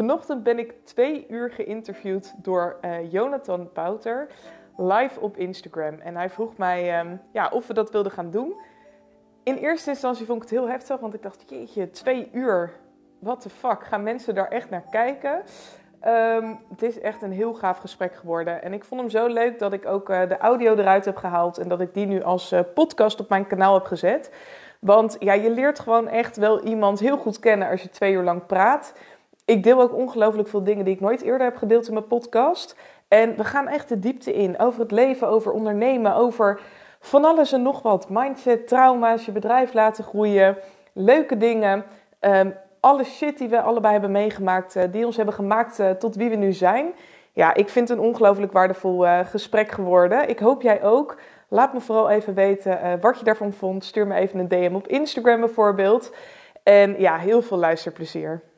Vanochtend ben ik twee uur geïnterviewd door uh, Jonathan Pouter live op Instagram. En hij vroeg mij ehm, ja, of we dat wilden gaan doen. In eerste instantie vond ik het heel heftig, want ik dacht, jeetje, twee uur, what the fuck, gaan mensen daar echt naar kijken? Um, het is echt een heel gaaf gesprek geworden. En ik vond hem zo leuk dat ik ook uh, de audio eruit heb gehaald en dat ik die nu als uh, podcast op mijn kanaal heb gezet. Want ja, je leert gewoon echt wel iemand heel goed kennen als je twee uur lang praat. Ik deel ook ongelooflijk veel dingen die ik nooit eerder heb gedeeld in mijn podcast. En we gaan echt de diepte in over het leven, over ondernemen, over van alles en nog wat. Mindset, trauma's, je bedrijf laten groeien, leuke dingen. Um, alle shit die we allebei hebben meegemaakt, uh, die ons hebben gemaakt uh, tot wie we nu zijn. Ja, ik vind het een ongelooflijk waardevol uh, gesprek geworden. Ik hoop jij ook. Laat me vooral even weten wat je daarvan vond. Stuur me even een DM op Instagram bijvoorbeeld. En ja, heel veel luisterplezier.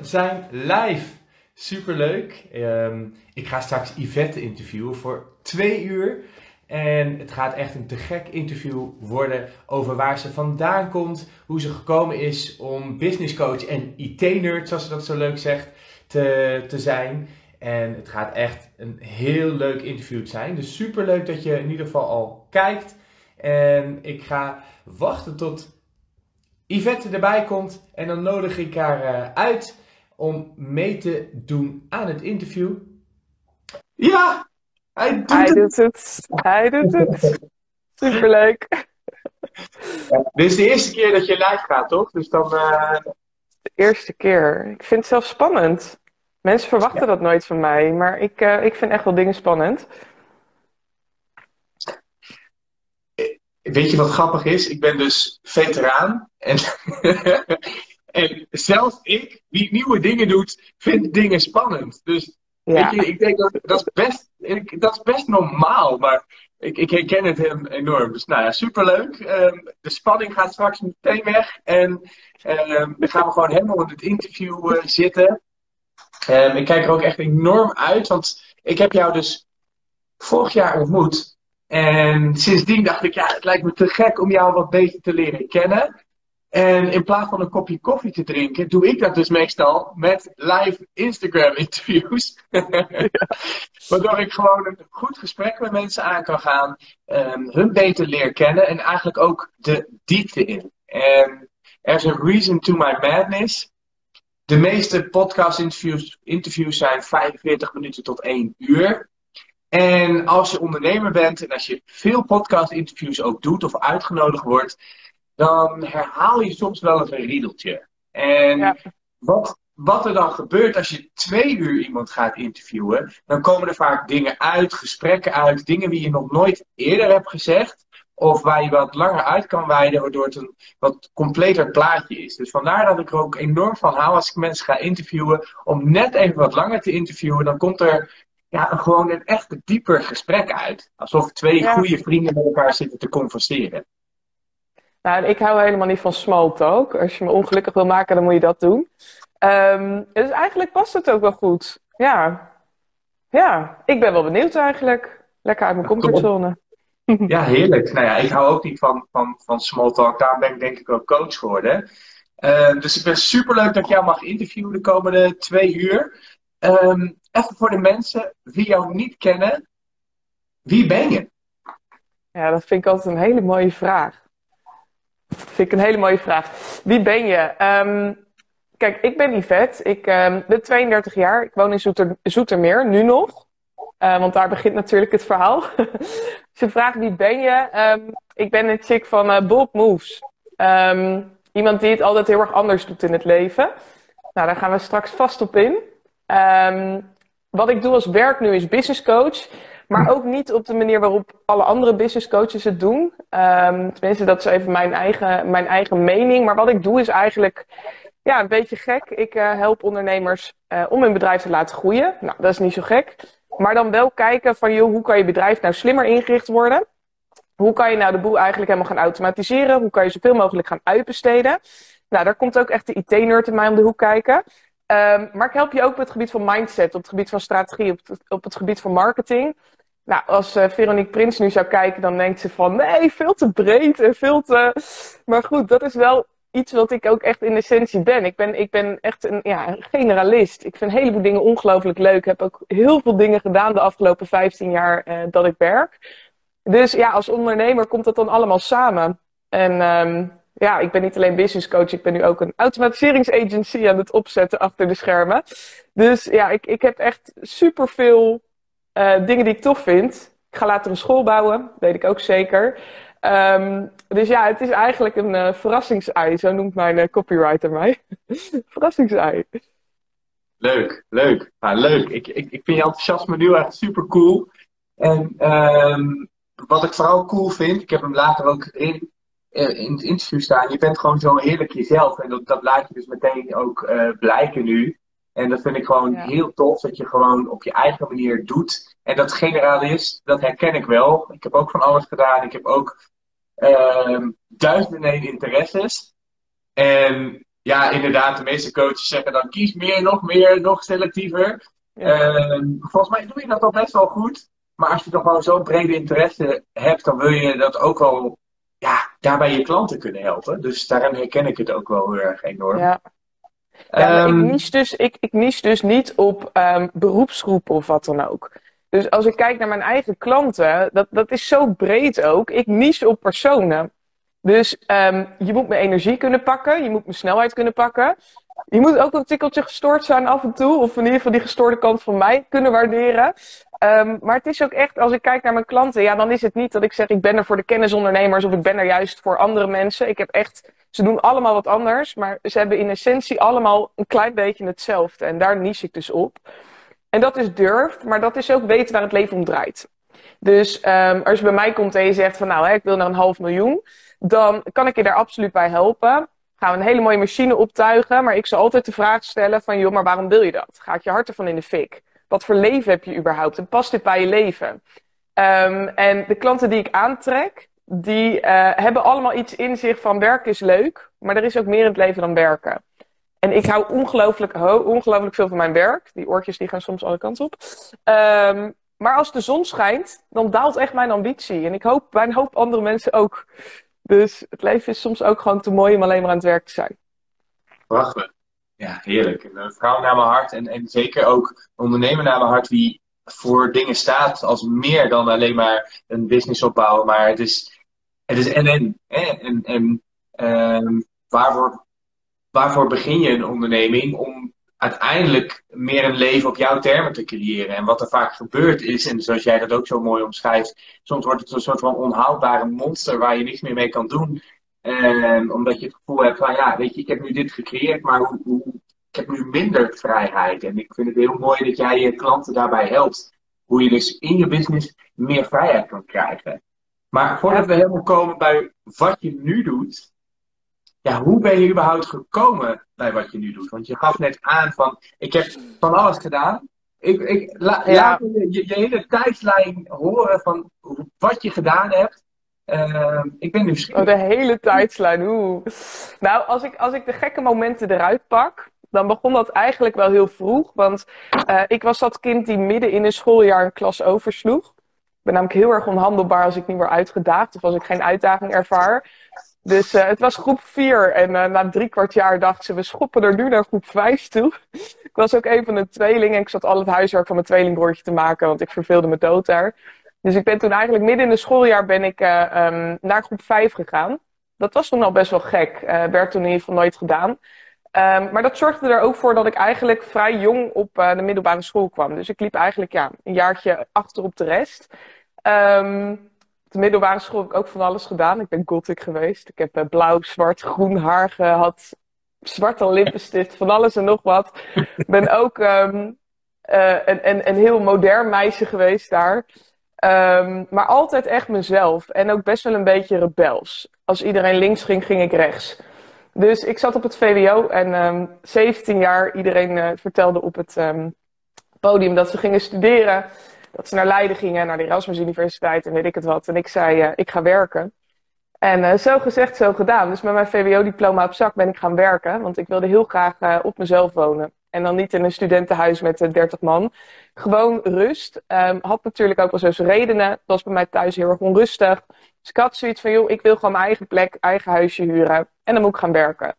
Zijn live. Superleuk. Um, ik ga straks Yvette interviewen voor twee uur. En het gaat echt een te gek interview worden over waar ze vandaan komt, hoe ze gekomen is om business coach en IT-nerd, zoals ze dat zo leuk zegt, te, te zijn. En het gaat echt een heel leuk interview zijn. Dus super leuk dat je in ieder geval al kijkt. En ik ga wachten tot Yvette erbij komt. En dan nodig ik haar uh, uit om mee te doen aan het interview. Ja, hij doet, hij het. doet het. Hij doet het. Superleuk. Ja, dit is de eerste keer dat je live gaat, toch? Dus dan. Uh... De eerste keer. Ik vind het zelf spannend. Mensen verwachten ja. dat nooit van mij, maar ik, uh, ik vind echt wel dingen spannend. Weet je wat grappig is? Ik ben dus veteraan. En, en zelfs ik, die nieuwe dingen doet, vind dingen spannend. Dus ja. weet je, ik denk dat dat is best, dat is best normaal. Maar ik, ik herken het hem enorm. Dus nou ja, superleuk. Um, de spanning gaat straks meteen weg. En um, dan gaan we gewoon helemaal in het interview uh, zitten. Um, ik kijk er ook echt enorm uit. Want ik heb jou dus vorig jaar ontmoet. En sindsdien dacht ik, ja, het lijkt me te gek om jou wat beter te leren kennen. En in plaats van een kopje koffie te drinken, doe ik dat dus meestal met live Instagram interviews. Ja. Waardoor ik gewoon een goed gesprek met mensen aan kan gaan, um, hun beter leer kennen en eigenlijk ook de diepte in. En there's a reason to my madness. De meeste podcast interviews, interviews zijn 45 minuten tot 1 uur. En als je ondernemer bent en als je veel podcast-interviews ook doet of uitgenodigd wordt, dan herhaal je soms wel eens een riedeltje. En ja. wat, wat er dan gebeurt als je twee uur iemand gaat interviewen, dan komen er vaak dingen uit, gesprekken uit, dingen die je nog nooit eerder hebt gezegd. Of waar je wat langer uit kan wijden, waardoor het een wat completer plaatje is. Dus vandaar dat ik er ook enorm van hou als ik mensen ga interviewen. Om net even wat langer te interviewen. Dan komt er ja, gewoon een echt dieper gesprek uit. Alsof twee ja. goede vrienden met elkaar zitten te converseren. Nou, ik hou helemaal niet van small talk. Als je me ongelukkig wil maken, dan moet je dat doen. Um, dus eigenlijk past het ook wel goed. Ja. Ja, ik ben wel benieuwd eigenlijk. Lekker uit mijn comfortzone. Ja, heerlijk. Nou ja, ik hou ook niet van, van, van small talk. Daar ben ik denk ik ook coach geworden. Uh, dus ik ben super leuk dat ik jou mag interviewen de komende twee uur. Um, even voor de mensen die jou niet kennen. Wie ben je? Ja, dat vind ik altijd een hele mooie vraag. Dat vind ik een hele mooie vraag. Wie ben je? Um, kijk, ik ben Yvette. Ik um, ben 32 jaar. Ik woon in Zoeter, Zoetermeer, nu nog. Uh, want daar begint natuurlijk het verhaal. Als je vraagt wie ben je? Ik ben een chick van uh, Bold Moves. iemand die het altijd heel erg anders doet in het leven. Nou, daar gaan we straks vast op in. Wat ik doe als werk nu is business coach. Maar ook niet op de manier waarop alle andere business coaches het doen. Um, tenminste, dat is even mijn eigen, mijn eigen mening. Maar wat ik doe is eigenlijk ja, een beetje gek. Ik uh, help ondernemers uh, om hun bedrijf te laten groeien. Nou, dat is niet zo gek. Maar dan wel kijken van, joh, hoe kan je bedrijf nou slimmer ingericht worden? Hoe kan je nou de boel eigenlijk helemaal gaan automatiseren? Hoe kan je zoveel mogelijk gaan uitbesteden? Nou, daar komt ook echt de IT-nerd in mij om de hoek kijken. Um, maar ik help je ook op het gebied van mindset, op het gebied van strategie, op het, op het gebied van marketing. Nou, als uh, Veronique Prins nu zou kijken, dan denkt ze van nee, veel te breed en veel te. Maar goed, dat is wel iets wat ik ook echt in essentie ben. Ik ben, ik ben echt een, ja, generalist. Ik vind een heleboel dingen ongelooflijk leuk. Ik heb ook heel veel dingen gedaan de afgelopen 15 jaar uh, dat ik werk. Dus ja, als ondernemer komt dat dan allemaal samen. En um, ja, ik ben niet alleen business coach, ik ben nu ook een automatiseringsagency aan het opzetten achter de schermen. Dus ja, ik, ik heb echt superveel uh, dingen die ik tof vind. Ik ga later een school bouwen, weet ik ook zeker. Um, dus ja, het is eigenlijk een uh, verrassingsei, zo noemt mijn uh, copywriter mij. verrassingsei. Leuk, leuk. Nou, leuk. Ik, ik, ik vind je enthousiasme nu echt super cool. En um, wat ik vooral cool vind, ik heb hem later ook in, in het interview staan, je bent gewoon zo heerlijk jezelf. En dat, dat laat je dus meteen ook uh, blijken nu. En dat vind ik gewoon heel tof, dat je gewoon op je eigen manier doet. En dat generalist, dat herken ik wel. Ik heb ook van alles gedaan. Ik heb ook uh, duizenden en interesses. En ja, inderdaad, de meeste coaches zeggen dan kies meer, nog meer, nog selectiever. Uh, volgens mij doe je dat al best wel goed. Maar als je toch wel zo'n brede interesse hebt, dan wil je dat ook wel ja, daarbij je klanten kunnen helpen. Dus daarin herken ik het ook wel heel erg enorm. Ja. Ja, ik, ehm, niche dus, ik, ik niche dus niet op um, beroepsgroepen of wat dan ook. Dus als ik kijk naar mijn eigen klanten, dat, dat is zo breed ook. Ik niche op personen. Dus um, je moet mijn energie kunnen pakken, je moet mijn snelheid kunnen pakken. Je moet ook een tikkeltje gestoord zijn af en toe, of in ieder geval die gestoorde kant van mij kunnen waarderen. Um, maar het is ook echt, als ik kijk naar mijn klanten, ja, dan is het niet dat ik zeg ik ben er voor de kennisondernemers of ik ben er juist voor andere mensen. Ik heb echt, ze doen allemaal wat anders, maar ze hebben in essentie allemaal een klein beetje hetzelfde. En daar niche ik dus op. En dat is durf, maar dat is ook weten waar het leven om draait. Dus um, als je bij mij komt en je zegt van nou, hè, ik wil naar een half miljoen, dan kan ik je daar absoluut bij helpen. Gaan we een hele mooie machine optuigen, maar ik zal altijd de vraag stellen van joh, maar waarom wil je dat? Gaat je hart ervan in de fik? Wat voor leven heb je überhaupt? En past dit bij je leven? Um, en de klanten die ik aantrek, die uh, hebben allemaal iets in zich van werken is leuk, maar er is ook meer in het leven dan werken. En ik hou ongelooflijk, ongelooflijk veel van mijn werk. Die oortjes die gaan soms alle kanten op. Um, maar als de zon schijnt, dan daalt echt mijn ambitie. En ik hoop bij een hoop andere mensen ook. Dus het leven is soms ook gewoon te mooi om alleen maar aan het werk te zijn. Prachtig. Ja, heerlijk. Een vrouw naar mijn hart en, en zeker ook ondernemer naar mijn hart die voor dingen staat als meer dan alleen maar een business opbouwen. Maar het is, het is en en. En, en um, waarvoor, waarvoor begin je een onderneming? Om uiteindelijk meer een leven op jouw termen te creëren. En wat er vaak gebeurt is, en zoals jij dat ook zo mooi omschrijft, soms wordt het een soort van onhoudbare monster waar je niks meer mee kan doen. Um, omdat je het gevoel hebt van, ja, weet je, ik heb nu dit gecreëerd, maar hoe, hoe, ik heb nu minder vrijheid. En ik vind het heel mooi dat jij je klanten daarbij helpt. Hoe je dus in je business meer vrijheid kan krijgen. Maar voordat we helemaal komen bij wat je nu doet, ja, hoe ben je überhaupt gekomen bij wat je nu doet? Want je gaf net aan van, ik heb van alles gedaan. Ik, ik, la, ja. Laat je, je, je hele tijdslijn horen van wat je gedaan hebt. Uh, ik ben nieuwsgierig. Oh, de hele tijdslijn, oeh. Nou, als ik, als ik de gekke momenten eruit pak, dan begon dat eigenlijk wel heel vroeg. Want uh, ik was dat kind die midden in een schooljaar een klas oversloeg. Ik ben namelijk heel erg onhandelbaar als ik niet word uitgedaagd of als ik geen uitdaging ervaar. Dus uh, het was groep 4 en uh, na drie kwart jaar dachten ze, we schoppen er nu naar groep 5 toe. ik was ook een van de tweelingen en ik zat al het huiswerk van mijn tweelingbroertje te maken, want ik verveelde me dood daar. Dus ik ben toen eigenlijk midden in het schooljaar ben ik uh, um, naar groep 5 gegaan. Dat was toen al best wel gek. Werd toen in ieder geval nooit gedaan. Um, maar dat zorgde er ook voor dat ik eigenlijk vrij jong op de middelbare school kwam. Dus ik liep eigenlijk ja, een jaartje achter op de rest. Um, op de middelbare school heb ik ook van alles gedaan. Ik ben gothic geweest. Ik heb blauw, zwart, groen haar gehad. Zwarte lippenstift, van alles en nog wat. Ik ben ook um, een, een, een heel modern meisje geweest daar. Um, maar altijd echt mezelf. En ook best wel een beetje rebels. Als iedereen links ging, ging ik rechts. Dus ik zat op het VWO en um, 17 jaar. Iedereen uh, vertelde op het um, podium dat ze gingen studeren. Dat ze naar Leiden gingen, naar de Erasmus Universiteit en weet ik het wat. En ik zei, uh, ik ga werken. En uh, zo gezegd, zo gedaan. Dus met mijn VWO-diploma op zak ben ik gaan werken. Want ik wilde heel graag op mezelf wonen. En dan niet in een studentenhuis met 30 man. Gewoon rust. Um, had natuurlijk ook wel zo zijn redenen. Het was bij mij thuis heel erg onrustig. Dus ik had zoiets van, joh, ik wil gewoon mijn eigen plek, eigen huisje huren. En dan moet ik gaan werken.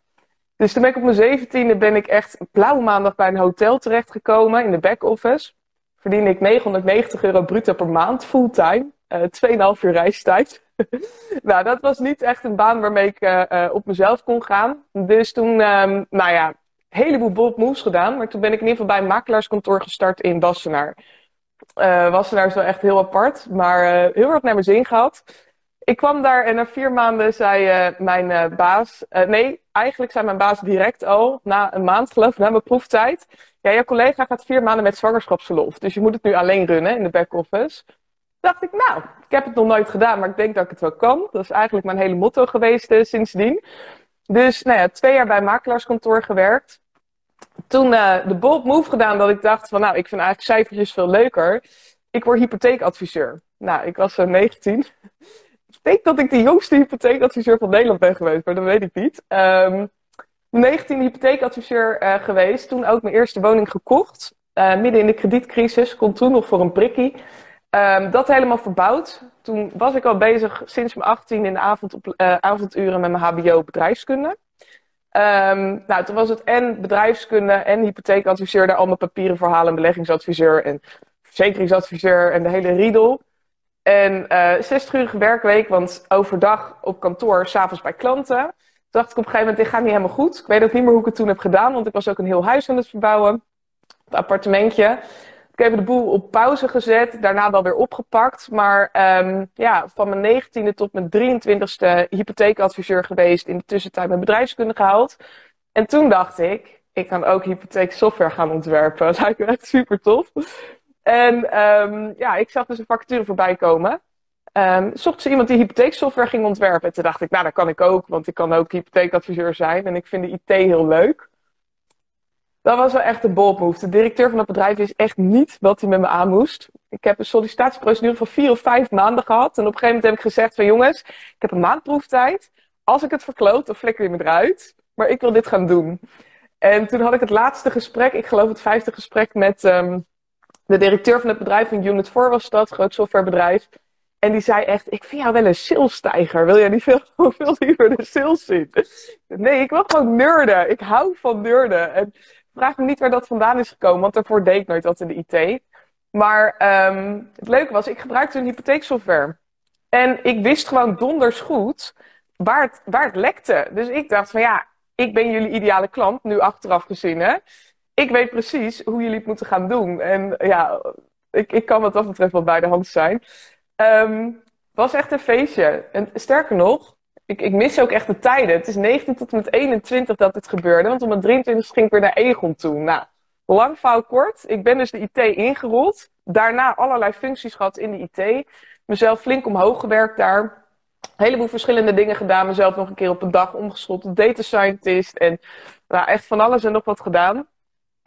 Dus toen ben ik op mijn zeventiende ben ik echt blauwe maandag bij een hotel terechtgekomen in de back-office. Verdiende ik 990 euro bruto per maand, fulltime. Uh, 2,5 uur reistijd. nou, dat was niet echt een baan waarmee ik uh, op mezelf kon gaan. Dus toen, um, nou ja, een heleboel bold moves gedaan. Maar toen ben ik in ieder geval bij een makelaarskantoor gestart in Wassenaar. Wassenaar is wel echt heel apart, maar heel erg naar mijn zin gehad. Ik kwam daar en na vier maanden zei mijn baas... nee, eigenlijk zei mijn baas direct al, na een maand geloof ik, na mijn proeftijd... Ja, je collega gaat vier maanden met zwangerschapsverlof. Dus je moet het nu alleen runnen in de back-office dacht ik, nou, ik heb het nog nooit gedaan, maar ik denk dat ik het wel kan. Dat is eigenlijk mijn hele motto geweest sindsdien. Dus nou ja, twee jaar bij makelaarskantoor gewerkt. Toen de bold move gedaan dat ik dacht van, nou, ik vind eigenlijk cijfertjes veel leuker. Ik word hypotheekadviseur. Nou, ik was zo 19. Denk dat ik de jongste hypotheekadviseur van Nederland ben geweest, maar dat weet ik niet. Um, 19 hypotheekadviseur uh, geweest. Toen ook mijn eerste woning gekocht. midden in de kredietcrisis. Kon toen nog voor een prikkie. Um, dat helemaal verbouwd. Toen was ik al bezig sinds mijn 18 in de avond op, uh, avonduren met mijn HBO bedrijfskunde. Um, nou, toen was het en bedrijfskunde en hypotheekadviseur, daar al mijn papieren verhalen, beleggingsadviseur en verzekeringsadviseur en de hele riedel. En uh, 60 werkweek, want overdag op kantoor, s'avonds bij klanten. Toen dacht ik op een gegeven moment, dit gaat niet helemaal goed. Ik weet ook niet meer hoe ik het toen heb gedaan, want ik was ook een heel huis aan het verbouwen. Het appartementje. Ik heb de boel op pauze gezet, daarna wel weer opgepakt. Maar um, ja, van mijn 19e tot mijn 23e hypotheekadviseur geweest. In de tussentijd mijn bedrijfskunde gehaald. En toen dacht ik, ik kan ook hypotheeksoftware gaan ontwerpen. Dat lijkt me echt super tof. En um, ja, ik zag dus een vacature voorbij komen. Zocht ze iemand die hypotheeksoftware ging ontwerpen. En toen dacht ik, nou, dat kan ik ook, want ik kan ook hypotheekadviseur zijn. En ik vind de IT heel leuk. Dat was wel echt een bold move. De directeur van het bedrijf is echt niet wat hij met me aan moest. Ik heb een sollicitatieprocedure van vier of vijf maanden gehad. En op een gegeven moment heb ik gezegd van jongens, ik heb een maand proeftijd. Als ik het verkloot, dan flikker je me eruit. Maar ik wil dit gaan doen. En toen had ik het laatste gesprek, ik geloof het vijfde gesprek met um, de directeur van het bedrijf van Unit 4 was dat, groot softwarebedrijf. En die zei echt, ik vind jou wel een salesstijger. Wil jij niet veel, veel liever de sales zien? Nee, ik wil gewoon nerden. Ik hou van nerden. En vraag me niet waar dat vandaan is gekomen, want daarvoor deed ik nooit wat in de IT. Maar um, het leuke was, ik gebruikte een hypotheeksoftware. En ik wist gewoon donders goed waar het, waar het lekte. Dus ik dacht van ja, ik ben jullie ideale klant, nu achteraf gezien. Hè? Ik weet precies hoe jullie het moeten gaan doen. En ja, ik, ik kan wat dat betreft wel bij de hand zijn. Um, was echt een feestje. En sterker nog, ik, ik mis ook echt de tijden. Het is 19 tot en met 21 dat dit gebeurde. Want om mijn 23 ging ik weer naar Egon toe. Nou, lang fout kort. Ik ben dus de IT ingerold. Daarna allerlei functies gehad in de IT. Mezelf flink omhoog gewerkt daar. Heleboel verschillende dingen gedaan. Mezelf nog een keer op een dag omgeschoold tot data scientist. En nou, echt van alles en nog wat gedaan.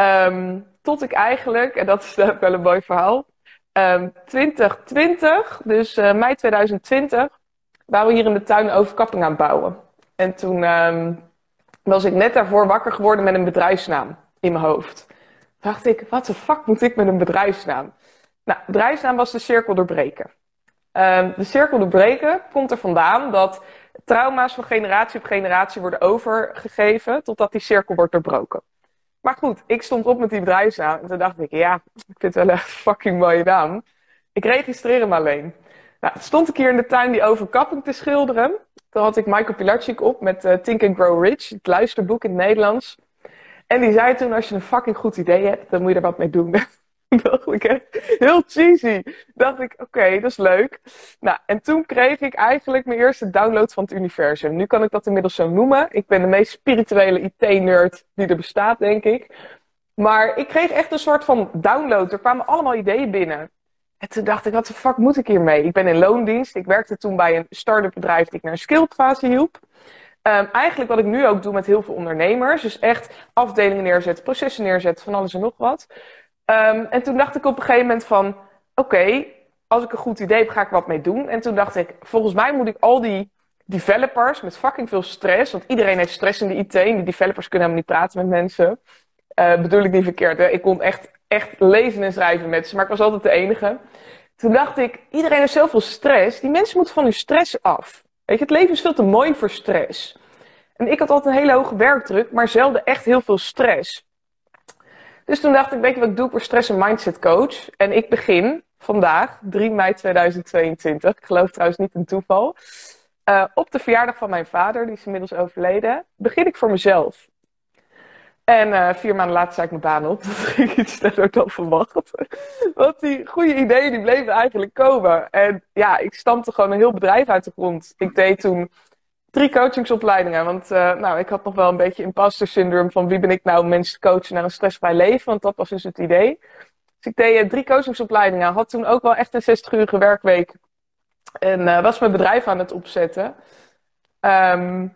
Um, tot ik eigenlijk, en dat is wel een mooi verhaal. Um, 2020, dus uh, mei 2020, waren we hier in de tuin overkapping aan het bouwen. En toen um, was ik net daarvoor wakker geworden met een bedrijfsnaam in mijn hoofd. dacht ik, wat de fuck moet ik met een bedrijfsnaam? Nou, bedrijfsnaam was de cirkel doorbreken. De cirkel doorbreken komt er vandaan dat trauma's van generatie op generatie worden overgegeven totdat die cirkel wordt doorbroken. Maar goed, ik stond op met die bedrijfsnaam en toen dacht ik, ja, ik vind het wel een fucking mooie naam. Ik registreer hem alleen. Nou, stond ik hier in de tuin die overkapping te schilderen. Toen had ik Michael Pilarczyk op met uh, Think and Grow Rich, het luisterboek in het Nederlands. En die zei toen, als je een fucking goed idee hebt, dan moet je er wat mee doen. dacht ik heel cheesy. Dacht ik, oké, dat is leuk. Nou, en toen kreeg ik eigenlijk mijn eerste download van het universum. Nu kan ik dat inmiddels zo noemen. Ik ben de meest spirituele IT-nerd die er bestaat, denk ik. Maar ik kreeg echt een soort van download. Er kwamen allemaal ideeën binnen. En toen dacht ik, wat de fuck moet ik hiermee? Ik ben in loondienst. Ik werkte toen bij een start-up bedrijf die ik naar een skilled fase hielp. Um, eigenlijk wat ik nu ook doe met heel veel ondernemers. Dus echt afdelingen neerzetten, processen neerzetten, van alles en nog wat. Um, en toen dacht ik op een gegeven moment van, oké, als ik een goed idee heb, ga ik wat mee doen. En toen dacht ik, volgens mij moet ik al die developers met fucking veel stress, want iedereen heeft stress in de IT en die developers kunnen helemaal niet praten met mensen. Uh, bedoel ik niet verkeerd. Hè? Ik kon echt, echt lezen en schrijven met ze, maar ik was altijd de enige. Toen dacht ik, iedereen heeft zoveel stress. Die mensen moeten van hun stress af. Weet je, het leven is veel te mooi voor stress. En ik had altijd een hele hoge werkdruk, maar zelden echt heel veel stress. Dus toen dacht ik, weet je wat ik doe? Ik stress- en mindset coach. En ik begin vandaag, 3 mei 2022. Ik geloof trouwens niet een toeval. Uh, op de verjaardag van mijn vader, die is inmiddels overleden, begin ik voor mezelf. En uh, vier maanden later zei ik mijn baan op. Dat ging iets sneller dan verwacht. Want die goede ideeën die bleven eigenlijk komen. En ja, ik stampte gewoon een heel bedrijf uit de grond. Ik deed toen drie coachingsopleidingen. Want uh, nou, ik had nog wel een beetje imposter syndroom van wie ben ik nou om mensen te coachen naar een stressvrij leven. Want dat was dus het idee. Dus ik deed uh, drie coachingsopleidingen. Had toen ook wel echt een 60-urige werkweek. En uh, was mijn bedrijf aan het opzetten. Um,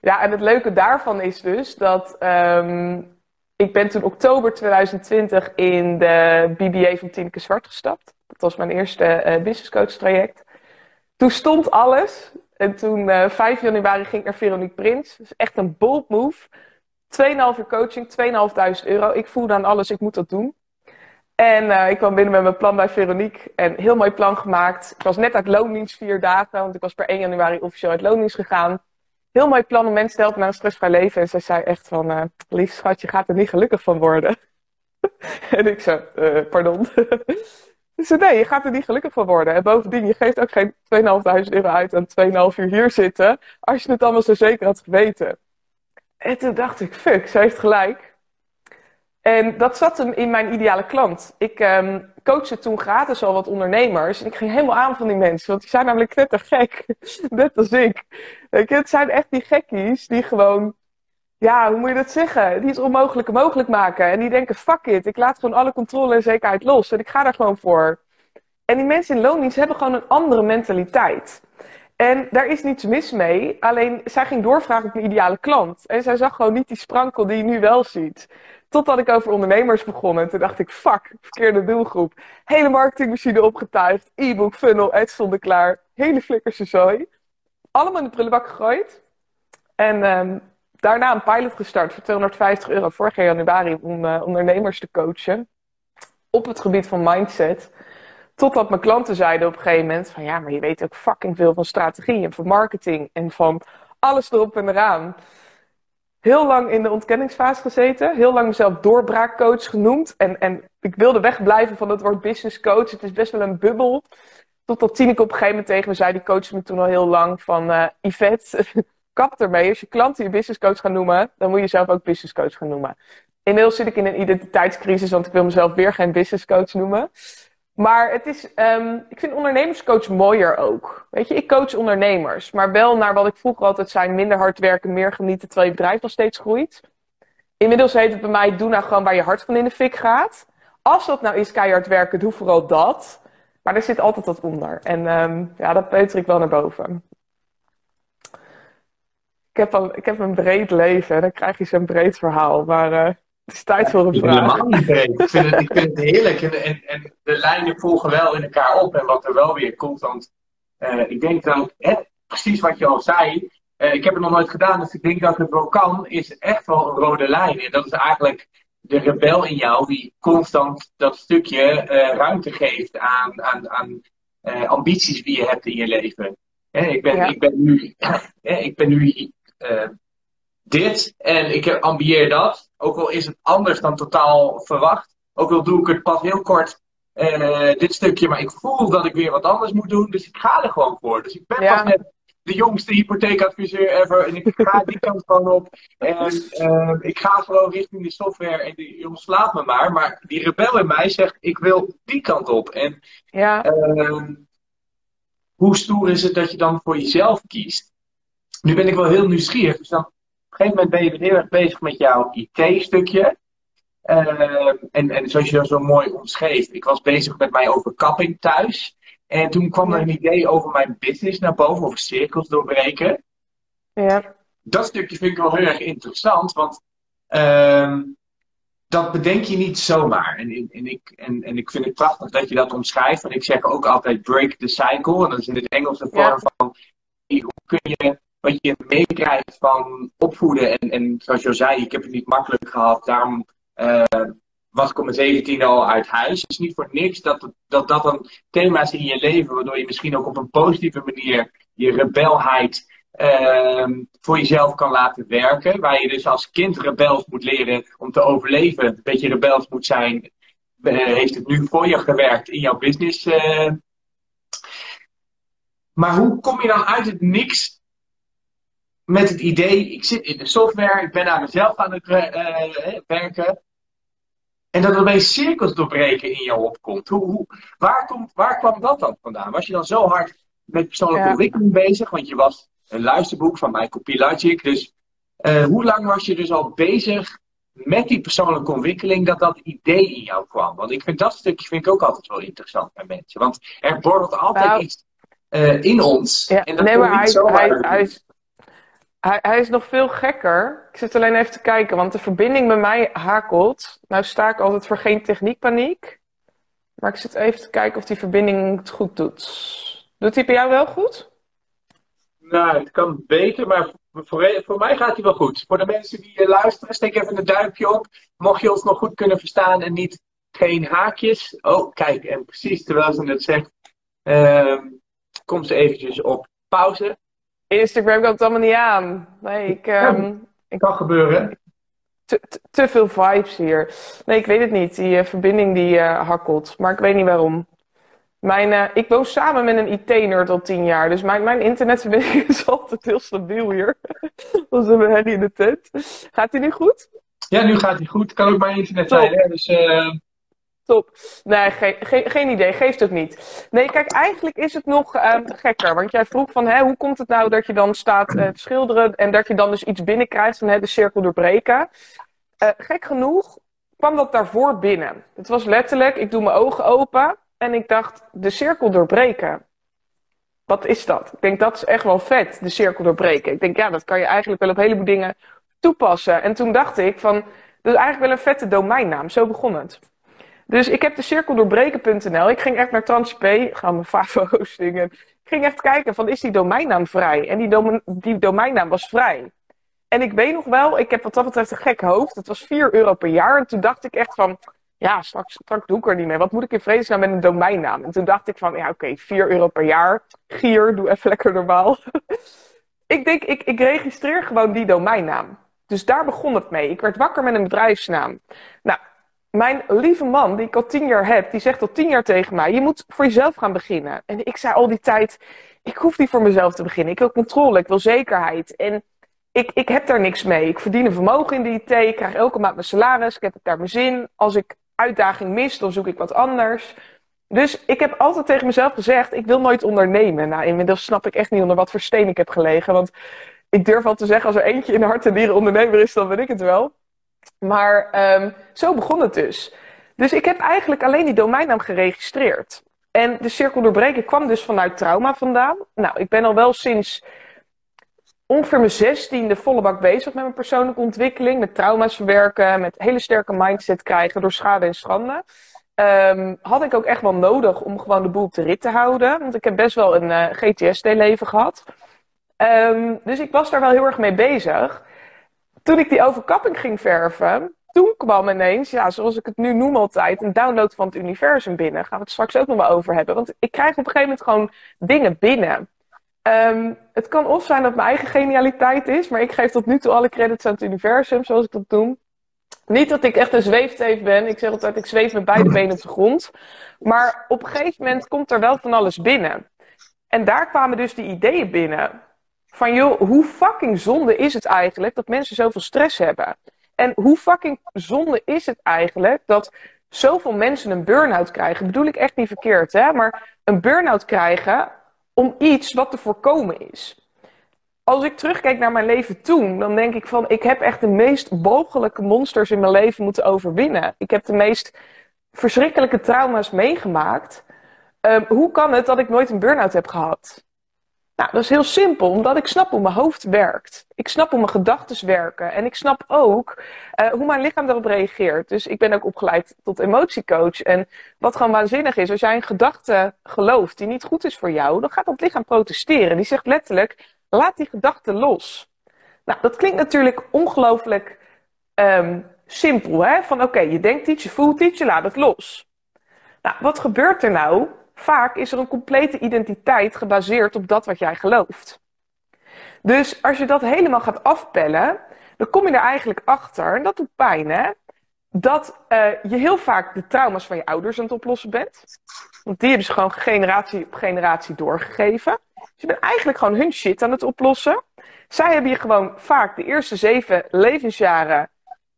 ja, en het leuke daarvan is dus dat um, ik ben toen oktober 2020 in de BBA van Tineke Zwart gestapt. Dat was mijn eerste business coach traject. Toen stond alles. En toen uh, 5 januari ging ik naar Veronique Prins. Is echt een bold move. 2,5 uur coaching, 2.500 euro. Ik voelde aan alles, ik moet dat doen. En uh, ik kwam binnen met mijn plan bij Veronique. En heel mooi plan gemaakt. Ik was net uit loondienst vier dagen, want ik was per 1 januari officieel uit loondienst gegaan. Heel mooi plan om mensen te helpen naar een stressvrij leven. En zij zei echt van, uh, lief schat, je gaat er niet gelukkig van worden. en ik zei, pardon. Zei, nee, je gaat er niet gelukkig van worden. En bovendien, je geeft ook geen 2.500 euro uit aan 2,5 uur hier zitten. Als je het allemaal zo zeker had geweten. En toen dacht ik, fuck, ze heeft gelijk. En dat zat hem in mijn ideale klant. Ik um, coachte toen gratis al wat ondernemers. En ik ging helemaal aan van die mensen. Want die zijn namelijk net gek. Net als ik. Het zijn echt die gekkies die gewoon... Ja, hoe moet je dat zeggen? Die het onmogelijke mogelijk maken. En die denken, fuck it. Ik laat gewoon alle controle en zekerheid los. En ik ga daar gewoon voor. En die mensen in loondienst hebben gewoon een andere mentaliteit. En daar is niets mis mee. Alleen, zij ging doorvragen op een ideale klant. En zij zag gewoon niet die sprankel die je nu wel ziet. Totdat ik over ondernemers begon. En toen dacht ik, fuck, verkeerde doelgroep. Hele marketingmachine opgetuigd. E-book, funnel, ads stonden klaar. Hele flikkerse zooi. Allemaal in de prullenbak gegooid. En um, daarna een pilot gestart voor 250 euro vorig jaar januari om uh, ondernemers te coachen. Op het gebied van mindset. Totdat mijn klanten zeiden op een gegeven moment van ja, maar je weet ook fucking veel van strategie en van marketing en van alles erop en eraan heel lang in de ontkenningsfase gezeten. Heel lang mezelf doorbraakcoach genoemd. En, en ik wilde wegblijven van het woord business coach. Het is best wel een bubbel. Totdat Tineke op een gegeven moment tegen me zei, die coachte me toen al heel lang, van uh, Yvette, kap ermee. Als je klanten je business coach gaan noemen, dan moet je zelf ook business coach gaan noemen. Inmiddels zit ik in een identiteitscrisis, want ik wil mezelf weer geen business coach noemen. Maar het is, um, ik vind ondernemerscoach mooier ook. Weet je, ik coach ondernemers, maar wel naar wat ik vroeger altijd zei: minder hard werken, meer genieten, terwijl je bedrijf nog steeds groeit. Inmiddels heet het bij mij: doe nou gewoon waar je hart van in de fik gaat. Als dat nou is keihard werken, doe vooral dat. Maar er zit altijd wat onder. En um, ja, dat peuter ik wel naar boven. Ik heb, al, ik heb een breed leven, dan krijg je zo'n breed verhaal. Maar uh, het is tijd voor een vraag. Helemaal niet breed. Ik vind het, ik vind het heerlijk. En, en, en, de lijnen volgen wel in elkaar op. En wat er wel weer komt. Want uh, ik denk hè, precies wat je al zei. Uh, ik heb het nog nooit gedaan, dus ik denk dat het wel kan. Is echt wel een rode lijn. En dat is eigenlijk de rebel in jou. Die constant dat stukje ruimte geeft aan, aan, aan ambities die je hebt in je leven. Hè, ik, ben, ja. ik ben nu, ik ben nu dit en ik ambieer dat. Ook al is het anders dan totaal verwacht. Ook al doe ik het pas heel kort uh, dit stukje, maar ik voel dat ik weer wat anders moet doen. Dus ik ga er gewoon voor. Dus ik ben ja. pas net de jongste hypotheekadviseur ever. En ik ga die kant gewoon op. En uh, ik ga gewoon richting de software. En die jongens slaat me maar. Maar die rebel in mij zegt, ik wil die kant op. En ja. uh, hoe stoer is het dat je dan voor jezelf kiest? Nu ben ik wel heel nieuwsgierig. Dus dan op een gegeven moment ben je heel erg bezig met jouw IT-stukje. Uh, en, en zoals je dat zo mooi omschreef, ik was bezig met mijn overkapping thuis. En toen kwam er een idee over mijn business naar boven, over cirkels doorbreken. Ja. Dat stukje vind ik wel heel erg interessant, want uh, dat bedenk je niet zomaar. En, en, ik, en, en ik vind het prachtig dat je dat omschrijft, want ik zeg ook altijd break the cycle. En dat is in het Engels de vorm ja. van hoe kun je wat je meekrijgt van opvoeden. En, en zoals je al zei, ik heb het niet makkelijk gehad. Daarom was ik mijn 17 al uit huis. Het is niet voor niks dat, dat dat dan thema's in je leven, waardoor je misschien ook op een positieve manier je rebelheid uh, voor jezelf kan laten werken. Waar je dus als kind rebels moet leren om te overleven. Een beetje rebels moet zijn. Uh, heeft het nu voor je gewerkt in jouw business? Uh. Maar hoe kom je dan uit het niks met het idee, ik zit in de software, ik ben aan mezelf aan het uh, werken. En dat er opeens cirkels doorbreken in jou opkomt. Hoe, hoe, waar, komt, waar kwam dat dan vandaan? Was je dan zo hard met persoonlijke ja. ontwikkeling bezig? Want je was een luisterboek van Michael Pilagic. Dus uh, hoe lang was je dus al bezig met die persoonlijke ontwikkeling dat dat idee in jou kwam? Want ik vind dat stukje vind ik ook altijd wel interessant bij mensen. Want er borrelt altijd nou, iets uh, in ons. Ja, en dat nee, maar hij, hij, hij, hij, hij is nog veel gekker. Ik zit alleen even te kijken, want de verbinding bij mij hakelt. Nou sta ik altijd voor geen techniekpaniek. Maar ik zit even te kijken of die verbinding het goed doet. Doet hij bij jou wel goed? Nou, het kan beter, maar voor, voor mij gaat hij wel goed. Voor de mensen die luisteren, steek even een duimpje op. Mocht je ons nog goed kunnen verstaan en niet geen haakjes. Oh, kijk, en precies terwijl ze het zegt, uh, komt ze eventjes op pauze. Instagram komt allemaal niet aan. Nee, ik... Um, ja, kan gebeuren. Te, te, te, veel vibes hier. Nee, ik weet het niet. Die uh, verbinding die uh, hakkelt. Maar ik weet niet waarom. Mijn, uh, ik woon samen met een IT-nerd al tien jaar. Dus mijn, mijn internetverbinding is altijd heel stabiel hier. Dat is een herrie in de tent. Gaat hij nu goed? Ja, nu gaat hij goed. Kan ook mijn internet zijn. Hè? Dus, Top. Nee, ge ge geen idee. Geeft ook niet. Nee, kijk, eigenlijk is het nog um, gekker. Want jij vroeg van, hè, hoe komt het nou dat je dan staat uh, te schilderen en dat je dan dus iets binnenkrijgt van hè, de cirkel doorbreken? Uh, gek genoeg kwam dat daarvoor binnen. Het was letterlijk, ik doe mijn ogen open en ik dacht, de cirkel doorbreken. Wat is dat? Ik denk, dat is echt wel vet, de cirkel doorbreken. Ik denk, ja, dat kan je eigenlijk wel op een heleboel dingen toepassen. En toen dacht ik van, dat is eigenlijk wel een vette domeinnaam. Zo begon het. Dus ik heb de cirkel doorbreken.nl. Ik ging echt naar TransP, gaan mijn Favo hosting. ik ging echt kijken van is die domeinnaam vrij? En die, die domeinnaam was vrij. En ik weet nog wel, ik heb wat dat betreft een gek hoofd. Het was 4 euro per jaar. En toen dacht ik echt van, ja, straks, straks doe ik er niet meer. Wat moet ik in vredesnaam met een domeinnaam? En toen dacht ik van, ja oké, okay, 4 euro per jaar. Gier, doe even lekker normaal. ik denk, ik, ik registreer gewoon die domeinnaam. Dus daar begon het mee. Ik werd wakker met een bedrijfsnaam. Nou, mijn lieve man, die ik al tien jaar heb, die zegt al tien jaar tegen mij: Je moet voor jezelf gaan beginnen. En ik zei al die tijd: Ik hoef niet voor mezelf te beginnen. Ik wil controle, ik wil zekerheid. En ik, ik heb daar niks mee. Ik verdien een vermogen in de IT, ik krijg elke maand mijn salaris, ik heb daar mijn zin. Als ik uitdaging mis, dan zoek ik wat anders. Dus ik heb altijd tegen mezelf gezegd: Ik wil nooit ondernemen. Nou, inmiddels snap ik echt niet onder wat voor steen ik heb gelegen. Want ik durf al te zeggen: als er eentje in hart en dieren ondernemer is, dan ben ik het wel. Maar um, zo begon het dus. Dus ik heb eigenlijk alleen die domeinnaam geregistreerd. En de cirkel doorbreken kwam dus vanuit trauma vandaan. Nou, ik ben al wel sinds ongeveer mijn zestiende volle bak bezig met mijn persoonlijke ontwikkeling. Met trauma's verwerken, met hele sterke mindset krijgen door schade en schande. Um, had ik ook echt wel nodig om gewoon de boel op de rit te houden. Want ik heb best wel een uh, GTSD-leven gehad. Um, dus ik was daar wel heel erg mee bezig toen ik die overkapping ging verven, toen kwam ineens, ja, zoals ik het nu noem altijd, een download van het universum binnen. Gaan we het straks ook nog wel over hebben. Want ik krijg op een gegeven moment gewoon dingen binnen. Um, het kan of zijn dat mijn eigen genialiteit is, maar ik geef tot nu toe alle credits aan het universum, zoals ik dat noem. Niet dat ik echt een zweefteef ben. Ik zeg altijd, ik zweef met beide benen op de grond. Maar op een gegeven moment komt er wel van alles binnen. En daar kwamen dus die ideeën binnen. Van joh, hoe fucking zonde is het eigenlijk dat mensen zoveel stress hebben? En hoe fucking zonde is het eigenlijk dat zoveel mensen een burn-out krijgen? Bedoel ik echt niet verkeerd, hè? Maar een burn-out krijgen om iets wat te voorkomen is. Als ik terugkijk naar mijn leven toen, dan denk ik van, ik heb echt de meest mogelijke monsters in mijn leven moeten overwinnen. Ik heb de meest verschrikkelijke trauma's meegemaakt. Um, hoe kan het dat ik nooit een burn-out heb gehad? Nou, dat is heel simpel, omdat ik snap hoe mijn hoofd werkt. Ik snap hoe mijn gedachten werken. En ik snap ook uh, hoe mijn lichaam daarop reageert. Dus ik ben ook opgeleid tot emotiecoach. En wat gewoon waanzinnig is, als jij een gedachte gelooft die niet goed is voor jou, dan gaat dat lichaam protesteren. Die zegt letterlijk, laat die gedachte los. Nou, dat klinkt natuurlijk ongelooflijk um, simpel, hè? Van oké, je denkt iets, je voelt iets, je laat het los. Nou, wat gebeurt er nou? Vaak is er een complete identiteit gebaseerd op dat wat jij gelooft. Dus als je dat helemaal gaat afpellen, dan kom je er eigenlijk achter, en dat doet pijn, hè? Dat uh, je heel vaak de trauma's van je ouders aan het oplossen bent. Want die hebben ze gewoon generatie op generatie doorgegeven. Dus je bent eigenlijk gewoon hun shit aan het oplossen. Zij hebben je gewoon vaak de eerste zeven levensjaren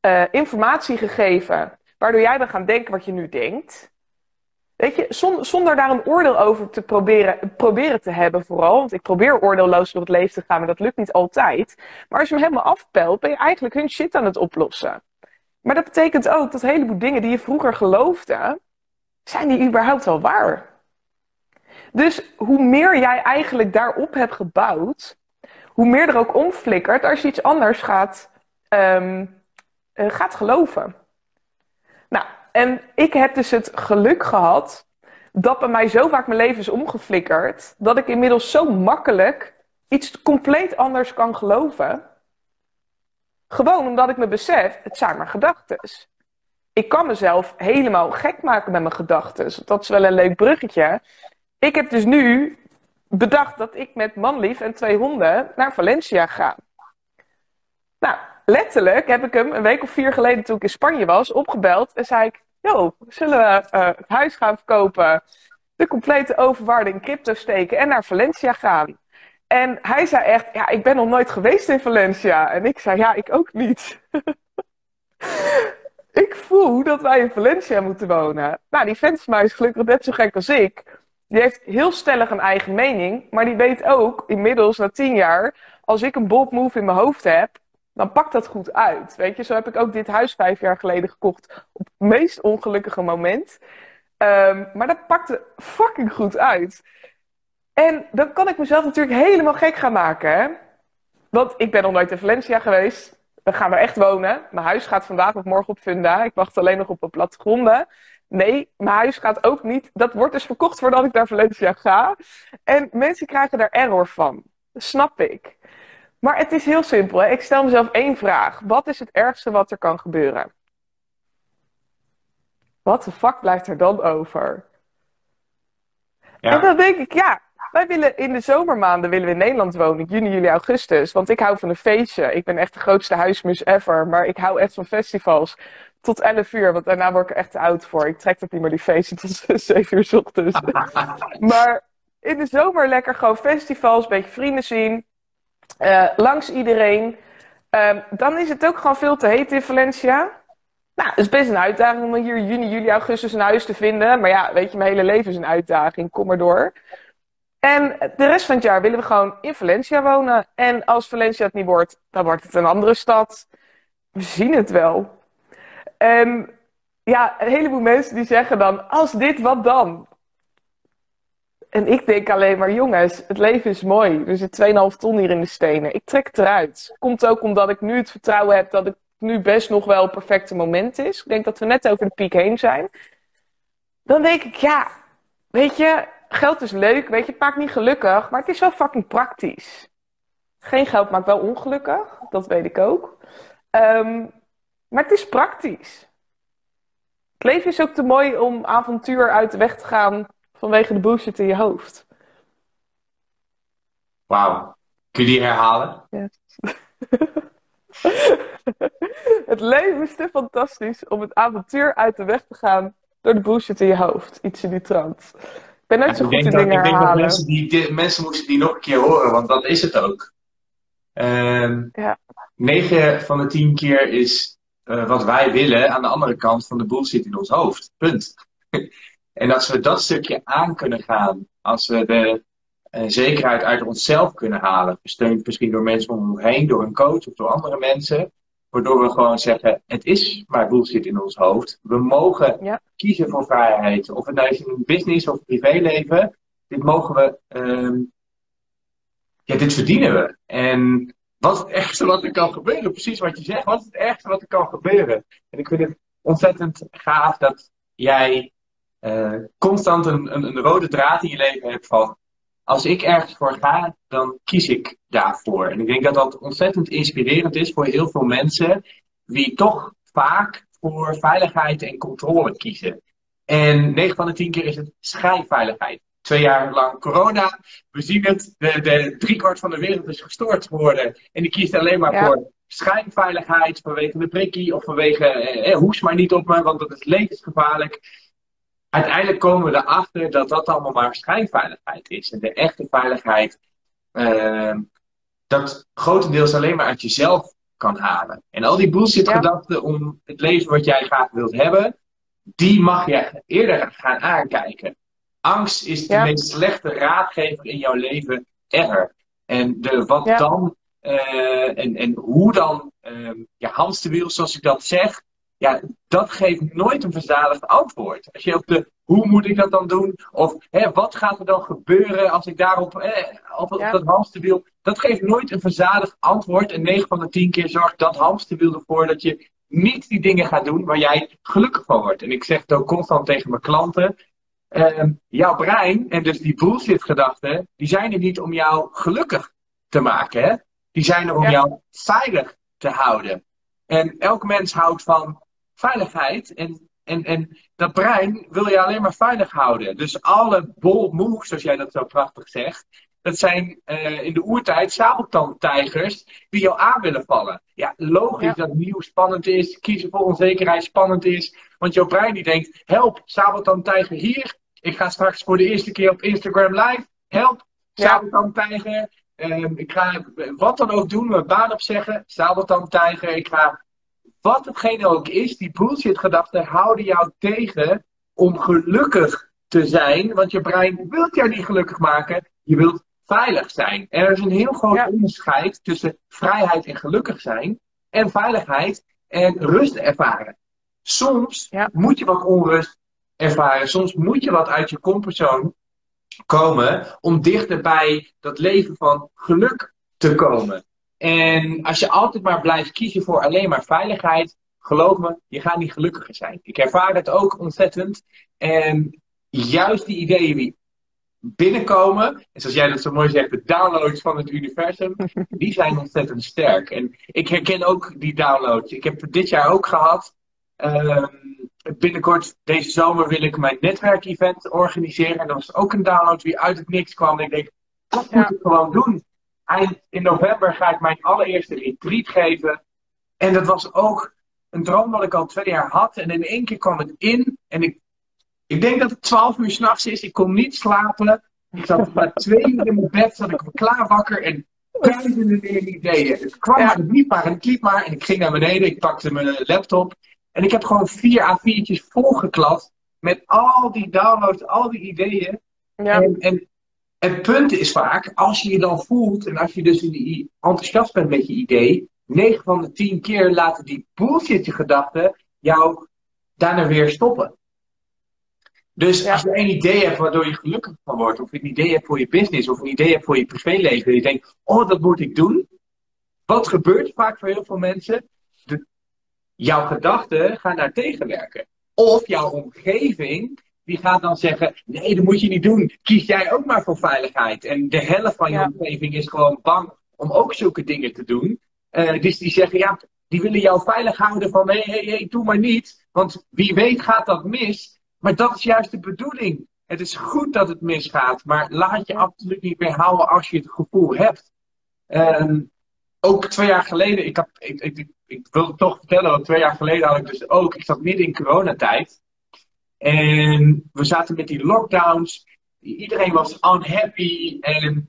uh, informatie gegeven, waardoor jij dan gaan denken wat je nu denkt. Weet je, zonder, daar een oordeel over te proberen, proberen te hebben vooral. Want ik probeer oordeelloos door het leven te gaan, maar dat lukt niet altijd. Maar als je hem helemaal afpelt, ben je eigenlijk hun shit aan het oplossen. Maar dat betekent ook dat een heleboel dingen die je vroeger geloofde, zijn die überhaupt wel waar? Dus hoe meer jij eigenlijk daarop hebt gebouwd, hoe meer er ook omflikkert als je iets anders gaat, um, uh, gaat geloven. En ik heb dus het geluk gehad dat bij mij zo vaak mijn leven is omgeflikkerd, dat ik inmiddels zo makkelijk iets compleet anders kan geloven. Gewoon omdat ik me besef, het zijn maar gedachten. Ik kan mezelf helemaal gek maken met mijn gedachten. Dat is wel een leuk bruggetje. Ik heb dus nu bedacht dat ik met manlief en twee honden naar Valencia ga. Nou, letterlijk heb ik hem een week of vier geleden toen ik in Spanje was opgebeld en zei ik: Yo, zullen we uh, het huis gaan verkopen, de complete overwaarde in crypto steken en naar Valencia gaan? En hij zei echt: Ja, ik ben nog nooit geweest in Valencia. En ik zei: Ja, ik ook niet. ik voel dat wij in Valencia moeten wonen. Nou, die vent van mij is gelukkig net zo gek als ik. Die heeft heel stellig een eigen mening, maar die weet ook inmiddels na tien jaar, als ik een bold move in mijn hoofd heb, dan pakt dat goed uit. Weet je, zo heb ik ook dit huis vijf jaar geleden gekocht op het meest ongelukkige moment. Um, maar dat pakte fucking goed uit. En dan kan ik mezelf natuurlijk helemaal gek gaan maken. Hè? Want ik ben nog nooit in Valencia geweest. We gaan er echt wonen. Mijn huis gaat vandaag of morgen op Funda. Ik wacht alleen nog op een plattegronden. Nee, mijn huis gaat ook niet. Dat wordt dus verkocht voordat ik naar Valencia ga. En mensen krijgen daar error van. Dat snap ik. Maar het is heel simpel. Hè? Ik stel mezelf één vraag. Wat is het ergste wat er kan gebeuren? Wat de fuck blijft er dan over? Ja. En dan denk ik, ja, wij willen in de zomermaanden willen we in Nederland wonen. Juni, juli, augustus. Want ik hou van een feestje. Ik ben echt de grootste huismus ever. Maar ik hou echt van festivals. Tot 11 uur, want daarna word ik er echt te oud voor. Ik trek dat niet meer die feesten tot 7 uur s ochtends. maar in de zomer lekker gewoon festivals, een beetje vrienden zien. Uh, langs iedereen. Uh, dan is het ook gewoon veel te heet in Valencia. Nou, het is best een uitdaging om hier juni, juli, augustus een huis te vinden. Maar ja, weet je, mijn hele leven is een uitdaging. Kom maar door. En de rest van het jaar willen we gewoon in Valencia wonen. En als Valencia het niet wordt, dan wordt het een andere stad. We zien het wel. En ja, een heleboel mensen die zeggen dan: als dit, wat dan? En ik denk alleen maar, jongens, het leven is mooi. Er zit 2,5 ton hier in de stenen. Ik trek het eruit. Komt ook omdat ik nu het vertrouwen heb dat het nu best nog wel het perfecte moment is. Ik denk dat we net over de piek heen zijn. Dan denk ik, ja, weet je, geld is leuk. Weet je, het maakt niet gelukkig, maar het is wel fucking praktisch. Geen geld maakt wel ongelukkig, dat weet ik ook. Um, maar het is praktisch. Het leven is ook te mooi om avontuur uit de weg te gaan vanwege de bullshit in je hoofd. Wauw. Kun je die herhalen? Ja. het leven is te fantastisch om het avontuur uit de weg te gaan door de bullshit in je hoofd. Iets in die trant. Ik ben net zo goed in dingen herhalen. Ik denk dat mensen, die, mensen moesten die nog een keer horen, want dat is het ook. Uh, ja. 9 van de 10 keer is uh, wat wij willen aan de andere kant van de bullshit in ons hoofd. Punt. en als we dat stukje aan kunnen gaan, als we de uh, zekerheid uit onszelf kunnen halen, gesteund misschien door mensen om ons heen, door een coach of door andere mensen, waardoor we gewoon zeggen: het is maar bullshit in ons hoofd. We mogen ja. kiezen voor vrijheid, of het nou is in een business of privéleven. Dit mogen we, uh, ja, dit verdienen we. En wat is het ergste wat er kan gebeuren? Precies wat je zegt. Wat is het ergste wat er kan gebeuren? En ik vind het ontzettend gaaf dat jij uh, constant een, een, een, rode draad in je leven hebt van... Als ik ergens voor ga, dan kies ik daarvoor. En ik denk dat dat ontzettend inspirerend is voor heel veel mensen... die toch vaak voor veiligheid en controle kiezen. En 9 van de 10 keer is het schijnveiligheid. Twee jaar lang corona. We zien het. De, de driekwart van de wereld is gestoord geworden. En die kiest alleen maar voor schijnveiligheid. Vanwege de prikkie of vanwege eh, eh, hoes maar niet op me, want dat is levensgevaarlijk. Uiteindelijk komen we erachter dat dat allemaal maar schijnveiligheid is. En de echte veiligheid, uh, dat grotendeels alleen maar uit jezelf kan halen. En al die bullshit gedachten om het leven wat jij graag wilt hebben, die mag je eerder gaan aankijken. Angst is de meest slechte raadgever in jouw leven ever. En de wat dan uh, en, en hoe dan uh, ja, hamsterwiel, zoals ik dat zeg, ja, dat geeft nooit een verzadigd antwoord. Als je op de hoe moet ik dat dan doen? Of hè, wat gaat er dan gebeuren als ik daarop eh, op, op dat hamsterwiel. Dat geeft nooit een verzadigd antwoord. En 9 van de 10 keer zorgt dat hamsterwiel ervoor dat je niet die dingen gaat doen waar jij gelukkig van wordt. En ik zeg het ook constant tegen mijn klanten. Uh, jouw brein en dus die bullshit gedachten, die zijn er niet om jou gelukkig te maken. Hè? Die zijn er om jou veilig te houden. En elk mens houdt van veiligheid. En, en, en dat brein wil je alleen maar veilig houden. Dus alle bold moves, zoals jij dat zo prachtig zegt. Dat zijn uh, in de oertijd sabeltandtijgers die jou aan willen vallen. Ja, logisch dat nieuw spannend is, kiezen voor onzekerheid spannend is. Want jouw brein die denkt, help, sabeltandtijger hier. Ik ga straks voor de eerste keer op Instagram live. Help, sabeltandtijger. Um, ik ga wat dan ook doen, mijn baan opzeggen, sabeltandtijger. Ik ga wat hetgene ook is, die bullshit gedachten houden jou tegen om gelukkig te zijn. Want je brein wil jou niet gelukkig maken. Je wilt veilig zijn. En er is een heel groot onderscheid tussen vrijheid en gelukkig zijn. En veiligheid en rust ervaren. Soms moet je wat onrust ervaren. Soms moet je wat uit je comfortzone komen om dichter bij dat leven van geluk te komen. En als je altijd maar blijft kiezen voor alleen maar veiligheid, geloof me, je gaat niet gelukkiger zijn. Ik ervaar het ook ontzettend. En juist die ideeën die binnenkomen, en zoals jij dat zo mooi zegt, de downloads van het universum, die zijn ontzettend sterk. En ik herken ook die downloads. Ik heb het dit jaar ook gehad. Uh, binnenkort deze zomer wil ik mijn netwerkevent organiseren. En dat was ook een download die uit het niks kwam. En ik denk, dat moet ik gewoon doen. Eind in november ga ik mijn allereerste retreat geven. En dat was ook een droom wat ik al twee jaar had. En in één keer kwam het in. En ik, ik denk dat het twaalf uur s'nachts is. Ik kon niet slapen. Ik zat maar twee uur in mijn bed. Zat ik klaar wakker. En duizenden ideeën. Het kwam maar, het liep maar en het liep maar. En ik ging naar beneden. Ik pakte mijn laptop. En ik heb gewoon vier A4'tjes volgeklad. Met al die downloads, al die ideeën. Ja. En, en het punt is vaak, als je je dan voelt en als je dus enthousiast bent met je idee, 9 van de 10 keer laten die bullshit gedachten jou daarna weer stoppen. Dus als je een idee hebt waardoor je gelukkig van wordt, of een idee hebt voor je business, of een idee hebt voor je privéleven, en je denkt, oh, dat moet ik doen. Wat gebeurt vaak voor heel veel mensen? De, jouw gedachten gaan daar tegenwerken. Of jouw omgeving die gaat dan zeggen: nee, dat moet je niet doen. Kies jij ook maar voor veiligheid. En de helft van je omgeving is gewoon bang om ook zulke dingen te doen. Uh, dus die zeggen: ja, die willen jou veilig houden van: hé, hé, hé, doe maar niet. Want wie weet gaat dat mis. Maar dat is juist de bedoeling. Het is goed dat het misgaat, maar laat je absoluut niet meer houden als je het gevoel hebt. Uh, ook twee jaar geleden, ik, had, ik, ik, ik, wil het toch vertellen, want twee jaar geleden had ik dus ook, ik zat midden in coronatijd. En we zaten met die lockdowns. Iedereen was unhappy. En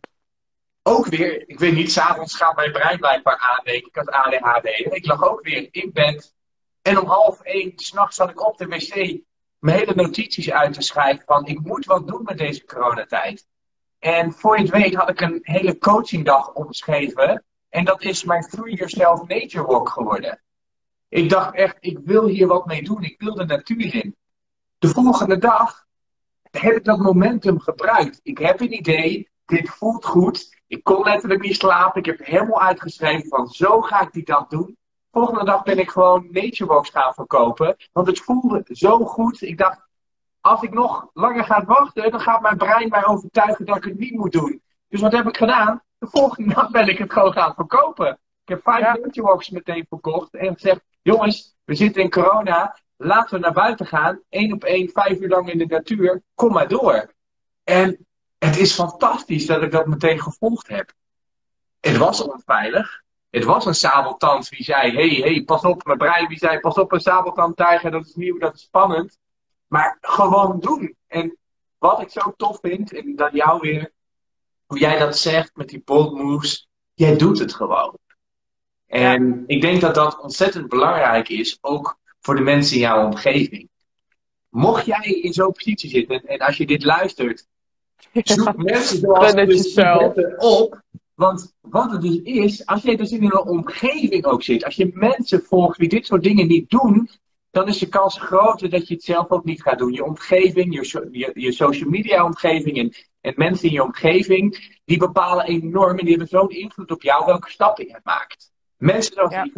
ook weer, ik weet niet, s'avonds gaat mijn brein blijkbaar aandenken. Ik had ADHD. Ik lag ook weer in bed. En om half één s'nachts zat ik op de wc mijn hele notities uit te schrijven van ik moet wat doen met deze coronatijd. En voor je het weet had ik een hele coachingdag opgeschreven. En dat is mijn Free Yourself Nature Walk geworden. Ik dacht echt, ik wil hier wat mee doen. Ik wil de natuur in. De volgende dag heb ik dat momentum gebruikt. Ik heb een idee, dit voelt goed. Ik kon letterlijk niet slapen. Ik heb helemaal uitgeschreven van zo ga ik die dag doen. Volgende dag ben ik gewoon Naturebox gaan verkopen. Want het voelde zo goed. Ik dacht, als ik nog langer ga wachten, dan gaat mijn brein mij overtuigen dat ik het niet moet doen. Dus wat heb ik gedaan? De volgende dag ben ik het gewoon gaan verkopen. Ik heb vijf ja. meteen verkocht en gezegd, jongens, we zitten in corona, laten we naar buiten gaan, één op één, vijf uur lang in de natuur, kom maar door. En het is fantastisch dat ik dat meteen gevolgd heb. Het was onveilig. Het was een sabeltand die zei: hey, hey, pas op. Mijn brein die zei: pas op, een sabeltandtijger, dat is nieuw, dat is spannend. Maar gewoon doen. En wat ik zo tof vind, en dan jou weer, hoe jij dat zegt met die bold moves, jij doet het gewoon. En ik denk dat dat ontzettend belangrijk is, ook voor de mensen in jouw omgeving. Mocht jij in zo'n positie zitten, en als je dit luistert, zoek mensen zoals je op. Want wat het dus is, als je dus in een omgeving ook zit, als je mensen volgt die dit soort dingen niet doen, dan is de kans groter dat je het zelf ook niet gaat doen. Je omgeving, je, je, je social media omgeving en, en mensen in je omgeving, die bepalen enorm en die hebben zo'n invloed op jou welke stappen je maakt. Mensen zoals ja. die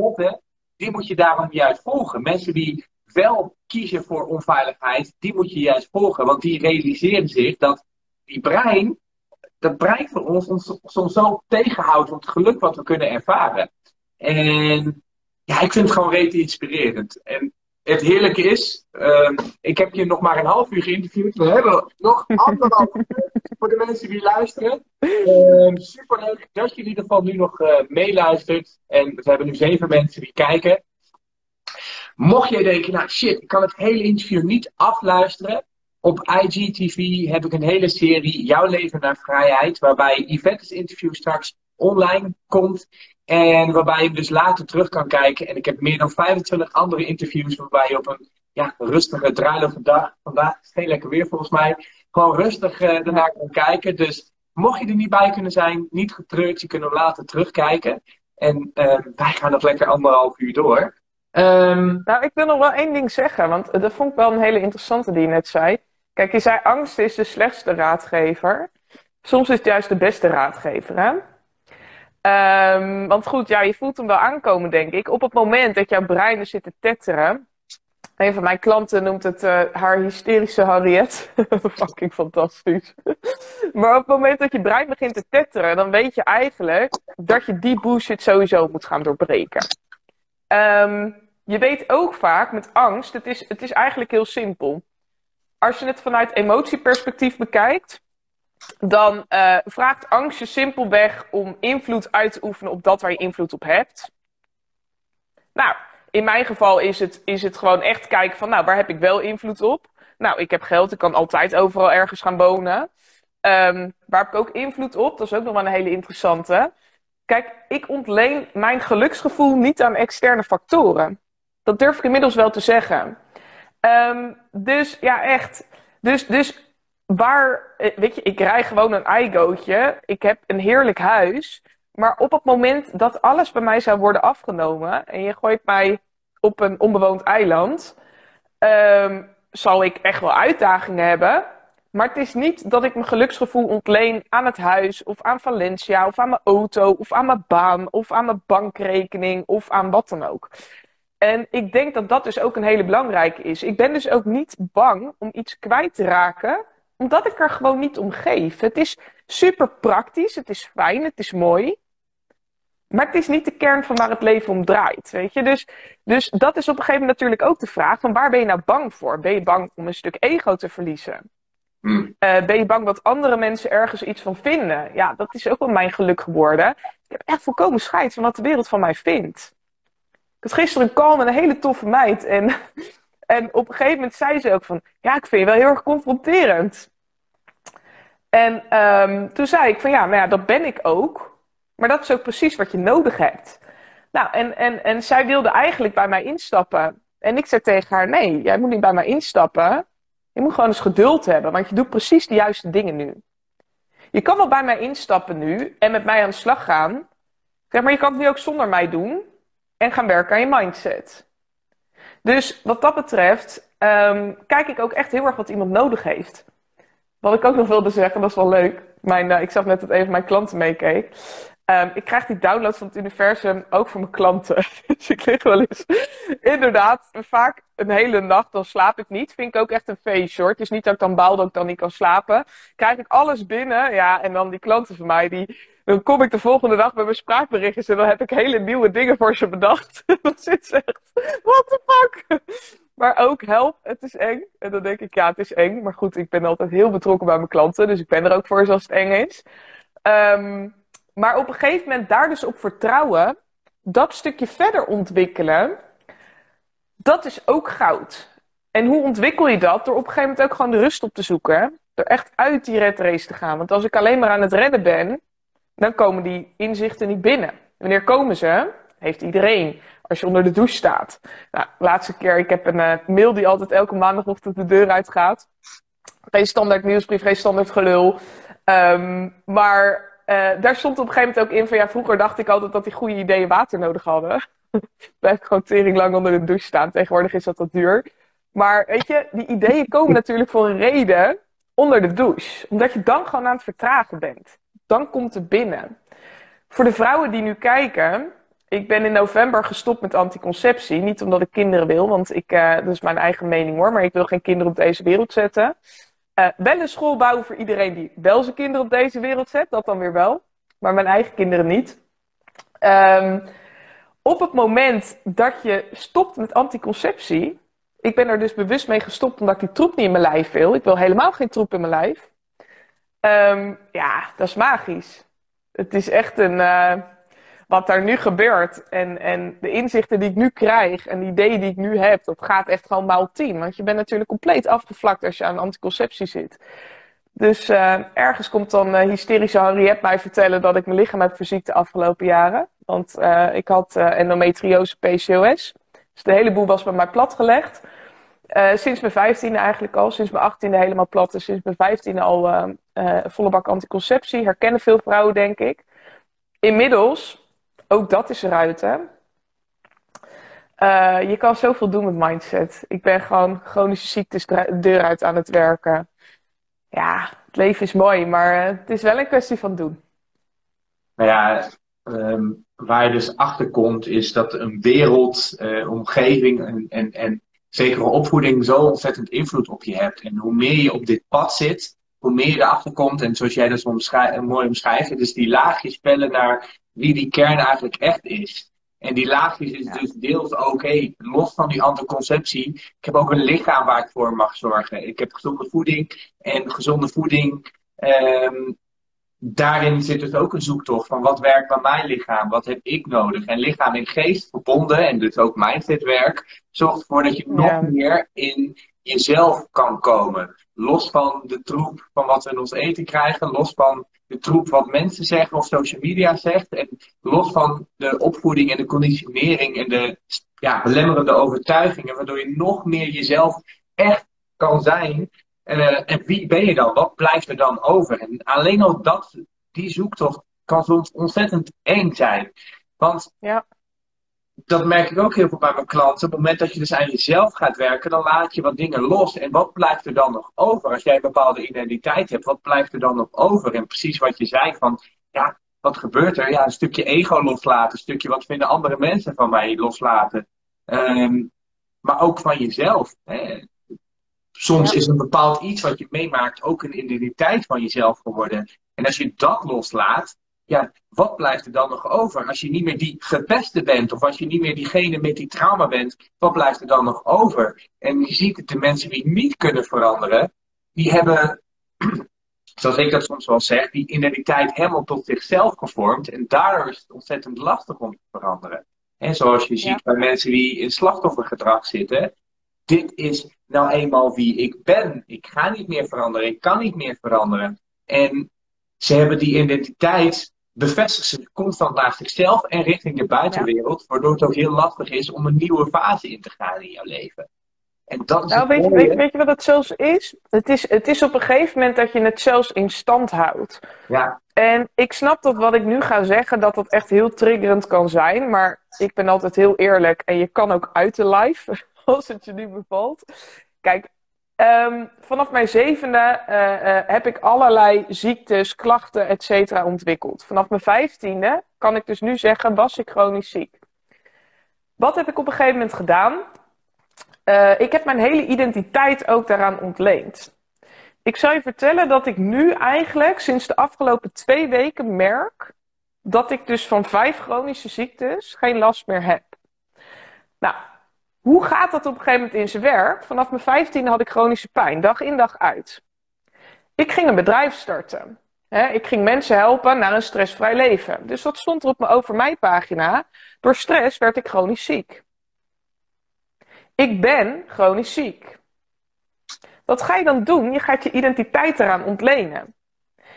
die moet je daarom juist volgen. Mensen die wel kiezen voor onveiligheid, die moet je juist volgen. Want die realiseren zich dat die brein, dat brein voor ons, ons soms zo tegenhoudt van het geluk wat we kunnen ervaren. En ja, ik vind het gewoon rete inspirerend. En het heerlijke is, uh, ik heb je nog maar een half uur geïnterviewd. We hebben nog anderhalf uur voor de mensen die luisteren. Uh, superleuk dat je in ieder geval nu nog uh, meeluistert. En we hebben nu zeven mensen die kijken. Mocht jij denken, nou shit, ik kan het hele interview niet afluisteren. Op IGTV heb ik een hele serie Jouw leven naar vrijheid. Waarbij Yvette's interview straks online komt. En waarbij je dus later terug kan kijken. En ik heb meer dan 25 andere interviews waarbij je op een ja, rustige, druilige dag, vandaag is het heel lekker weer volgens mij, gewoon rustig uh, daarna kan kijken. Dus mocht je er niet bij kunnen zijn, niet getreurd, je kunt hem later terugkijken. En uh, wij gaan nog lekker anderhalf uur door. Um, nou, ik wil nog wel één ding zeggen, want dat vond ik wel een hele interessante die je net zei. Kijk, je zei angst is de slechtste raadgever. Soms is het juist de beste raadgever, hè? Um, want goed, ja, je voelt hem wel aankomen, denk ik. Op het moment dat jouw brein er zit te tetteren. Een van mijn klanten noemt het uh, haar hysterische Harriet. Fucking fantastisch. maar op het moment dat je brein begint te tetteren, dan weet je eigenlijk dat je die bullshit sowieso moet gaan doorbreken. Um, je weet ook vaak met angst, het is, het is eigenlijk heel simpel. Als je het vanuit emotieperspectief bekijkt, dan uh, vraagt angst je simpelweg om invloed uit te oefenen op dat waar je invloed op hebt. Nou, in mijn geval is het, is het gewoon echt kijken van, nou, waar heb ik wel invloed op? Nou, ik heb geld, ik kan altijd overal ergens gaan wonen. Um, waar heb ik ook invloed op? Dat is ook nog wel een hele interessante. Kijk, ik ontleen mijn geluksgevoel niet aan externe factoren. Dat durf ik inmiddels wel te zeggen. Um, dus ja, echt. Dus, dus waar, eh, weet je, ik rij gewoon een eigootje. Ik heb een heerlijk huis. Maar op het moment dat alles bij mij zou worden afgenomen en je gooit mij op een onbewoond eiland, um, zal ik echt wel uitdagingen hebben. Maar het is niet dat ik mijn geluksgevoel ontleen aan het huis, of aan Valencia, of aan mijn auto, of aan mijn baan, of aan mijn bankrekening, of aan wat dan ook. En ik denk dat dat dus ook een hele belangrijke is. Ik ben dus ook niet bang om iets kwijt te raken omdat ik er gewoon niet om geef. Het is super praktisch, het is fijn, het is mooi. Maar het is niet de kern van waar het leven om draait. Weet je? Dus, dus dat is op een gegeven moment natuurlijk ook de vraag: van waar ben je nou bang voor? Ben je bang om een stuk ego te verliezen? Hmm. Uh, ben je bang dat andere mensen ergens iets van vinden? Ja, dat is ook wel mijn geluk geworden. Ik heb echt volkomen scheid van wat de wereld van mij vindt. Ik had gisteren een call met een hele toffe meid. En, en op een gegeven moment zei ze ook van... Ja, ik vind je wel heel erg confronterend. En um, toen zei ik van ja, nou ja, dat ben ik ook. Maar dat is ook precies wat je nodig hebt. Nou, en, en, en zij wilde eigenlijk bij mij instappen. En ik zei tegen haar: nee, jij moet niet bij mij instappen. Je moet gewoon eens geduld hebben, want je doet precies de juiste dingen nu. Je kan wel bij mij instappen nu en met mij aan de slag gaan. Zeg maar je kan het nu ook zonder mij doen en gaan werken aan je mindset. Dus wat dat betreft, um, kijk ik ook echt heel erg wat iemand nodig heeft. Wat ik ook nog wilde zeggen, dat is wel leuk. Mijn, uh, ik zag net dat even mijn klanten meekeek. Um, ik krijg die downloads van het universum ook voor mijn klanten. dus ik lig wel eens. Inderdaad, vaak een hele nacht, dan slaap ik niet. Vind ik ook echt een feestje hoor. Het is niet dat ik dan baal dat ik dan niet kan slapen. Krijg ik alles binnen. Ja, en dan die klanten van mij, die, Dan kom ik de volgende dag met mijn spraakberichtjes en dan heb ik hele nieuwe dingen voor ze bedacht. dan zit ze echt, what the fuck? Maar ook help, het is eng. En dan denk ik, ja, het is eng. Maar goed, ik ben altijd heel betrokken bij mijn klanten. Dus ik ben er ook voor als het eng is. Ehm, maar op een gegeven moment daar dus op vertrouwen. Dat stukje verder ontwikkelen. Dat is ook goud. En hoe ontwikkel je dat? Door op een gegeven moment ook gewoon de rust op te zoeken. Door echt uit die red race te gaan. Want als ik alleen maar aan het redden ben, dan komen die inzichten niet binnen. Wanneer komen ze? Heeft iedereen. Als je onder de douche staat. Nou, laatste keer, ik heb een uh, mail die altijd elke maandagochtend de deur uitgaat. Geen standaard nieuwsbrief, geen standaard gelul. Um, maar uh, daar stond op een gegeven moment ook in van ja, vroeger dacht ik altijd dat die goede ideeën water nodig hadden. Blijf gewoon tering lang onder de douche staan. Tegenwoordig is dat wat duur. Maar weet je, die ideeën komen natuurlijk voor een reden onder de douche. Omdat je dan gewoon aan het vertragen bent. Dan komt het binnen. Voor de vrouwen die nu kijken, ik ben in november gestopt met anticonceptie. Niet omdat ik kinderen wil, want ik, uh, dat is mijn eigen mening hoor, maar ik wil geen kinderen op deze wereld zetten. Uh, wel een school bouwen voor iedereen die wel zijn kinderen op deze wereld zet, dat dan weer wel. Maar mijn eigen kinderen niet. Um, op het moment dat je stopt met anticonceptie, ik ben er dus bewust mee gestopt omdat ik die troep niet in mijn lijf wil. Ik wil helemaal geen troep in mijn lijf. Um, ja, dat is magisch. Het is echt een. Uh, wat daar nu gebeurt en, en de inzichten die ik nu krijg en de ideeën die ik nu heb, dat gaat echt gewoon maal tien. Want je bent natuurlijk compleet afgevlakt als je aan anticonceptie zit. Dus uh, ergens komt dan uh, hysterische Henriette mij vertellen dat ik mijn lichaam heb verziekt de afgelopen jaren. Want uh, ik had endometriose PCOS. Dus de hele boel was bij mij platgelegd. sinds mijn vijftiende eigenlijk al. Sinds mijn achttiende helemaal plat. En sinds mijn vijftiende al volle bak anticonceptie. Herkennen veel vrouwen, denk ik. Inmiddels ook dat is eruit, hè. Uh, je kan zoveel doen met mindset. Ik ben gewoon chronische ziektes de deur uit aan het werken. Ja, het leven is mooi, maar uh, het is wel een kwestie van doen. Nou ja, um, waar je dus achter komt, is dat een wereld, uh, omgeving en, en, en zekere opvoeding zo ontzettend invloed op je hebt. En hoe meer je op dit pad zit, hoe meer je erachter komt. En zoals jij dat omschrijf, mooi omschrijft, dus die laagjes spellen naar wie die kern eigenlijk echt is. En die laagjes is dus deels hey, los van die anticonceptie, ik heb ook een lichaam waar ik voor mag zorgen. Ik heb gezonde voeding en gezonde voeding, um, daarin zit dus ook een zoektocht van wat werkt bij mijn lichaam, wat heb ik nodig. En lichaam en geest verbonden, en dus ook mindsetwerk, zorgt ervoor dat je nog meer in jezelf kan komen. Los van de troep van wat we in ons eten krijgen, los van troep wat mensen zeggen of social media zegt. En los van de opvoeding en de conditionering en de ja, belemmerende overtuigingen, waardoor je nog meer jezelf echt kan zijn. En wie ben je dan? Wat blijft er dan over? En alleen al dat, die zoektocht kan soms ontzettend eng zijn. Want ja dat merk ik ook heel veel bij mijn klanten. Op het moment dat je dus aan jezelf gaat werken, dan laat je wat dingen los. En wat blijft er dan nog over? Als jij een bepaalde identiteit hebt, wat blijft er dan nog over? En precies wat je zei van, ja, wat gebeurt er? Ja, een stukje ego loslaten, een stukje wat vinden andere mensen van mij loslaten. Um, maar ook van jezelf. Hè. Soms is een bepaald iets wat je meemaakt ook een identiteit van jezelf geworden. En als je dat loslaat, ja, wat blijft er dan nog over? Als je niet meer die gepeste bent, of als je niet meer diegene met die trauma bent, wat blijft er dan nog over? En je ziet het, de mensen die niet kunnen veranderen, die hebben, zoals ik dat soms wel zeg, die identiteit helemaal tot zichzelf gevormd. En daardoor is het ontzettend lastig om te veranderen. En zoals je ziet bij mensen die in slachtoffergedrag zitten, dit is nou eenmaal wie ik ben. Ik ga niet meer veranderen, ik kan niet meer veranderen. En ze hebben die identiteit bevestigen ze constant naar zichzelf en richting de buitenwereld, waardoor het ook heel lastig is om een nieuwe fase in te gaan in jouw leven. En dat is nou, weet, je, weet, weet, je wat het zelfs is? Het, is? het is op een gegeven moment dat je het zelfs in stand houdt. Ja. En ik snap dat wat ik nu ga zeggen, dat dat echt heel triggerend kan zijn. Maar ik ben altijd heel eerlijk en je kan ook uit de live, als het je niet bevalt. Kijk, Um, vanaf mijn zevende uh, uh, heb ik allerlei ziektes, klachten, et cetera ontwikkeld. Vanaf mijn vijftiende kan ik dus nu zeggen, was ik chronisch ziek. Wat heb ik op een gegeven moment gedaan? Uh, ik heb mijn hele identiteit ook daaraan ontleend. ik zou je vertellen dat ik nu eigenlijk sinds de afgelopen twee weken merk dat ik dus van vijf chronische ziektes geen last meer heb. Nou, hoe gaat dat op een gegeven moment in zijn werk? Vanaf mijn vijftiende had ik chronische pijn, dag in dag uit. Ik ging een bedrijf starten. ik ging mensen helpen naar een stressvrij leven. Dus dat stond er op mijn over mij pagina. Door stress werd ik chronisch ziek. Ik ben chronisch ziek. Wat ga je dan doen? Je gaat je identiteit eraan ontlenen.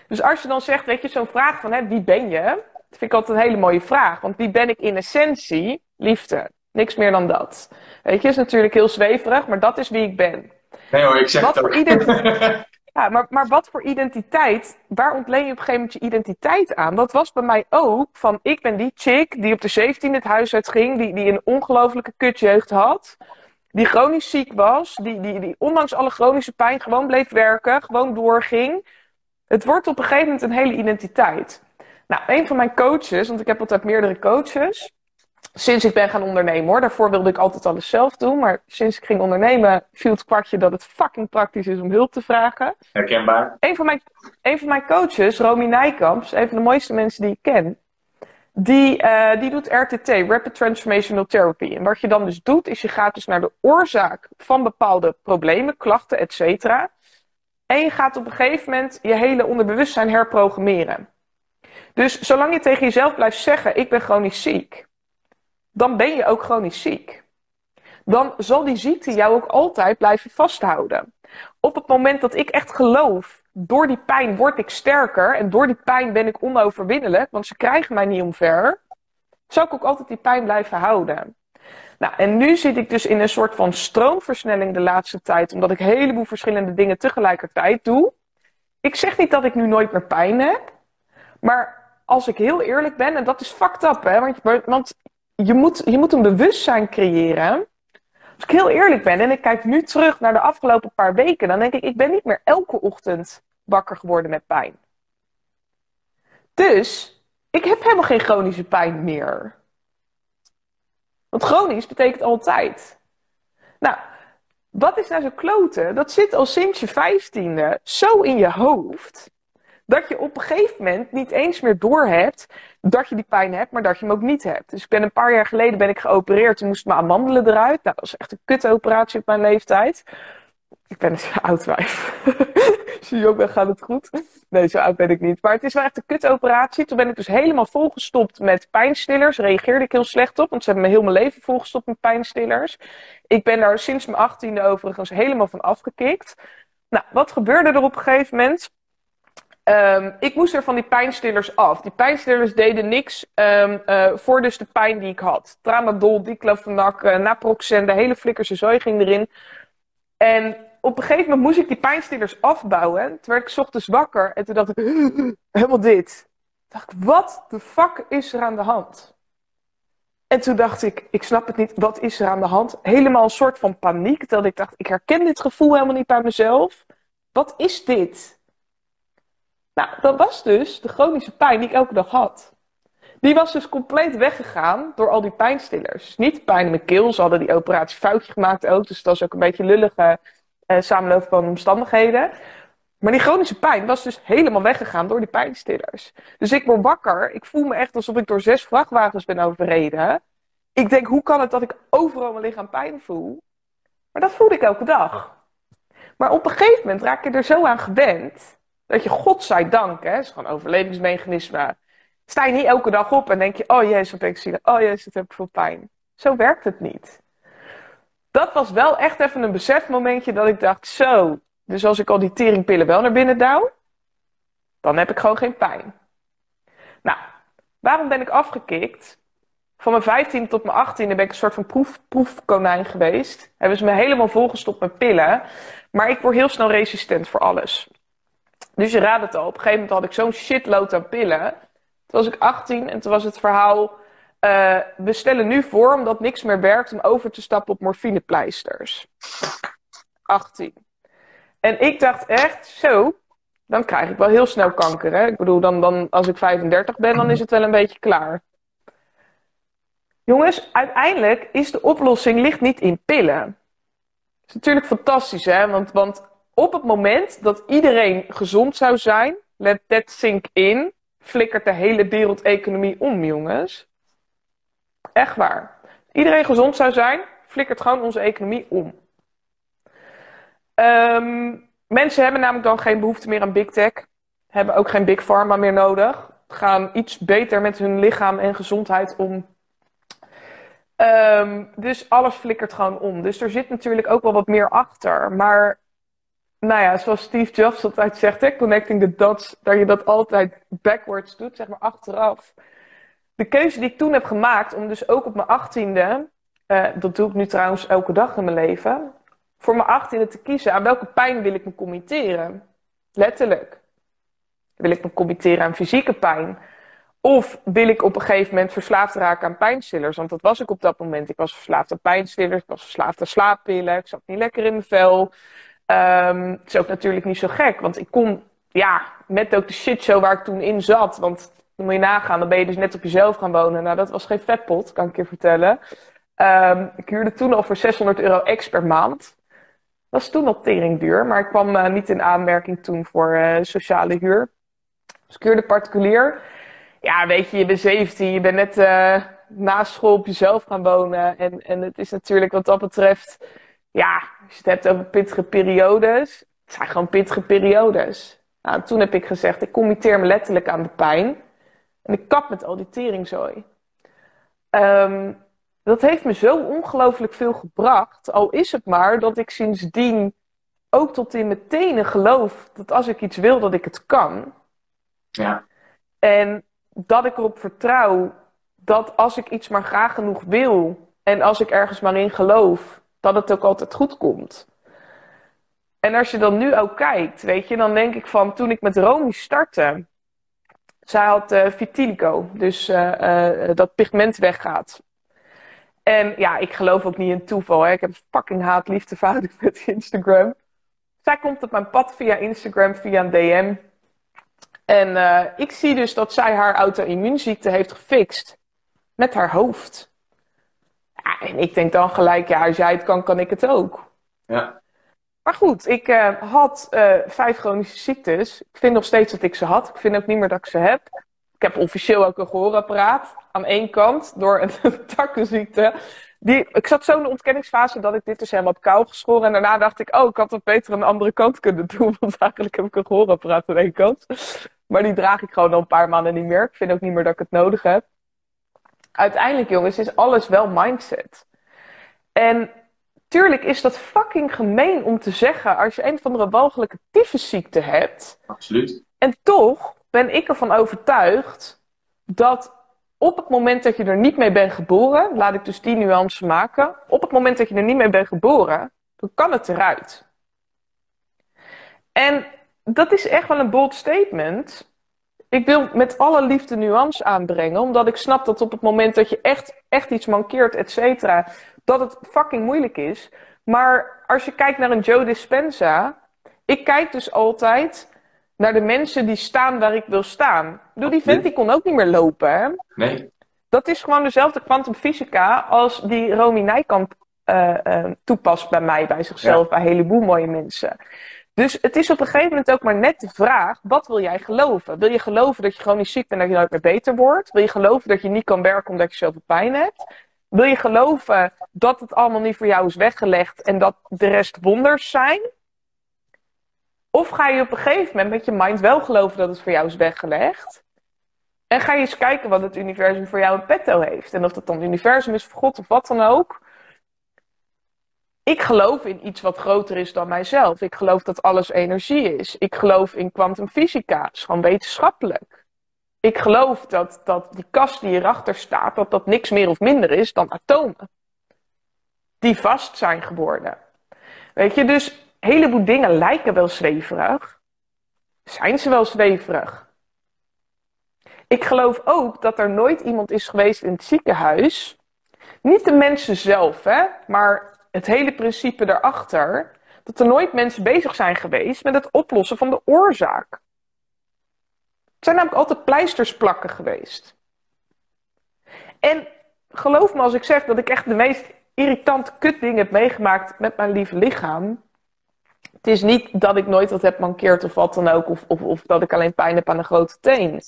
Dus als je dan zegt, weet je, zo'n vraag van hè, wie ben je? Dat vind ik altijd een hele mooie vraag. Want wie ben ik in essentie? Liefde. Niks meer dan dat. Weet je, is natuurlijk heel zweverig, maar dat is wie ik ben. Nee hoor, ik zeg wat het voor identiteit. ja, maar, maar wat voor identiteit? Waar ontleen je op een gegeven moment je identiteit aan? Dat was bij mij ook van, ik ben die chick die op de 17 het huis uitging, die, die een ongelofelijke kutjeugd had die chronisch ziek was, die, die, die ondanks alle chronische pijn gewoon bleef werken, gewoon doorging. Het wordt op een gegeven moment een hele identiteit. Nou, een van mijn coaches, want ik heb altijd meerdere coaches, sinds ik ben gaan ondernemen hoor. Daarvoor wilde ik altijd alles zelf doen, maar sinds ik ging ondernemen viel het kwartje dat het fucking praktisch is om hulp te vragen. Herkenbaar. Een van mijn, een van mijn coaches, Romy Nijkamps, een van de mooiste mensen die ik ken, die, uh, die doet RTT, Rapid Transformational Therapy. En wat je dan dus doet, is je gaat dus naar de oorzaak van bepaalde problemen, klachten, etc. En je gaat op een gegeven moment je hele onderbewustzijn herprogrammeren. Dus zolang je tegen jezelf blijft zeggen, ik ben chronisch ziek, dan ben je ook chronisch ziek. Dan zal die ziekte jou ook altijd blijven vasthouden. Op het moment dat ik echt geloof door die pijn word ik sterker en door die pijn ben ik onoverwinnelijk, want ze krijgen mij niet omver, zou ik ook altijd die pijn blijven houden. Nou, en nu zit ik dus in een soort van stroomversnelling de laatste tijd, omdat ik een heleboel verschillende dingen tegelijkertijd doe. Ik zeg niet dat ik nu nooit meer pijn heb, maar als ik heel eerlijk ben, en dat is fucked up, hè, want, want je, moet, je moet een bewustzijn creëren als ik heel eerlijk ben en ik kijk nu terug naar de afgelopen paar weken, dan denk ik, ik ben niet meer elke ochtend wakker geworden met pijn. Dus ik heb helemaal geen chronische pijn meer. Want chronisch betekent altijd. Nou, wat is nou zo kloten? Dat zit al sinds je vijftiende zo in je hoofd. Dat je op een gegeven moment niet eens meer doorhebt dat je die pijn hebt, maar dat je hem ook niet hebt. Dus ik ben een paar jaar geleden ben ik geopereerd. Toen moesten mijn amandelen eruit. Nou, dat was echt een kutoperatie op mijn leeftijd. Ik ben een oud wijf. Als je jong bent, gaat het goed. Nee, zo oud ben ik niet. Maar het is wel echt een kutoperatie. Toen ben ik dus helemaal volgestopt met pijnstillers. Reageerde ik heel slecht op, want ze hebben me heel mijn leven volgestopt met pijnstillers. Ik ben daar sinds mijn achttiende overigens helemaal van afgekikt. Nou, wat gebeurde er op een gegeven moment? Um, ik moest er van die pijnstillers af. Die pijnstillers deden niks um, uh, voor dus de pijn die ik had. Tramadol, diclofenac, uh, naproxen, de hele flikkerse zooi ging erin. En op een gegeven moment moest ik die pijnstillers afbouwen. Toen werd ik ochtends wakker en toen dacht ik, helemaal dit. Dacht ik, wat de fuck is er aan de hand? En toen dacht ik, ik snap het niet, wat is er aan de hand? Helemaal een soort van paniek, dat ik dacht, ik herken dit gevoel helemaal niet bij mezelf. Wat is dit? Nou, dat was dus de chronische pijn die ik elke dag had. Die was dus compleet weggegaan door al die pijnstillers. Niet pijn in mijn keel, ze hadden die operatie foutje gemaakt ook. Dus dat was ook een beetje lullige eh, samenloop van omstandigheden. Maar die chronische pijn was dus helemaal weggegaan door die pijnstillers. Dus ik word wakker. Ik voel me echt alsof ik door zes vrachtwagens ben overreden. Ik denk, hoe kan het dat ik overal mijn lichaam pijn voel? Maar dat voelde ik elke dag. Maar op een gegeven moment raak je er zo aan gewend dat je, godzijdank, hè, is gewoon overlevingsmechanisme. Sta je niet elke dag op en denk je, oh jezus, wat ben ik zielig. Oh jezus, wat heb ik veel pijn. Zo werkt het niet. Dat was wel echt even een besefmomentje dat ik dacht, zo. Dus als ik al die teringpillen wel naar binnen douw, dan heb ik gewoon geen pijn. Nou, waarom ben ik afgekikt? Van mijn 15e tot mijn 18e ben ik een soort van proef, proefkonijn geweest. Hebben ze me helemaal volgestopt met pillen. Maar ik word heel snel resistent voor alles. Dus je raadt het al, op een gegeven moment had ik zo'n shitload aan pillen. Toen was ik 18 en toen was het verhaal... Uh, we stellen nu voor, omdat niks meer werkt, om over te stappen op morfinepleisters. 18. En ik dacht echt, zo, dan krijg ik wel heel snel kanker. Hè? Ik bedoel, dan, dan, als ik 35 ben, dan is het wel een beetje klaar. Jongens, uiteindelijk is de oplossing ligt niet in pillen. Dat is natuurlijk fantastisch, hè? Want, want op het moment dat iedereen gezond zou zijn, let that sink in, flikkert de hele wereldeconomie om, jongens. Echt waar. Iedereen gezond zou zijn, flikkert gewoon onze economie om. Um, mensen hebben namelijk dan geen behoefte meer aan big tech. Hebben ook geen big pharma meer nodig. Gaan iets beter met hun lichaam en gezondheid om. Um, dus alles flikkert gewoon om. Dus er zit natuurlijk ook wel wat meer achter. Maar nou ja, zoals Steve Jobs altijd zegt, hè, connecting the dots, dat je dat altijd backwards doet, zeg maar achteraf. De keuze die ik toen heb gemaakt om dus ook op mijn achttiende, uh, dat doe ik nu trouwens elke dag in mijn leven, voor mijn achttiende te kiezen aan welke pijn wil ik me committeren. Letterlijk. Wil ik me committeren aan fysieke pijn? Of wil ik op een gegeven moment verslaafd raken aan pijnstillers? Want dat was ik op dat moment. Ik was verslaafd aan pijnstillers, ik was verslaafd aan slaappillen, ik zat niet lekker in mijn vel. Um, het is ook natuurlijk niet zo gek, want ik kon, ja, met ook de shitshow waar ik toen in zat. Want dan moet je nagaan, dan ben je dus net op jezelf gaan wonen. Nou, dat was geen vetpot, kan ik je vertellen. Um, ik huurde toen al voor 600 euro ex per maand. Dat was toen al tering duur, maar ik kwam uh, niet in aanmerking toen voor uh, sociale huur. Dus ik huurde particulier. Ja, weet je, je bent 17, je bent net uh, na school op jezelf gaan wonen. En, en het is natuurlijk wat dat betreft ja, als je het hebt over pittige periodes, het zijn gewoon pittige periodes. Nou, toen heb ik gezegd, ik committeer me letterlijk aan de pijn. En ik kap met al die teringzooi. Um, dat heeft me zo ongelooflijk veel gebracht. Al is het maar dat ik sindsdien ook tot in mijn tenen geloof dat als ik iets wil, dat ik het kan. Ja. En dat ik erop vertrouw dat als ik iets maar graag genoeg wil en als ik ergens maar in geloof, dat het ook altijd goed komt. En als je dan nu ook kijkt, weet je, dan denk ik van toen ik met Romy startte, zij had uh, vitiligo, dus uh, uh, dat pigment weggaat. En ja, ik geloof ook niet in toeval. Hè. Ik heb fucking haat-liefde verhouding met Instagram. Zij komt op mijn pad via Instagram, via een DM. En ik zie dus dat zij haar auto-immuunziekte heeft gefixt met haar hoofd en ik denk dan gelijk, ja, als jij het kan, kan ik het ook. Ja. Maar goed, ik uh, had uh, vijf chronische ziektes. Ik vind nog steeds dat ik ze had. Ik vind ook niet meer dat ik ze heb. Ik heb officieel ook een gehoorapparaat. Aan één kant door een takkenziekte. Die, ik zat zo in de ontkenningsfase dat ik dit dus helemaal op kou geschoren. En daarna dacht ik, oh, ik had het beter aan de andere kant kunnen doen. Want eigenlijk heb ik een gehoorapparaat aan één kant. Maar die draag ik gewoon al een paar maanden niet meer. Ik vind ook niet meer dat ik het nodig heb uiteindelijk, jongens, is alles wel mindset. En tuurlijk is dat fucking gemeen om te zeggen als je een of andere walgelijke tyfusziekte hebt. Absoluut. En toch ben ik ervan overtuigd dat op het moment dat je er niet mee bent geboren, laat ik dus die nuance maken, op het moment dat je er niet mee bent geboren, dan kan het eruit. En dat is echt wel een bold statement ik wil met alle liefde nuance aanbrengen. Omdat ik snap dat op het moment dat je echt, echt iets mankeert, et cetera, dat het fucking moeilijk is. Maar als je kijkt naar een Joe Dispenza. Ik kijk dus altijd naar de mensen die staan waar ik wil staan. Doe die vent die kon ook niet meer lopen, hè? Nee. Dat is gewoon dezelfde kwantumfysica als die Romy Nijkamp uh, uh, toepast bij mij, bij zichzelf, ja. bij een heleboel mooie mensen. Dus het is op een gegeven moment ook maar net de vraag: wat wil jij geloven? Wil je geloven dat je gewoon niet ziek bent en dat je nooit meer beter wordt? Wil je geloven dat je niet kan werken omdat je zoveel pijn hebt? Wil je geloven dat het allemaal niet voor jou is weggelegd en dat de rest wonders zijn? Of ga je op een gegeven moment met je mind wel geloven dat het voor jou is weggelegd? En ga je eens kijken wat het universum voor jou in petto heeft. En of dat dan het universum is, of God of wat dan ook ik geloof in iets wat groter is dan mijzelf. Ik geloof dat alles energie is. Ik geloof in kwantumfysica. Het is gewoon wetenschappelijk. Ik geloof dat, dat die kast die hierachter staat, dat dat niks meer of minder is dan atomen. Die vast zijn geworden. Weet je, dus een heleboel dingen lijken wel zweverig. Zijn ze wel zweverig? Ik geloof ook dat er nooit iemand is geweest in het ziekenhuis. Niet de mensen zelf, hè, maar het hele principe daarachter, dat er nooit mensen bezig zijn geweest met het oplossen van de oorzaak. Het zijn namelijk altijd pleisters plakken geweest. En geloof me als ik zeg dat ik echt de meest irritante kutdingen heb meegemaakt met mijn lieve lichaam. Het is niet dat ik nooit wat heb mankeerd of wat dan ook, of, of, of dat ik alleen pijn heb aan de grote teen.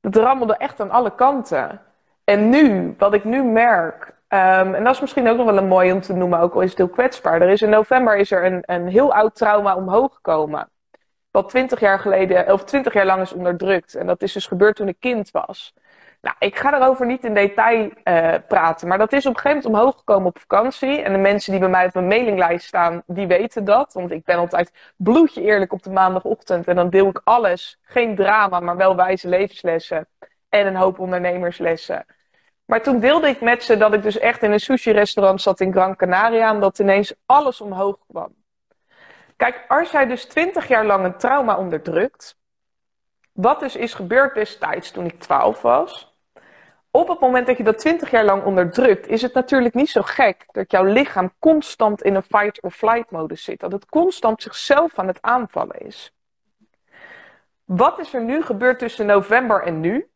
Het rammelde echt aan alle kanten. En nu, wat ik nu merk, ehm, en dat is misschien ook nog wel een mooi om te noemen, ook al is het heel kwetsbaar. Er is in november is er een, een heel oud trauma omhoog gekomen. Wat twintig jaar geleden, of twintig jaar lang is onderdrukt. En dat is dus gebeurd toen ik kind was. Nou, ik ga erover niet in detail uh, praten, maar dat is op een gegeven moment omhoog gekomen op vakantie. En de mensen die bij mij op mijn mailinglijst staan, die weten dat. Want ik ben altijd bloedje eerlijk op de maandagochtend. En dan deel ik alles. Geen drama, maar wel wijze levenslessen. En een hoop ondernemerslessen. Maar toen deelde ik met ze dat ik dus echt in een sushi-restaurant zat in Gran Canaria. En dat ineens alles omhoog kwam. Kijk, als jij dus twintig jaar lang een trauma onderdrukt. Wat dus is gebeurd destijds toen ik 12 was op het moment dat je dat 20 jaar lang onderdrukt, is het natuurlijk niet zo gek dat jouw lichaam constant in een fight or flight modus zit. Dat het constant zichzelf aan het aanvallen is. Wat is er nu gebeurd tussen november en nu?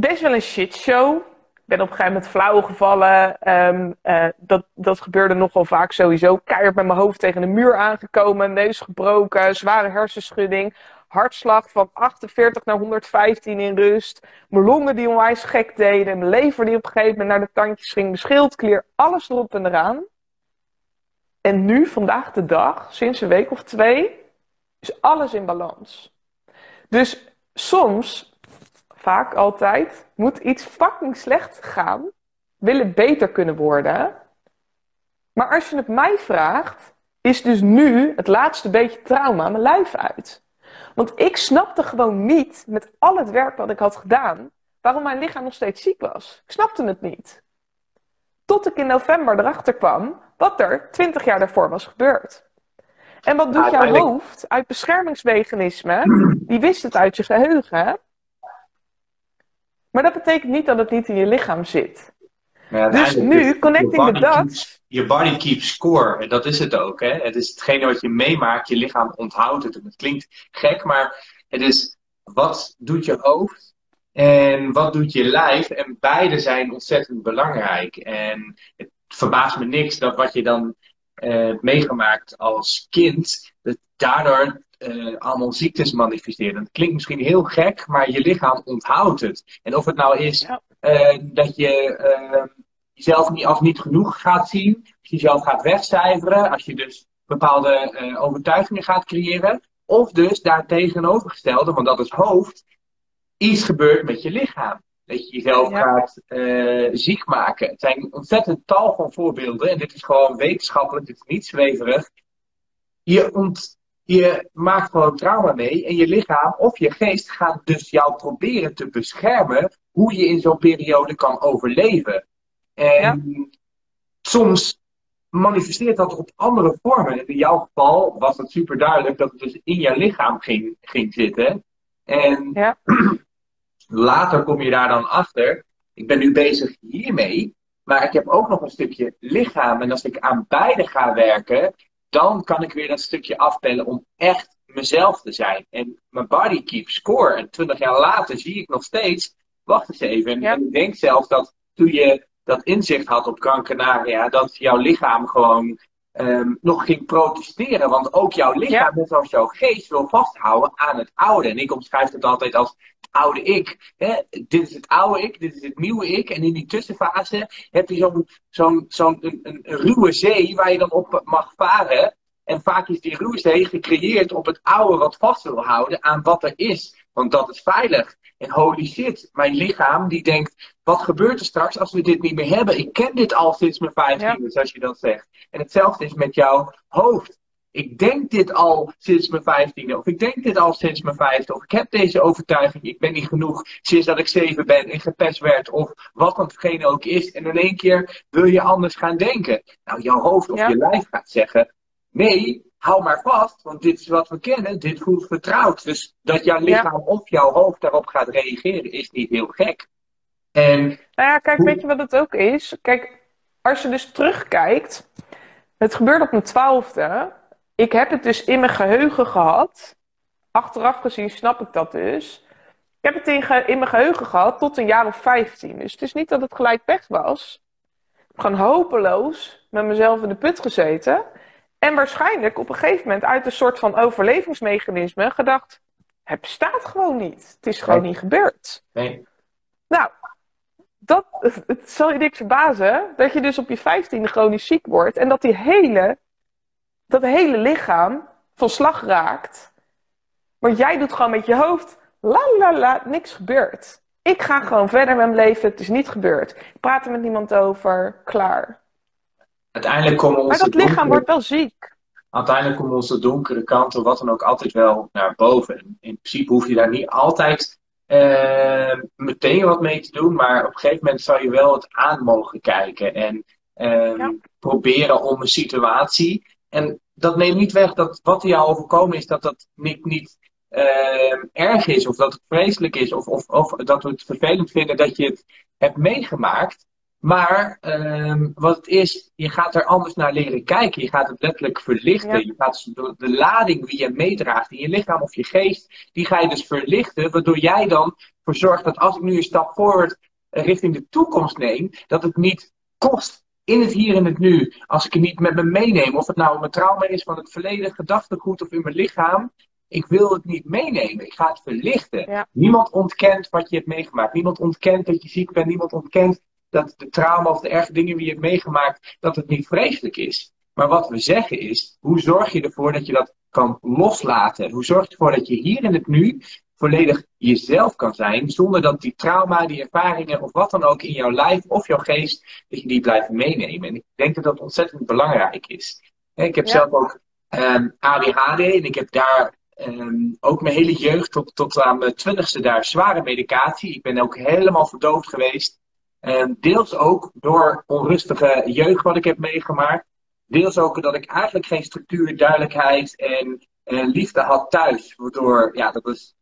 Best wel een shitshow. Ik ben op een gegeven moment flauw gevallen. Um, uh, dat, dat gebeurde nogal vaak sowieso. Keihard met mijn hoofd tegen de muur aangekomen. Neus gebroken. Zware hersenschudding hartslag van 48 naar 115 in rust. Mijn longen die onwijs gek deden. Mijn lever die op een gegeven moment naar de tandjes ging. Mijn schildklier, alles erop en eraan. En nu, vandaag de dag, sinds een week of twee, is alles in balans. Dus soms, vaak altijd, moet iets fucking slecht gaan. Willen beter kunnen worden. Maar als je het mij vraagt, is dus nu het laatste beetje trauma mijn lijf uit. Want ik snapte gewoon niet, met al het werk wat ik had gedaan, waarom mijn lichaam nog steeds ziek was. Ik snapte het niet. Tot ik in november erachter kwam wat er twintig jaar daarvoor was gebeurd. En wat doet jouw hoofd uit beschermingsmechanismen? Die wist het uit je geheugen. Maar dat betekent niet dat het niet in je lichaam zit. dus nu, connecting the dots. Je body keeps score. En dat is het ook. Hè? Het is hetgene wat je meemaakt. Je lichaam onthoudt het. En het klinkt gek, maar het is wat doet je hoofd en wat doet je lijf. En beide zijn ontzettend belangrijk. En het verbaast me niks dat wat je dan uh, meegemaakt als kind, dat daardoor uh, allemaal ziektes manifesteert. Het klinkt misschien heel gek, maar je lichaam onthoudt het. En of het nou is uh, dat je jezelf niet, als niet genoeg gaat zien, als je jezelf gaat wegcijferen, als je dus bepaalde overtuigingen gaat creëren, of dus daartegenovergestelde, want dat is hoofd, iets gebeurt met je lichaam. Dat je jezelf gaat ziek maken. Het zijn ontzettend tal van voorbeelden. En dit is gewoon wetenschappelijk, dit is niet zweverig. Je, ont, je maakt gewoon trauma mee. En je lichaam of je geest gaat dus jou proberen te beschermen. Hoe je in zo'n periode kan overleven. En soms manifesteert dat op andere vormen. In jouw geval was het super duidelijk dat het dus in je lichaam ging, ging zitten. En ja. later kom je daar dan achter. Ik ben nu bezig hiermee, maar ik heb ook nog een stukje lichaam. En als ik aan beide ga werken, dan kan ik weer dat stukje afpellen om echt mezelf te zijn. En mijn body keeps score. En twintig jaar later zie ik nog steeds, wacht eens even. En ik denk zelfs dat toen je dat inzicht had op Gran Canaria, dat jouw lichaam gewoon um, nog ging protesteren. Want ook jouw lichaam, net als jouw geest, wil vasthouden aan het oude. En ik omschrijf het altijd als het oude ik. Hè? Dit is het oude ik, dit is het nieuwe ik. En in die tussenfase heb je zo'n zo'n zo'n een, een ruwe zee waar je dan op mag varen. En vaak is die ruwe zee gecreëerd op het oude wat vast wil houden aan wat er is. Want dat is veilig. En holy shit, mijn lichaam die denkt, wat gebeurt er straks als we dit niet meer hebben? Ik ken dit al sinds mijn vijftiende, ja. zoals je dat zegt. En hetzelfde is met jouw hoofd. Ik denk dit al sinds mijn vijftiende, of ik denk dit al sinds mijn vijfde, of ik heb deze overtuiging, ik ben niet genoeg sinds dat ik zeven ben en gepest werd, of wat dan ook is. En in één keer wil je anders gaan denken. Nou, jouw hoofd of je lijf gaat zeggen, nee, hou maar vast, want dit is wat we kennen, dit voelt vertrouwd. Dus dat jouw lichaam of jouw hoofd daarop gaat reageren, is niet heel gek. En, nou ja, kijk, weet je wat het ook is? Kijk, als je dus terugkijkt, het gebeurde op mijn twaalfde. Ik heb het dus in mijn geheugen gehad. Achteraf gezien snap ik dat dus. Ik heb het in, in mijn geheugen gehad tot een jaar of 15. Dus het is niet dat het gelijk weg was. gewoon hopeloos met mezelf in de put gezeten. En waarschijnlijk op een gegeven moment uit een soort van overlevingsmechanisme gedacht: het bestaat gewoon niet. Het is gewoon niet gebeurd. Nee. Nou, dat, het zal je niks verbazen dat je dus op je vijftiende chronisch ziek wordt en dat die hele, dat hele lichaam van slag raakt. Want jij doet gewoon met je hoofd, la la la, niks gebeurt. Ik ga gewoon verder met mijn leven, het is niet gebeurd. Ik praat er met niemand over, klaar. Uiteindelijk komen onze maar dat lichaam wordt wel ziek. Uiteindelijk komen onze donkere kanten, wat dan ook, altijd wel naar boven. In principe hoef je daar niet altijd uh, meteen wat mee te doen, maar op een gegeven moment zou je wel het aan mogen kijken en uh, proberen om een situatie. En dat neemt niet weg dat wat er jou overkomen is, dat dat niet, niet uh, erg is, of dat het vreselijk is, of, of, of dat we het vervelend vinden dat je het hebt meegemaakt. Maar um, wat het is, je gaat er anders naar leren kijken. Je gaat het letterlijk verlichten. Je gaat de, de, lading die je meedraagt in je lichaam of je geest, die ga je dus verlichten. Waardoor jij dan voor zorgt dat als ik nu een stap voorwaarts uh, richting de toekomst neem, dat het niet kost in het hier en het nu. Als ik het niet met me meeneem, of het nou mijn trauma is van het verleden, gedachtegoed of in mijn lichaam. Ik wil het niet meenemen. Ik ga het verlichten. Ja. Niemand ontkent wat je hebt meegemaakt. Niemand ontkent dat je ziek bent. Niemand ontkent dat de trauma of de erge dingen die je hebt meegemaakt, dat het niet vreselijk is. Maar wat we zeggen is, hoe zorg je ervoor dat je dat kan loslaten? Hoe zorg je ervoor dat je hier in het nu volledig jezelf kan zijn, zonder dat die trauma, die ervaringen of wat dan ook in jouw lijf of jouw geest, dat je die blijft meenemen. En ik denk dat dat ontzettend belangrijk is. Ik heb Ja. zelf ook ehm ADHD en ik heb daar ehm, ook mijn hele jeugd tot, tot aan mijn twintigste daar zware medicatie. Ik ben ook helemaal verdoofd geweest. Ehm, deels ook door onrustige jeugd wat ik heb meegemaakt. Deels ook dat ik eigenlijk geen structuur, duidelijkheid en eh, liefde had thuis. Waardoor, ja, dat is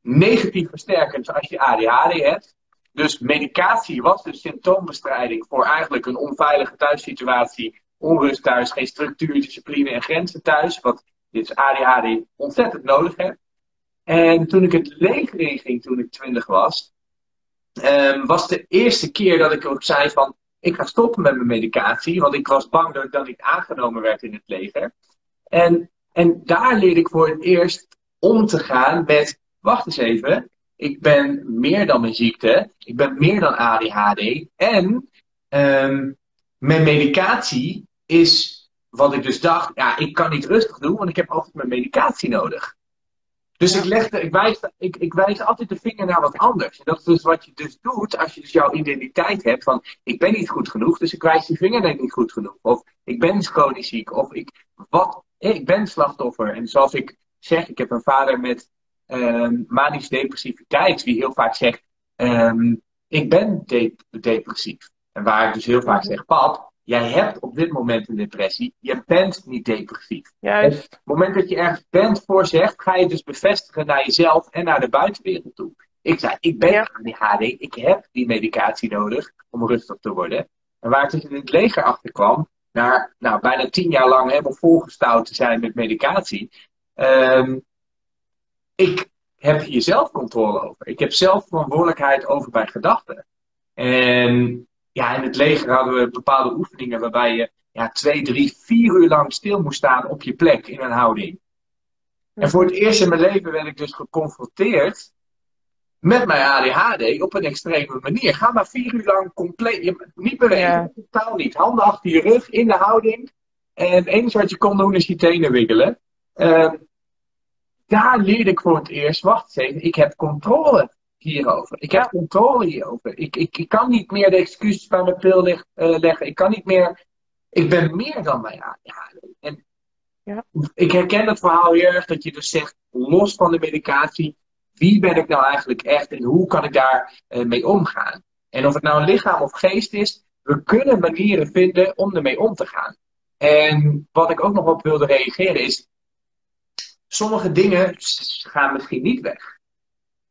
negatief versterkend als je ADHD hebt. Dus medicatie was dus symptoombestrijding voor eigenlijk een onveilige thuissituatie. Onrust thuis, geen structuur, discipline en grenzen thuis. Wat dit ADHD ontzettend nodig heeft. En toen ik het leger inging toen ik twintig was, um, was de eerste keer dat ik ook zei van, ik ga stoppen met mijn medicatie, want ik was bang dat ik aangenomen werd in het leger. En, en daar leerde ik voor het eerst om te gaan met, wacht eens even, ik ben meer dan mijn ziekte, ik ben meer dan ADHD en um, mijn medicatie is wat ik dus dacht, ja, ik kan niet rustig doen, want ik heb altijd mijn medicatie nodig. Dus Ja. ik, legde, ik, wijs, ik, ik wijs altijd de vinger naar wat anders. En dat is dus wat je dus doet als je dus jouw identiteit hebt van ik ben niet goed genoeg, dus ik wijs die vinger naar niet goed genoeg. Of ik ben chronisch ziek, of ik, wat, eh, ik ben slachtoffer. En zoals ik zeg, ik heb een vader met um, manisch depressiviteit, die heel vaak zegt, um, ik ben de depressief. En waar ik dus heel vaak zeg, pap, jij hebt op dit moment een depressie, je bent niet depressief. Juist. Op het moment dat je ergens bent voor zegt, ga je dus bevestigen naar jezelf en naar de buitenwereld toe. Ik zei, ik ben Ja. ADHD, ik heb die medicatie nodig om rustig te worden. En waar ik dus in het leger achter kwam, na nou, bijna tien jaar lang helemaal volgestouwd te zijn met medicatie, um, ik heb hier zelf controle over. Ik heb zelf verantwoordelijkheid over mijn gedachten. En ja, in het leger hadden we bepaalde oefeningen waarbij je ja, twee, drie, vier uur lang stil moest staan op je plek in een houding. En voor het eerst in mijn leven werd ik dus geconfronteerd met mijn ADHD op een extreme manier. Ga maar vier uur lang compleet, je, niet bewegen, Ja. totaal niet. Handen achter je rug, in de houding. En het enige wat je kon doen is je tenen wiggelen. Uh, daar leerde ik voor het eerst, wacht eens even, ik heb controle hierover. Ik heb Ja. controle hierover. Ik, ik, ik kan niet meer de excuses bij mijn pil leg, uh, leggen. Ik kan niet meer. Ik ben meer dan mijn ADHD. En Ja. ik herken dat verhaal heel erg dat je dus zegt, los van de medicatie, wie ben ik nou eigenlijk echt en hoe kan ik daar uh, mee omgaan? En of het nou een lichaam of geest is, we kunnen manieren vinden om ermee om te gaan. En wat ik ook nog op wilde reageren is, sommige dingen gaan misschien niet weg.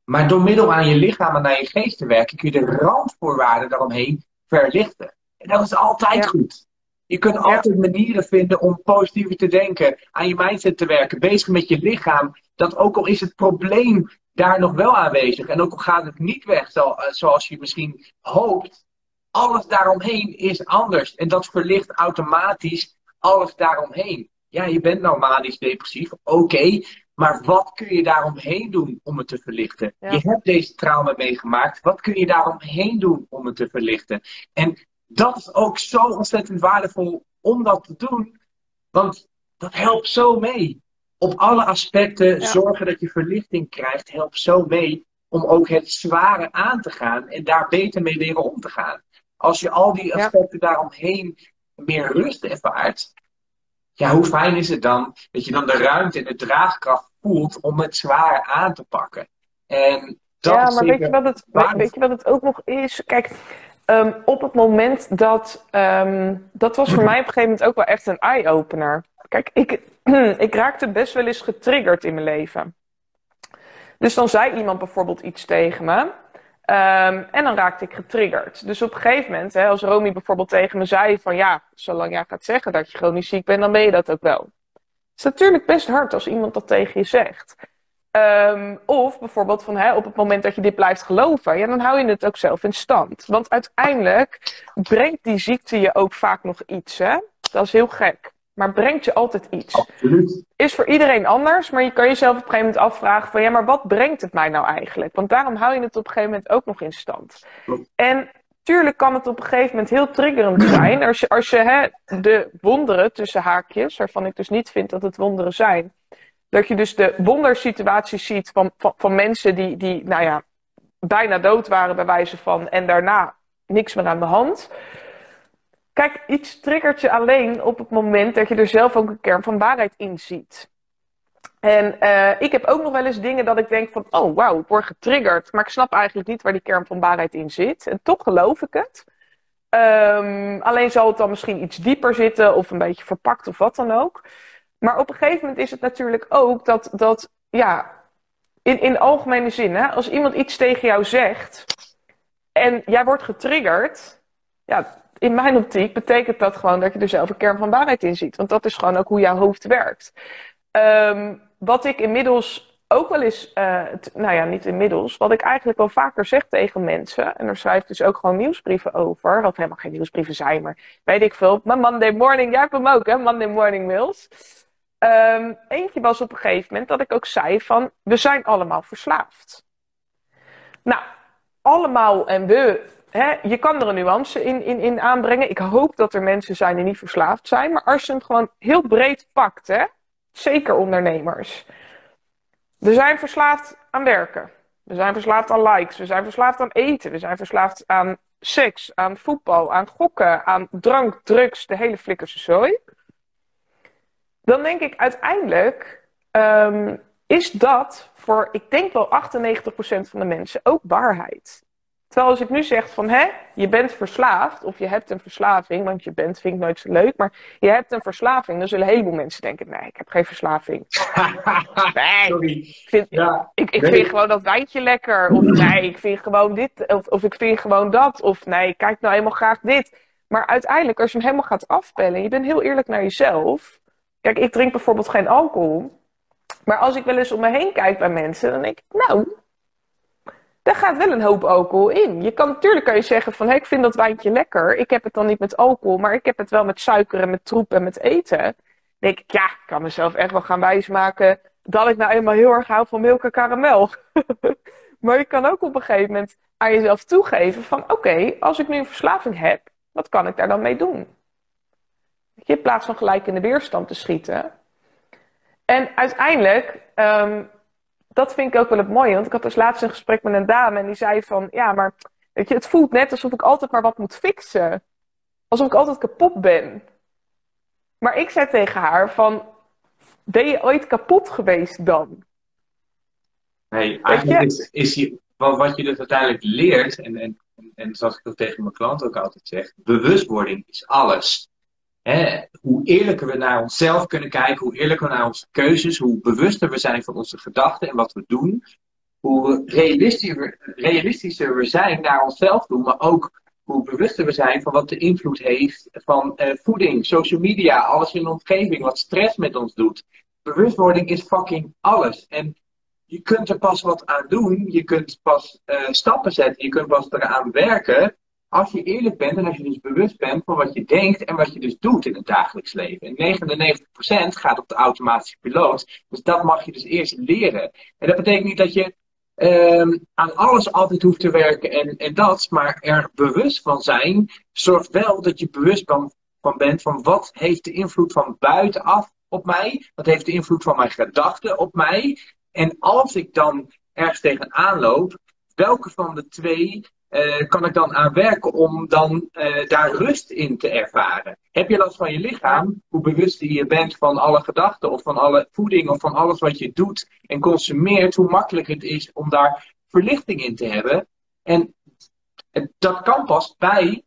Maar door middel aan je lichaam en naar je geest te werken, kun je de randvoorwaarden daaromheen verlichten. En dat is altijd Ja. goed. Je kunt altijd manieren vinden om positiever te denken, aan je mindset te werken, bezig met je lichaam. Dat ook al is het probleem daar nog wel aanwezig en ook al gaat het niet weg zo- zoals je misschien hoopt, alles daaromheen is anders. En dat verlicht automatisch alles daaromheen. Ja, je bent nou manisch depressief, oké. Maar wat kun je daaromheen doen om het te verlichten? Je hebt deze trauma meegemaakt. Wat kun je daaromheen doen om het te verlichten? En dat is ook zo ontzettend waardevol om dat te doen. Want dat helpt zo mee. Op alle aspecten zorgen dat je verlichting krijgt, helpt zo mee om ook het zware aan te gaan en daar beter mee leren om te gaan. Als je al die aspecten daaromheen meer rust ervaart, ja, hoe fijn is het dan dat je dan de ruimte en de draagkracht voelt om het zware aan te pakken. En dat ja, maar weet je, wat het, weet je wat het ook nog is? Kijk, ehm, op het moment dat. Um, dat was voor mij op een gegeven moment ook wel echt een eye-opener. Kijk, ik, ik raakte best wel eens getriggerd in mijn leven. Dus dan zei iemand bijvoorbeeld iets tegen me. Ehm, en dan raakte ik getriggerd. Dus op een gegeven moment, hè, als Romy bijvoorbeeld tegen me zei van ja, zolang jij gaat zeggen dat je chronisch ziek bent, dan ben je dat ook wel. Het is natuurlijk best hard als iemand dat tegen je zegt. Ehm, of bijvoorbeeld van hè, op het moment dat je dit blijft geloven, ja, dan hou je het ook zelf in stand. Want uiteindelijk brengt die ziekte je ook vaak nog iets. Hè? Dat is heel gek maar brengt je altijd iets. Absoluut. Is voor iedereen anders, maar je kan jezelf op een gegeven moment afvragen van ja, maar wat brengt het mij nou eigenlijk? Want daarom hou je het op een gegeven moment ook nog in stand. En tuurlijk kan het op een gegeven moment heel triggerend zijn als je, als je hè, de wonderen tussen haakjes, waarvan ik dus niet vind dat het wonderen zijn, dat je dus de wondersituaties ziet van, van, van mensen die, die, nou ja, bijna dood waren bij wijze van en daarna niks meer aan de hand. Kijk, iets triggert je alleen op het moment dat je er zelf ook een kern van waarheid in ziet. En uh, ik heb ook nog wel eens dingen dat ik denk van, oh wauw, ik word getriggerd, maar ik snap eigenlijk niet waar die kern van waarheid in zit. En toch geloof ik het. Um, alleen zal het dan misschien iets dieper zitten of een beetje verpakt of wat dan ook. Maar op een gegeven moment is het natuurlijk ook dat, dat ja, in, in algemene zin, hè, als iemand iets tegen jou zegt en jij wordt getriggerd, ja, in mijn optiek betekent dat gewoon dat je er zelf een kern van waarheid in ziet. Want dat is gewoon ook hoe jouw hoofd werkt. Um, wat ik inmiddels ook wel eens, uh, nou ja, niet inmiddels, wat ik eigenlijk wel vaker zeg tegen mensen, en daar schrijf dus ook gewoon nieuwsbrieven over, wat helemaal geen nieuwsbrieven zijn, maar weet ik veel. Maar Monday morning, jij hebt hem ook, hè, Monday morning mails. Um, eentje was op een gegeven moment dat ik ook zei van, we zijn allemaal verslaafd. Nou, allemaal en we hè, je kan er een nuance in, in, in aanbrengen. Ik hoop dat er mensen zijn die niet verslaafd zijn. Maar als je hem gewoon heel breed pakt, hè, zeker ondernemers. We zijn verslaafd aan werken. We zijn verslaafd aan likes. We zijn verslaafd aan eten. We zijn verslaafd aan seks, aan voetbal, aan gokken, aan drank, drugs, de hele flikkerse zooi. Dan denk ik uiteindelijk um, is dat voor, ik denk wel 98% van de mensen ook waarheid. Terwijl als ik nu zeg van, hè, je bent verslaafd, of je hebt een verslaving, want je bent vind ik nooit zo leuk, maar je hebt een verslaving, dan zullen een heleboel mensen denken, nee, ik heb geen verslaving. nee, Sorry. ik vind, ja, ik, ik vind gewoon dat wijntje lekker, of nee, ik vind gewoon dit, of, of ik vind gewoon dat, of nee, ik kijk nou helemaal graag dit. Maar uiteindelijk, als je hem helemaal gaat afpellen, je bent heel eerlijk naar jezelf. Kijk, ik drink bijvoorbeeld geen alcohol, maar als ik wel eens om me heen kijk bij mensen, dan denk ik, nou, daar gaat wel een hoop alcohol in. Je kan natuurlijk kan je zeggen van, ik vind dat wijntje lekker. Ik heb het dan niet met alcohol, maar ik heb het wel met suiker en met troep en met eten. Denk ik, ja, ik kan mezelf echt wel gaan wijsmaken dat ik nou eenmaal heel erg hou van melk en karamel. maar je kan ook op een gegeven moment aan jezelf toegeven van, oké, als ik nu een verslaving heb, wat kan ik daar dan mee doen? In plaats van gelijk in de weerstand te schieten. En uiteindelijk um, dat vind ik ook wel het mooie. Want ik had dus laatst een gesprek met een dame en die zei van... Ja, maar weet je, het voelt net alsof ik altijd maar wat moet fixen. Alsof ik altijd kapot ben. Maar ik zei tegen haar van... Ben je ooit kapot geweest dan? Nee, eigenlijk is, is je, wat je dus uiteindelijk leert... En, en, en zoals ik dat tegen mijn klant ook altijd zeg... Bewustwording is alles hoe eerlijker we naar onszelf kunnen kijken, hoe eerlijker we naar onze keuzes, hoe bewuster we zijn van onze gedachten en wat we doen, hoe realistischer, realistischer we zijn naar onszelf toe, maar ook hoe bewuster we zijn van wat de invloed heeft van eh, voeding, social media, alles in de omgeving, wat stress met ons doet. Bewustwording is fucking alles. En je kunt er pas wat aan doen, je kunt pas uh, stappen zetten, je kunt pas eraan werken als je eerlijk bent en als je dus bewust bent van wat je denkt en wat je dus doet in het dagelijks leven. En 99% gaat op de automatische piloot. Dus dat mag je dus eerst leren. En dat betekent niet dat je um, aan alles altijd hoeft te werken en, en dat, maar er bewust van zijn, zorgt wel dat je bewust van, van bent van wat heeft de invloed van buitenaf op mij, wat heeft de invloed van mijn gedachten op mij. En als ik dan ergens tegenaan loop, welke van de twee uh, kan ik dan aan werken om dan uh, daar rust in te ervaren? Heb je last van je lichaam? Hoe bewuster je bent van alle gedachten of van alle voeding of van alles wat je doet en consumeert, hoe makkelijker het is om daar verlichting in te hebben. En dat kan pas bij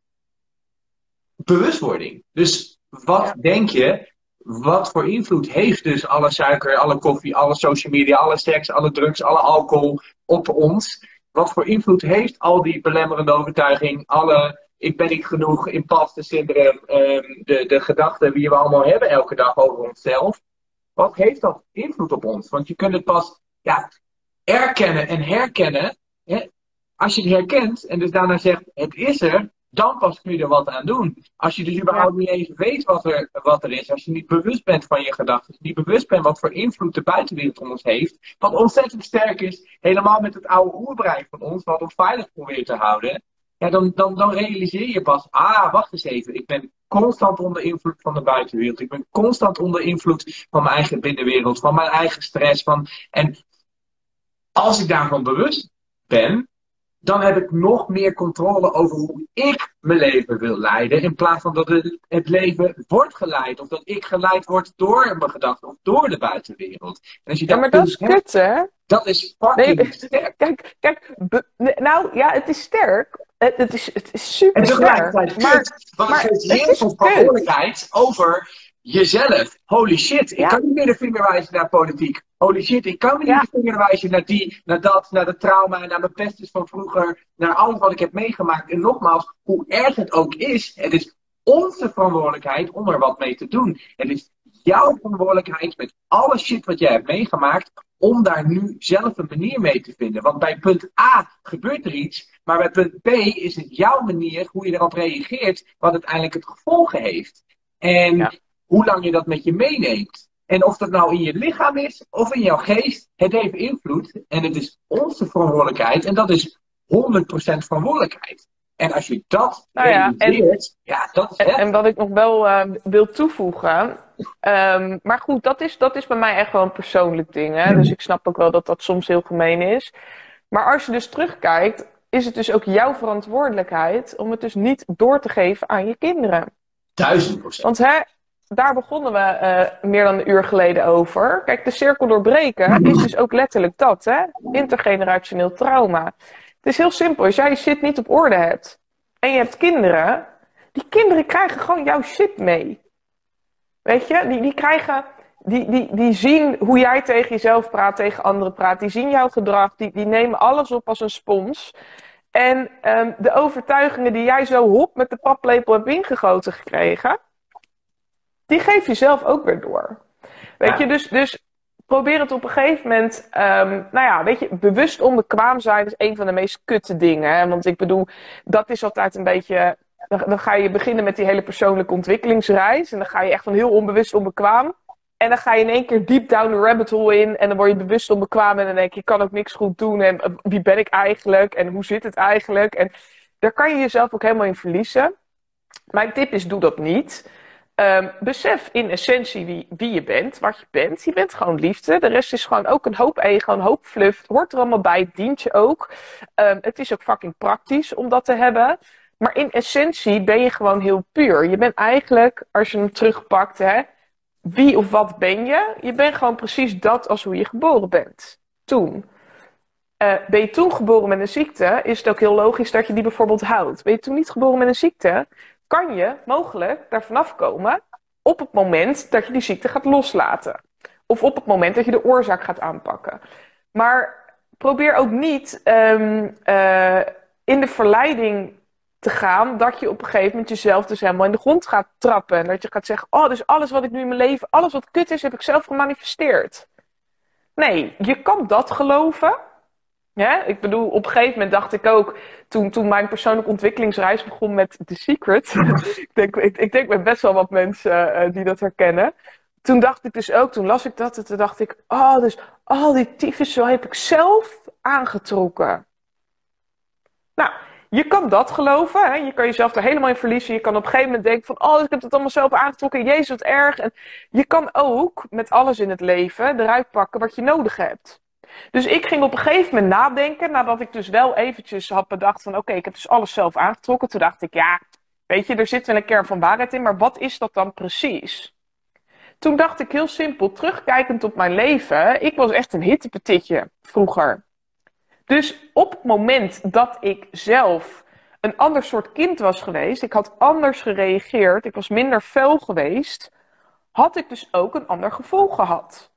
bewustwording. Dus wat denk je? Wat voor invloed heeft dus alle suiker, alle koffie, alle social media, alle seks, alle drugs, alle alcohol op ons? Wat voor invloed heeft al die belemmerende overtuiging, alle ik ben niet genoeg, imposter syndroom, um, de, de gedachten die we allemaal hebben elke dag over onszelf. Wat heeft dat invloed op ons? Want je kunt het pas ja, erkennen en herkennen. Hè? Als je het herkent en dus daarna zegt het is er, dan pas kun je er wat aan doen. Als je dus überhaupt niet eens weet wat er, wat er is, als je niet bewust bent van je gedachten, niet bewust bent wat voor invloed de buitenwereld om ons heeft, wat ontzettend sterk is, helemaal met het oude oerbrein van ons, wat ons veilig probeert te houden, ja, dan, dan, dan realiseer je pas, ah, wacht eens even, ik ben constant onder invloed van de buitenwereld, ik ben constant onder invloed van mijn eigen binnenwereld, van mijn eigen stress, van, en als ik daarvan bewust ben, dan heb ik nog meer controle over hoe ik mijn leven wil leiden. In plaats van dat het, leven wordt geleid. Of dat ik geleid word door mijn gedachten of door de buitenwereld. En als je ja, maar dat is kut, hè? Dat is fucking nee, sterk. Kijk, kijk nou ja, het is sterk. Het, is, het is super sterk. En tegelijkertijd maar, want maar, het geeft verantwoordelijkheid over jezelf. Holy shit, ik kan niet meer de vinger wijzen naar politiek. Holy shit, ik kan niet meer de vinger wijzen naar die, naar dat, naar de trauma, naar mijn pestes van vroeger, naar alles wat ik heb meegemaakt. En nogmaals, hoe erg het ook is, het is onze verantwoordelijkheid om er wat mee te doen. Het is jouw verantwoordelijkheid met alle shit wat jij hebt meegemaakt, om daar nu zelf een manier mee te vinden. Want bij punt A gebeurt er iets, maar bij punt B is het jouw manier hoe je erop reageert, wat uiteindelijk het gevolgen heeft. En hoe lang je dat met je meeneemt. En of dat nou in je lichaam is of in jouw geest, het heeft invloed. En het is onze verantwoordelijkheid. En dat is 100% verantwoordelijkheid. En als je dat nou ja, realiseert, en, ja, dat is en, en, wat ik nog wel uh, wil toevoegen. Um, maar goed, dat is, dat is bij mij echt wel een persoonlijk ding. Hè? Dus ik snap ook wel dat dat soms heel gemeen is. Maar als je dus terugkijkt, is het dus ook jouw verantwoordelijkheid om het dus niet door te geven aan je kinderen. Duizend procent. Want hè, daar begonnen we uh, meer dan een uur geleden over. Kijk, de cirkel doorbreken is dus ook letterlijk dat, hè? Intergenerationeel trauma. Het is heel simpel. Als jij je shit niet op orde hebt en je hebt kinderen, die kinderen krijgen gewoon jouw shit mee. Weet je, die, die krijgen, die, die, die zien hoe jij tegen jezelf praat, tegen anderen praat. Die zien jouw gedrag, die, die nemen alles op als een spons. En um, de overtuigingen die jij zo hop met de paplepel hebt ingegoten gekregen, die geef je zelf ook weer door. Weet je, dus, dus probeer het op een gegeven moment, um, nou ja, weet je, bewust onbekwaam zijn is een van de meest kutte dingen. Hè? Want ik bedoel, dat is altijd een beetje, dan, dan, ga je beginnen met die hele persoonlijke ontwikkelingsreis. En dan ga je echt van heel onbewust onbekwaam. En dan ga je in één keer deep down the rabbit hole in. En dan word je bewust onbekwaam. En dan denk je, ik kan ook niks goed doen. En eh, wie ben ik eigenlijk? En hoe zit het eigenlijk? En daar kan je jezelf ook helemaal in verliezen. Mijn tip is, doe dat niet. Um, besef in essentie wie, wie je bent, wat je bent. Je bent gewoon liefde. De rest is gewoon ook een hoop ego, een hoop fluff. Hoort er allemaal bij, dient je ook. Um, het is ook fucking praktisch om dat te hebben. Maar in essentie ben je gewoon heel puur. Je bent eigenlijk, als je hem terugpakt, hè, wie of wat ben je? Je bent gewoon precies dat als hoe je geboren bent. Toen. Uh, ben je toen geboren met een ziekte, is het ook heel logisch dat je die bijvoorbeeld houdt. Ben je toen niet geboren met een ziekte, kan je mogelijk daar vanaf komen op het moment dat je die ziekte gaat loslaten. Of op het moment dat je de oorzaak gaat aanpakken. Maar probeer ook niet um, uh, in de verleiding te gaan dat je op een gegeven moment jezelf dus helemaal in de grond gaat trappen. En dat je gaat zeggen, oh, dus alles wat ik nu in mijn leven, alles wat kut is, heb ik zelf gemanifesteerd. Nee, je kan dat geloven. Ja, ik bedoel, op een gegeven moment dacht ik ook, toen, toen mijn persoonlijke ontwikkelingsreis begon met The Secret, ik, denk, ik, ik, denk met best wel wat mensen uh, die dat herkennen, toen dacht ik dus ook, toen las ik dat, en toen dacht ik, oh, dus al die tyfus zo heb ik zelf aangetrokken. Nou, je kan dat geloven, hè? je kan jezelf er helemaal in verliezen. Je kan op een gegeven moment denken van, oh, ik heb het allemaal zelf aangetrokken, jezus, wat erg. En je kan ook met alles in het leven eruit pakken wat je nodig hebt. Dus ik ging op een gegeven moment nadenken, nadat ik dus wel eventjes had bedacht van, oké, ik heb dus alles zelf aangetrokken. Toen dacht ik, ja, weet je, er zit wel een kern van waarheid in, maar wat is dat dan precies? Toen dacht ik heel simpel, terugkijkend op mijn leven, ik was echt een hittepetitje vroeger. Dus op het moment dat ik zelf een ander soort kind was geweest, ik had anders gereageerd, ik was minder fel geweest, had ik dus ook een ander gevolg gehad.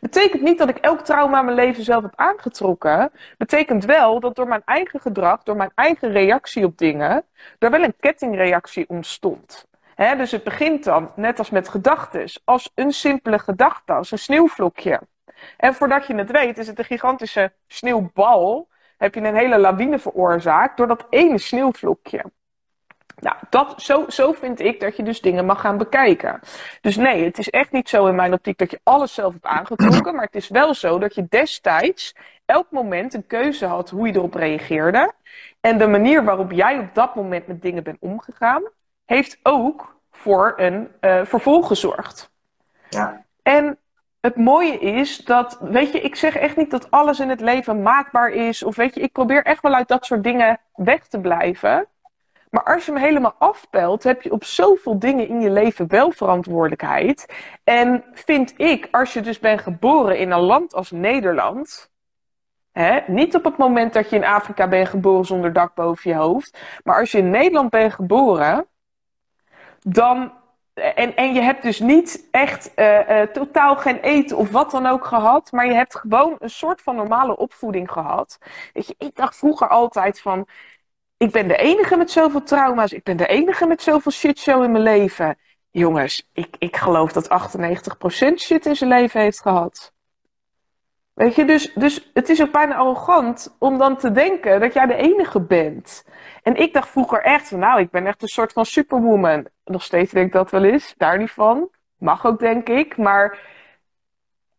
Betekent niet dat ik elk trauma in mijn leven zelf heb aangetrokken. Betekent wel dat door mijn eigen gedrag, door mijn eigen reactie op dingen, er wel een kettingreactie ontstond. dus het begint dan, net als met gedachten, als een simpele gedachte, als een sneeuwvlokje. En voordat je het weet, is het een gigantische sneeuwbal. Heb je een hele lawine veroorzaakt door dat ene sneeuwvlokje. Nou, dat, zo, zo vind ik dat je dus dingen mag gaan bekijken. Dus nee, het is echt niet zo in mijn optiek dat je alles zelf hebt aangetrokken. Maar het is wel zo dat je destijds elk moment een keuze had hoe je erop reageerde. En de manier waarop jij op dat moment met dingen bent omgegaan, heeft ook voor een uh, vervolg gezorgd. Ja. En het mooie is dat, weet je, ik zeg echt niet dat alles in het leven maakbaar is. Of weet je, ik probeer echt wel uit dat soort dingen weg te blijven. Maar als je me helemaal afpelt, heb je op zoveel dingen in je leven wel verantwoordelijkheid. En vind ik, als je dus bent geboren in een land als Nederland. Hè, niet op het moment dat je in Afrika bent geboren zonder dak boven je hoofd. Maar als je in Nederland bent geboren. Dan en, en je hebt dus niet echt uh, uh, totaal geen eten of wat dan ook gehad, maar je hebt gewoon een soort van normale opvoeding gehad. Weet je, ik dacht vroeger altijd van, ik ben de enige met zoveel trauma's, ik ben de enige met zoveel shitshow in mijn leven. Jongens, ik, ik geloof dat 98% shit in zijn leven heeft gehad. Weet je, dus, dus het is ook bijna arrogant om dan te denken dat jij de enige bent. En ik dacht vroeger echt nou, ik ben echt een soort van superwoman. Nog steeds denk ik dat wel eens, daar niet van. Mag ook, denk ik. Maar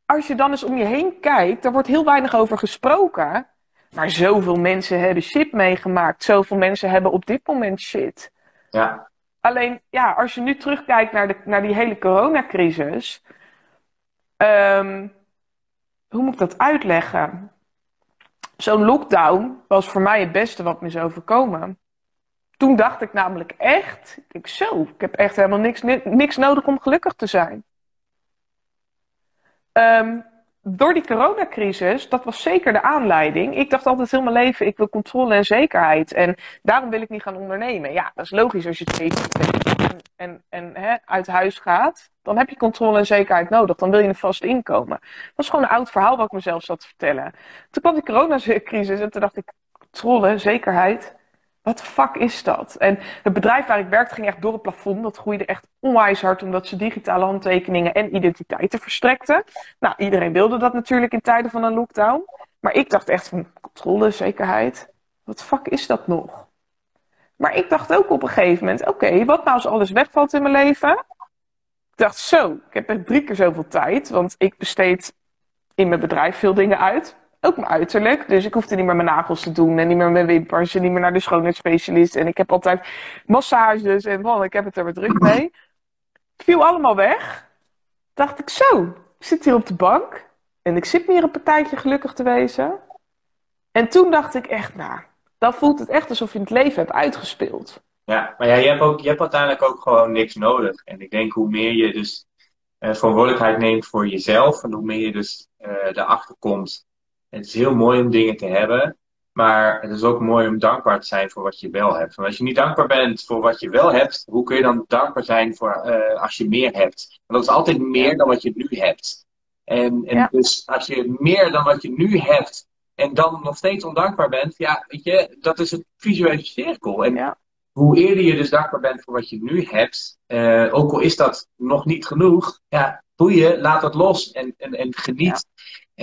als je dan eens om je heen kijkt, daar wordt heel weinig over gesproken. Maar zoveel mensen hebben shit meegemaakt. Zoveel mensen hebben op dit moment shit. Ja. Alleen, ja, als je nu terugkijkt naar, de, naar die hele coronacrisis. Um, hoe moet ik dat uitleggen? Zo'n lockdown was voor mij het beste wat me is overkomen. Toen dacht ik namelijk echt, ik zo, ik heb echt helemaal niks, niks nodig om gelukkig te zijn. Um, door die coronacrisis, dat was zeker de aanleiding. Ik dacht altijd heel mijn leven, ik wil controle en zekerheid. En daarom wil ik niet gaan ondernemen. Ja, dat is logisch als je het en, en, en hè, uit huis gaat. Dan heb je controle en zekerheid nodig. Dan wil je een vast inkomen. Dat is gewoon een oud verhaal wat ik mezelf zat te vertellen. Toen kwam die coronacrisis en toen dacht ik, controle, zekerheid wat fuck is dat? En het bedrijf waar ik werkte ging echt door het plafond. Dat groeide echt onwijs hard omdat ze digitale handtekeningen en identiteiten verstrekten. Nou, iedereen wilde dat natuurlijk in tijden van een lockdown. Maar ik dacht echt van controle, zekerheid. Wat fuck is dat nog? Maar ik dacht ook op een gegeven moment: oké, wat nou als alles wegvalt in mijn leven? Ik dacht zo, ik heb echt drie keer zoveel tijd. Want ik besteed in mijn bedrijf veel dingen uit ook mijn uiterlijk. Dus ik hoefde niet meer mijn nagels te doen en niet meer mijn wimpers en niet meer naar de schoonheidsspecialist. En ik heb altijd massages en man, ik heb het er weer druk mee. Het viel allemaal weg. Dacht ik zo, ik zit hier op de bank en ik zit meer een partijtje gelukkig te wezen. En toen dacht ik echt, nou, dan voelt het echt alsof je het leven hebt uitgespeeld. Ja, maar ja, je hebt, ook, je hebt uiteindelijk ook gewoon niks nodig. En ik denk hoe meer je dus uh, verantwoordelijkheid neemt voor jezelf en hoe meer je dus uh, erachter komt het is heel mooi om dingen te hebben. Maar het is ook mooi om dankbaar te zijn voor wat je wel hebt. Want als je niet dankbaar bent voor wat je wel hebt, hoe kun je dan dankbaar zijn voor uh, als je meer hebt? Want dat is altijd meer dan wat je nu hebt. En, en dus als je meer dan wat je nu hebt en dan nog steeds ondankbaar bent, ja, weet je, dat is een visuele cirkel. En hoe eerder je dus dankbaar bent voor wat je nu hebt, uh, ook al is dat nog niet genoeg, ja, boeien, laat dat los en, en, en geniet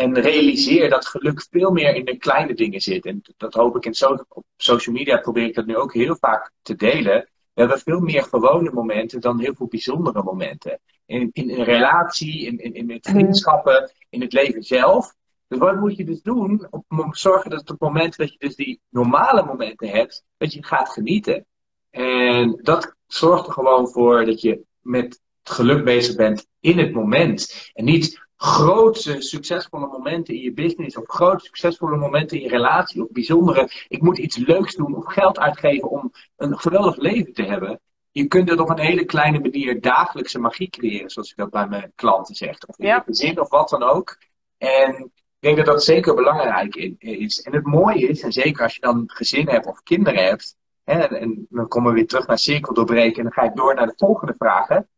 En realiseer dat geluk veel meer in de kleine dingen zit. En dat hoop ik in so op social media probeer ik dat nu ook heel vaak te delen. We hebben veel meer gewone momenten dan heel veel bijzondere momenten. In, in een relatie, in, in, in vriendschappen, in het leven zelf. Dus wat moet je dus doen? Om zorgen dat op het moment dat je dus die normale momenten hebt, dat je gaat genieten. En dat zorgt er gewoon voor dat je met geluk bezig bent in het moment. En niet grote succesvolle momenten in je business of grote succesvolle momenten in je relatie of bijzondere, ik moet iets leuks doen of geld uitgeven om een geweldig leven te hebben. Je kunt het op een hele kleine manier dagelijkse magie creëren, zoals ik dat bij mijn klanten zeg. Of in je gezin of wat dan ook. En ik denk dat dat zeker belangrijk is. En het mooie is, en zeker als je dan gezin hebt of kinderen hebt, hè, en dan komen we weer terug naar cirkel doorbreken en dan ga ik door naar de volgende vragen.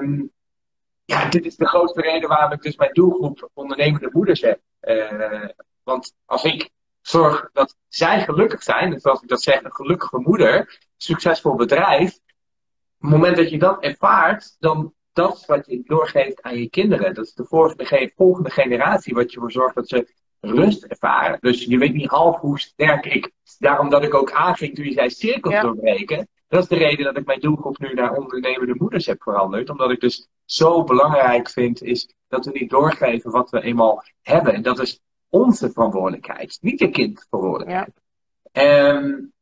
Um, ja, dit is de grootste reden waarom ik dus mijn doelgroep ondernemende moeders heb. Uh, want als ik zorg dat zij gelukkig zijn, dus als ik dat zeg, een gelukkige moeder, succesvol bedrijf, op het moment dat je dat ervaart, dan dat is wat je doorgeeft aan je kinderen. Dat is de volgende, volgende generatie, wat je ervoor zorgt dat ze rust ervaren. Dus je weet niet half hoe sterk ik, daarom dat ik ook aanging toen je zei cirkels doorbreken. Dat is de reden dat ik mijn doelgroep nu naar ondernemende moeders heb veranderd. Omdat ik dus zo belangrijk vind, is dat we niet doorgeven wat we eenmaal hebben. En dat is onze verantwoordelijkheid, niet je kind verantwoordelijkheid. Ja. Um,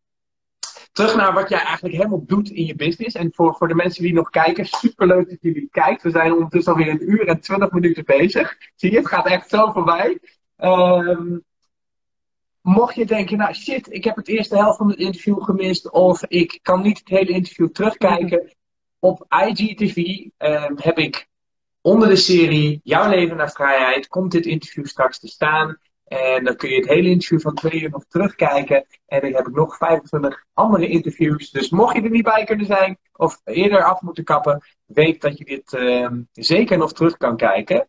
terug naar wat jij eigenlijk helemaal doet in je business. En voor, voor de mensen die nog kijken, superleuk dat jullie kijken. We zijn ondertussen alweer een uur en twintig minuten bezig. Zie je, het gaat echt zo voorbij. Um, mocht je denken, nou shit, ik heb het eerste helft van het interview gemist. Of ik kan niet het hele interview terugkijken. Op IGTV uh, heb ik onder de serie Jouw leven naar vrijheid. Komt dit interview straks te staan. En dan kun je het hele interview van twee uur nog terugkijken. En dan heb ik nog 25 andere interviews. Dus mocht je er niet bij kunnen zijn of eerder af moeten kappen, weet dat je dit uh, zeker nog terug kan kijken.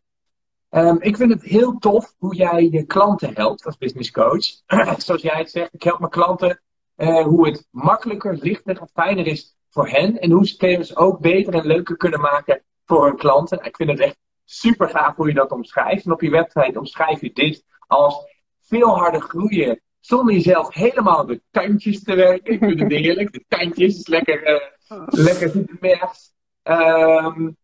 Um, ik vind het heel tof hoe jij je klanten helpt als business coach. Zoals jij het zegt, ik help mijn klanten uh, hoe het makkelijker, lichter en fijner is voor hen. En hoe ze thema's ook beter en leuker kunnen maken voor hun klanten. Ik vind het echt super gaaf hoe je dat omschrijft. En op je website omschrijf je dit als veel harder groeien zonder jezelf helemaal de tandjes te werken. Ik vind het heerlijk. De tandjes is lekker, uh, lekker. Um,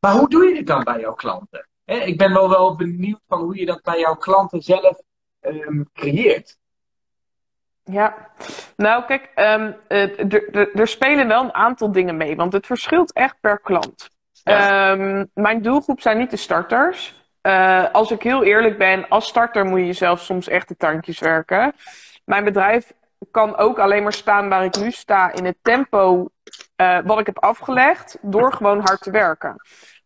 maar hoe doe je dit dan bij jouw klanten? Ik ben wel, wel benieuwd van hoe je dat bij jouw klanten zelf um, creëert. Ja, nou kijk, um, er spelen wel een aantal dingen mee, want het verschilt echt per klant. Um, mijn doelgroep zijn niet de starters. Uh, als ik heel eerlijk ben, als starter moet je zelf soms echt de tandjes werken. Mijn bedrijf kan ook alleen maar staan waar ik nu sta in het tempo uh, wat ik heb afgelegd, door gewoon hard te werken.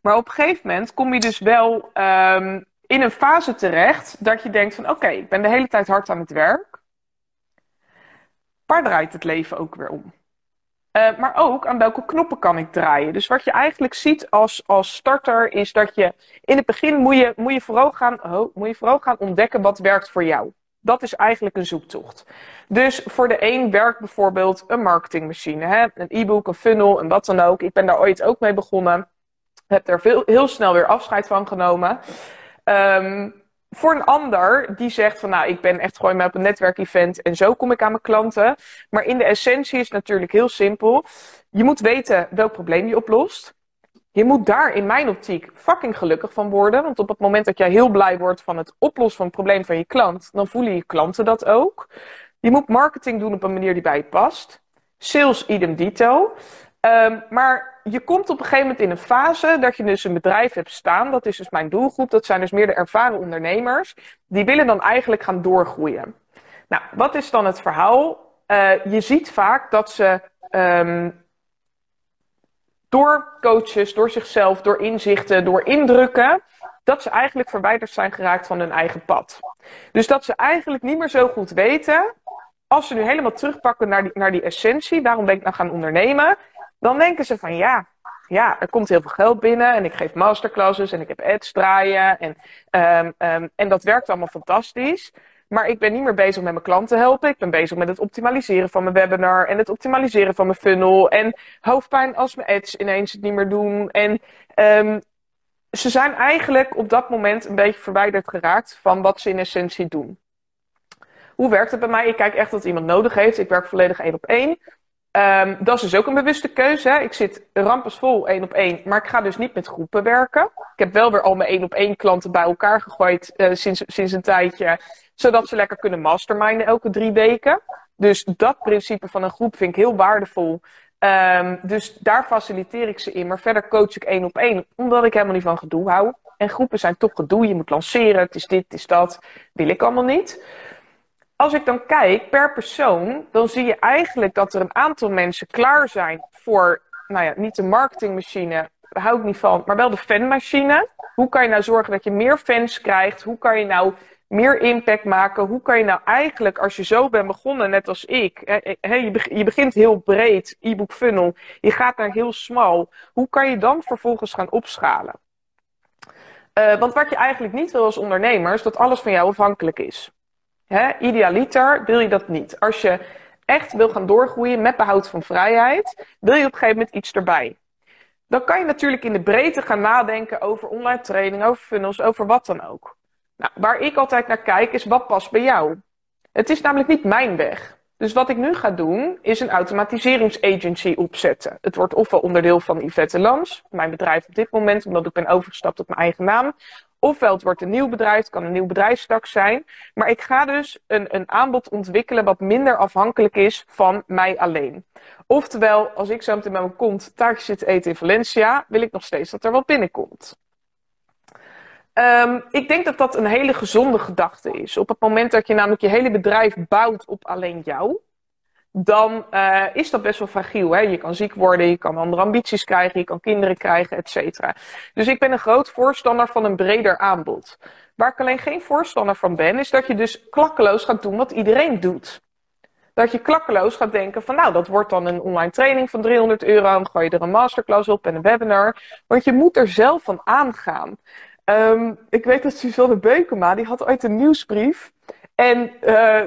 Maar op een gegeven moment kom je dus wel um, in een fase terecht dat je denkt van oké, ik ben de hele tijd hard aan het werk. Waar draait het leven ook weer om? Uh, maar ook aan welke knoppen kan ik draaien. Dus wat je eigenlijk ziet als, als starter is dat je in het begin moet je, moet, je vooral gaan, moet je vooral gaan ontdekken wat werkt voor jou. Dat is eigenlijk een zoektocht. Dus voor de een werkt bijvoorbeeld een marketingmachine, hè? een e-book, een funnel en wat dan ook. Ik ben daar ooit ook mee begonnen heb er veel, heel snel weer afscheid van genomen. Um, voor een ander die zegt van nou, ik ben echt gewoon op een netwerkevent en zo kom ik aan mijn klanten. Maar in de essentie is het natuurlijk heel simpel. Je moet weten welk probleem je oplost. Je moet daar in mijn optiek fucking gelukkig van worden. Want op het moment dat jij heel blij wordt van het oplossen van het probleem van je klant, dan voelen je klanten dat ook. Je moet marketing doen op een manier die bij je past. Sales idem dito. Um, maar je komt op een gegeven moment in een fase dat je dus een bedrijf hebt staan. Dat is dus mijn doelgroep. Dat zijn dus meer de ervaren ondernemers. Die willen dan eigenlijk gaan doorgroeien. Nou, wat is dan het verhaal? Uh, je ziet vaak dat ze um, door coaches, door zichzelf, door inzichten, door indrukken, dat ze eigenlijk verwijderd zijn geraakt van hun eigen pad. Dus dat ze eigenlijk niet meer zo goed weten, als ze nu helemaal terugpakken naar die, naar die essentie, daarom ben ik nou gaan ondernemen, dan denken ze van ja, ja, er komt heel veel geld binnen en ik geef masterclasses en ik heb ads draaien en, um, um, en dat werkt allemaal fantastisch. Maar ik ben niet meer bezig met mijn klanten helpen. Ik ben bezig met het optimaliseren van mijn webinar en het optimaliseren van mijn funnel. En hoofdpijn als mijn ads ineens het niet meer doen. En um, ze zijn eigenlijk op dat moment een beetje verwijderd geraakt van wat ze in essentie doen. Hoe werkt het bij mij? Ik kijk echt wat iemand nodig heeft. Ik werk volledig één op één. Um, dat is dus ook een bewuste keuze. Ik zit rampensvol één op één, maar ik ga dus niet met groepen werken. Ik heb wel weer al mijn één op één klanten bij elkaar gegooid uh, sinds, sinds een tijdje, zodat ze lekker kunnen masterminden elke drie weken. Dus dat principe van een groep vind ik heel waardevol. Um, dus daar faciliteer ik ze in. Maar verder coach ik één op één, omdat ik helemaal niet van gedoe hou. En groepen zijn toch gedoe. Je moet lanceren, het is dit, het is dat. Wil ik allemaal niet. Als ik dan kijk per persoon, dan zie je eigenlijk dat er een aantal mensen klaar zijn voor, nou ja, niet de marketingmachine, daar hou ik niet van, maar wel de fanmachine. Hoe kan je nou zorgen dat je meer fans krijgt? Hoe kan je nou meer impact maken? Hoe kan je nou eigenlijk, als je zo bent begonnen, net als ik, hè, je begint heel breed, e-book funnel, je gaat naar heel smal. Hoe kan je dan vervolgens gaan opschalen? Uh, want wat je eigenlijk niet wil als ondernemer, is dat alles van jou afhankelijk is. Idealiter wil je dat niet. Als je echt wil gaan doorgroeien met behoud van vrijheid, wil je op een gegeven moment iets erbij. Dan kan je natuurlijk in de breedte gaan nadenken over online training, over funnels, over wat dan ook. Nou, waar ik altijd naar kijk is wat past bij jou. Het is namelijk niet mijn weg. Dus wat ik nu ga doen, is een automatiseringsagency opzetten. Het wordt ofwel onderdeel van Yvette Lams, mijn bedrijf op dit moment, omdat ik ben overgestapt op mijn eigen naam. Ofwel het wordt een nieuw bedrijf, het kan een nieuw bedrijfstak zijn. Maar ik ga dus een, een aanbod ontwikkelen wat minder afhankelijk is van mij alleen. Oftewel, als ik zo meteen met mijn kont taartjes zit eten in Valencia, wil ik nog steeds dat er wat binnenkomt. Um, ik denk dat dat een hele gezonde gedachte is. Op het moment dat je namelijk je hele bedrijf bouwt op alleen jou, dan uh, is dat best wel fragiel. Hè? Je kan ziek worden, je kan andere ambities krijgen, je kan kinderen krijgen, et cetera. Dus ik ben een groot voorstander van een breder aanbod. Waar ik alleen geen voorstander van ben, is dat je dus klakkeloos gaat doen wat iedereen doet. Dat je klakkeloos gaat denken van nou, dat wordt dan een online training van 300 euro, dan gooi je er een masterclass op en een webinar. Want je moet er zelf van aangaan. Um, ik weet dat Suzanne Beukema, die had ooit een nieuwsbrief. En uh,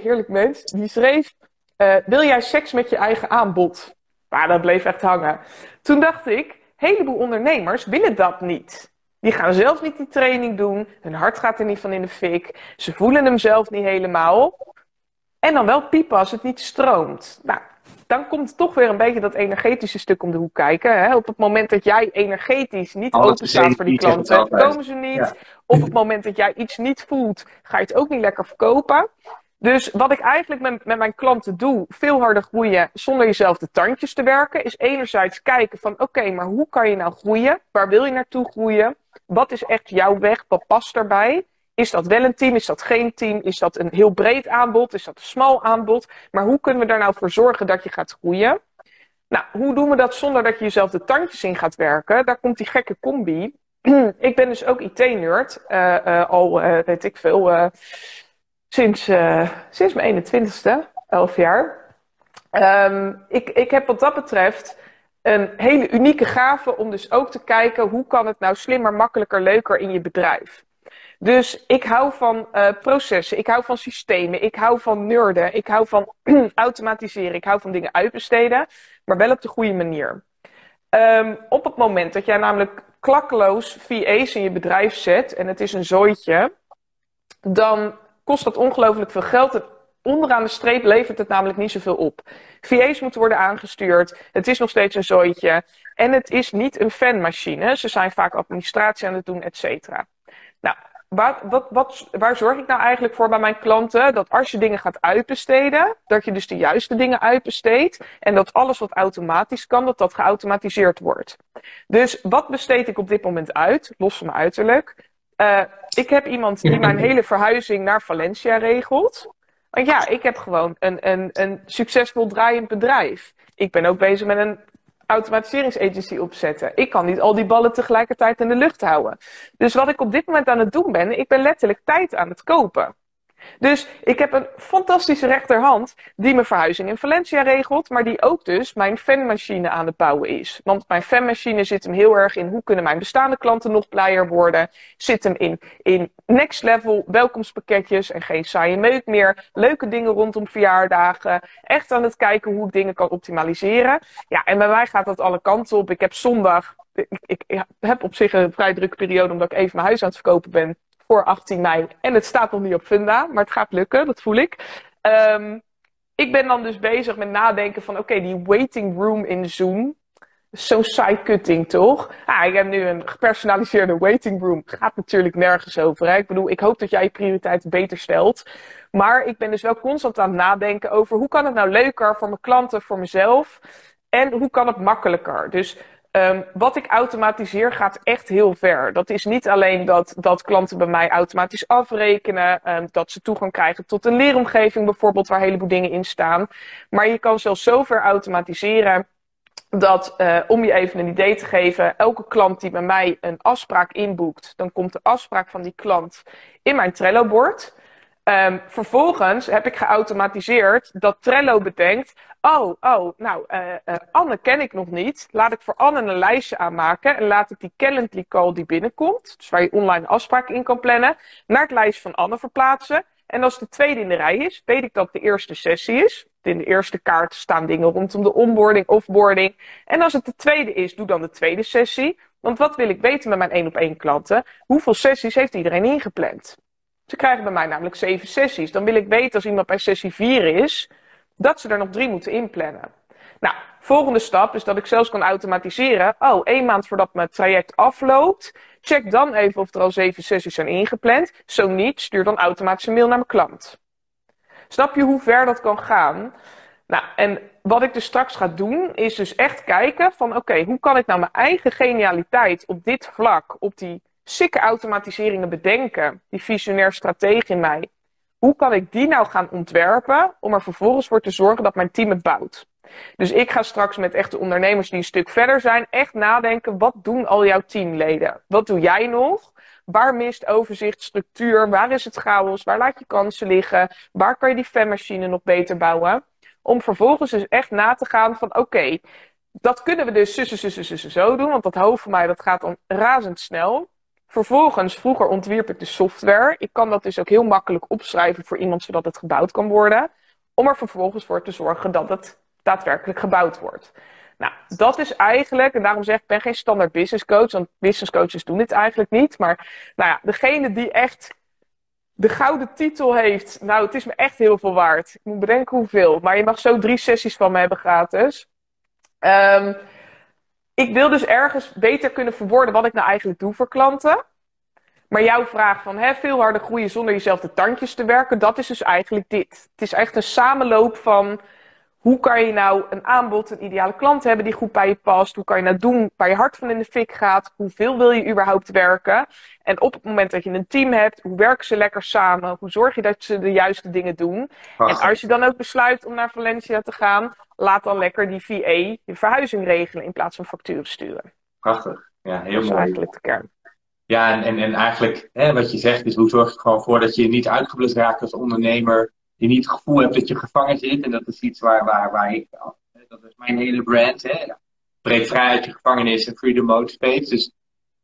heerlijk mens, die schreef uh, wil jij seks met je eigen aanbod? Maar dat bleef echt hangen. Toen dacht ik, een heleboel ondernemers willen dat niet. Die gaan zelf niet die training doen. Hun hart gaat er niet van in de fik. Ze voelen hem zelf niet helemaal. En dan wel piepen als het niet stroomt. Nou, dan komt toch weer een beetje dat energetische stuk om de hoek kijken. Hè? Op het moment dat jij energetisch niet open staat voor die klanten, komen ze niet. Op het moment dat jij iets niet voelt, ga je het ook niet lekker verkopen. Dus wat ik eigenlijk met, met mijn klanten doe, veel harder groeien zonder jezelf de tandjes te werken, is enerzijds kijken van oké, maar hoe kan je nou groeien? Waar wil je naartoe groeien? Wat is echt jouw weg? Wat past daarbij? Is dat wel een team? Is dat geen team? Is dat een heel breed aanbod? Is dat een smal aanbod? Maar hoe kunnen we er nou voor zorgen dat je gaat groeien? Nou, hoe doen we dat zonder dat je jezelf de tandjes in gaat werken? Daar komt die gekke combi. ik ben dus ook IT-nerd. Eh, eh, al uh, weet ik veel Sinds, uh, sinds mijn 21ste, 11 jaar. Um, ik, ik heb wat dat betreft een hele unieke gave om dus ook te kijken hoe kan het nou slimmer, makkelijker, leuker in je bedrijf. Dus ik hou van uh, processen, ik hou van systemen, ik hou van nerden, ik hou van automatiseren, ik hou van dingen uitbesteden, maar wel op de goede manier. Um, op het moment dat jij namelijk klakkeloos VA's in je bedrijf zet en het is een zooitje, dan kost dat ongelooflijk veel geld. onderaan de streep levert het namelijk niet zoveel op. VA's moeten worden aangestuurd. Het is nog steeds een zooitje. En het is niet een fanmachine. Ze zijn vaak administratie aan het doen, et cetera. Nou, waar, wat, wat, waar zorg ik nou eigenlijk voor bij mijn klanten? Dat als je dingen gaat uitbesteden, dat je dus de juiste dingen uitbesteedt. En dat alles wat automatisch kan, dat dat geautomatiseerd wordt. Dus wat besteed ik op dit moment uit, los van mijn uiterlijk? Uh, ik heb iemand die mijn hele verhuizing naar Valencia regelt. Want ja, ik heb gewoon een, een, een succesvol draaiend bedrijf. Ik ben ook bezig met een automatiseringsagency opzetten. Ik kan niet al die ballen tegelijkertijd in de lucht houden. Dus wat ik op dit moment aan het doen ben, ik ben letterlijk tijd aan het kopen. Dus ik heb een fantastische rechterhand die mijn verhuizing in Valencia regelt, maar die ook dus mijn fanmachine aan het bouwen is. Want mijn fanmachine zit hem heel erg in hoe kunnen mijn bestaande klanten nog blijer worden. Zit hem in, in next level welkomstpakketjes en geen saaie meuk meer. Leuke dingen rondom verjaardagen. Echt aan het kijken hoe ik dingen kan optimaliseren. Ja, en bij mij gaat dat alle kanten op. Ik heb zondag ik, ik, heb op zich een vrij drukke periode omdat ik even mijn huis aan het verkopen ben voor 18 mei. En het staat nog niet op Funda, maar het gaat lukken, dat voel ik. Um, ik ben dan dus bezig met nadenken van oké, die waiting room in Zoom. Zo'n side-cutting, toch? Ah, ik heb nu een gepersonaliseerde waiting room. Gaat natuurlijk nergens over. Hè? Ik bedoel, ik hoop dat jij je prioriteiten beter stelt. Maar ik ben dus wel constant aan het nadenken over hoe kan het nou leuker voor mijn klanten, voor mezelf. En hoe kan het makkelijker? Dus um, wat ik automatiseer gaat echt heel ver. Dat is niet alleen dat, dat klanten bij mij automatisch afrekenen, um, dat ze toegang krijgen tot een leeromgeving bijvoorbeeld, waar een heleboel dingen in staan. Maar je kan zelfs zo ver automatiseren dat, uh, om je even een idee te geven, elke klant die bij mij een afspraak inboekt, dan komt de afspraak van die klant in mijn Trello-bord. Um, vervolgens heb ik geautomatiseerd dat Trello bedenkt: oh, oh, nou, uh, uh, Anne ken ik nog niet. Laat ik voor Anne een lijstje aanmaken en laat ik die Calendly call die binnenkomt, dus waar je online afspraken in kan plannen, naar het lijstje van Anne verplaatsen. En als de tweede in de rij is, weet ik dat het de eerste sessie is. In de eerste kaart staan dingen rondom de onboarding, offboarding. En als het de tweede is, doe dan de tweede sessie. Want wat wil ik weten met mijn één op één klanten? Hoeveel sessies heeft iedereen ingepland? Ze krijgen bij mij namelijk zeven sessies. Dan wil ik weten als iemand bij sessie vier is, dat ze er nog drie moeten inplannen. Nou, volgende stap is dat ik zelfs kan automatiseren. Oh, één maand voordat mijn traject afloopt, check dan even of er al zeven sessies zijn ingepland. Zo niet, stuur dan automatisch een mail naar mijn klant. Snap je hoe ver dat kan gaan? Nou, en wat ik dus straks ga doen, is dus echt kijken van oké, hoe kan ik nou mijn eigen genialiteit op dit vlak, op die sikke automatiseringen bedenken, die visionair strategie in mij, hoe kan ik die nou gaan ontwerpen om er vervolgens voor te zorgen dat mijn team het bouwt? Dus ik ga straks met echte ondernemers die een stuk verder zijn, echt nadenken, wat doen al jouw teamleden? Wat doe jij nog? Waar mist overzicht, structuur? Waar is het chaos? Waar laat je kansen liggen? Waar kan je die fanmachine nog beter bouwen? Om vervolgens dus echt na te gaan van oké, dat kunnen we dus zo, zo doen. Want dat hoofd van mij dat gaat dan razendsnel. Vervolgens, vroeger ontwierp ik de software. Ik kan dat dus ook heel makkelijk opschrijven voor iemand zodat het gebouwd kan worden. Om er vervolgens voor te zorgen dat het daadwerkelijk gebouwd wordt. Nou, dat is eigenlijk, en daarom zeg ik, ik ben geen standaard business coach, want business coaches doen dit eigenlijk niet. Maar nou ja, degene die echt de gouden titel heeft, nou, het is me echt heel veel waard. Ik moet bedenken hoeveel, maar je mag zo drie sessies van me hebben gratis. Um, ik wil dus ergens beter kunnen verwoorden wat ik nou eigenlijk doe voor klanten. Maar jouw vraag van hè, veel harder groeien zonder jezelf de tandjes te werken, dat is dus eigenlijk dit. Het is echt een samenloop van hoe kan je nou een aanbod, een ideale klant hebben die goed bij je past? Hoe kan je nou doen waar je hart van in de fik gaat? Hoeveel wil je überhaupt werken? En op het moment dat je een team hebt, hoe werken ze lekker samen? Hoe zorg je dat ze de juiste dingen doen? En als je dan ook besluit om naar Valencia te gaan, laat dan lekker die VA je verhuizing regelen in plaats van facturen sturen. Prachtig. Ja, heel dat is eigenlijk de kern. Ja, en, en, en eigenlijk hè, wat je zegt is hoe zorg je er gewoon voor dat je niet uitgeblust raakt als ondernemer je niet het gevoel hebt dat je gevangen zit. En dat is iets waar, waar, waar ik, dat is mijn hele brand, hè. Breek vrijheid je gevangenis en freedom motivates. Dus,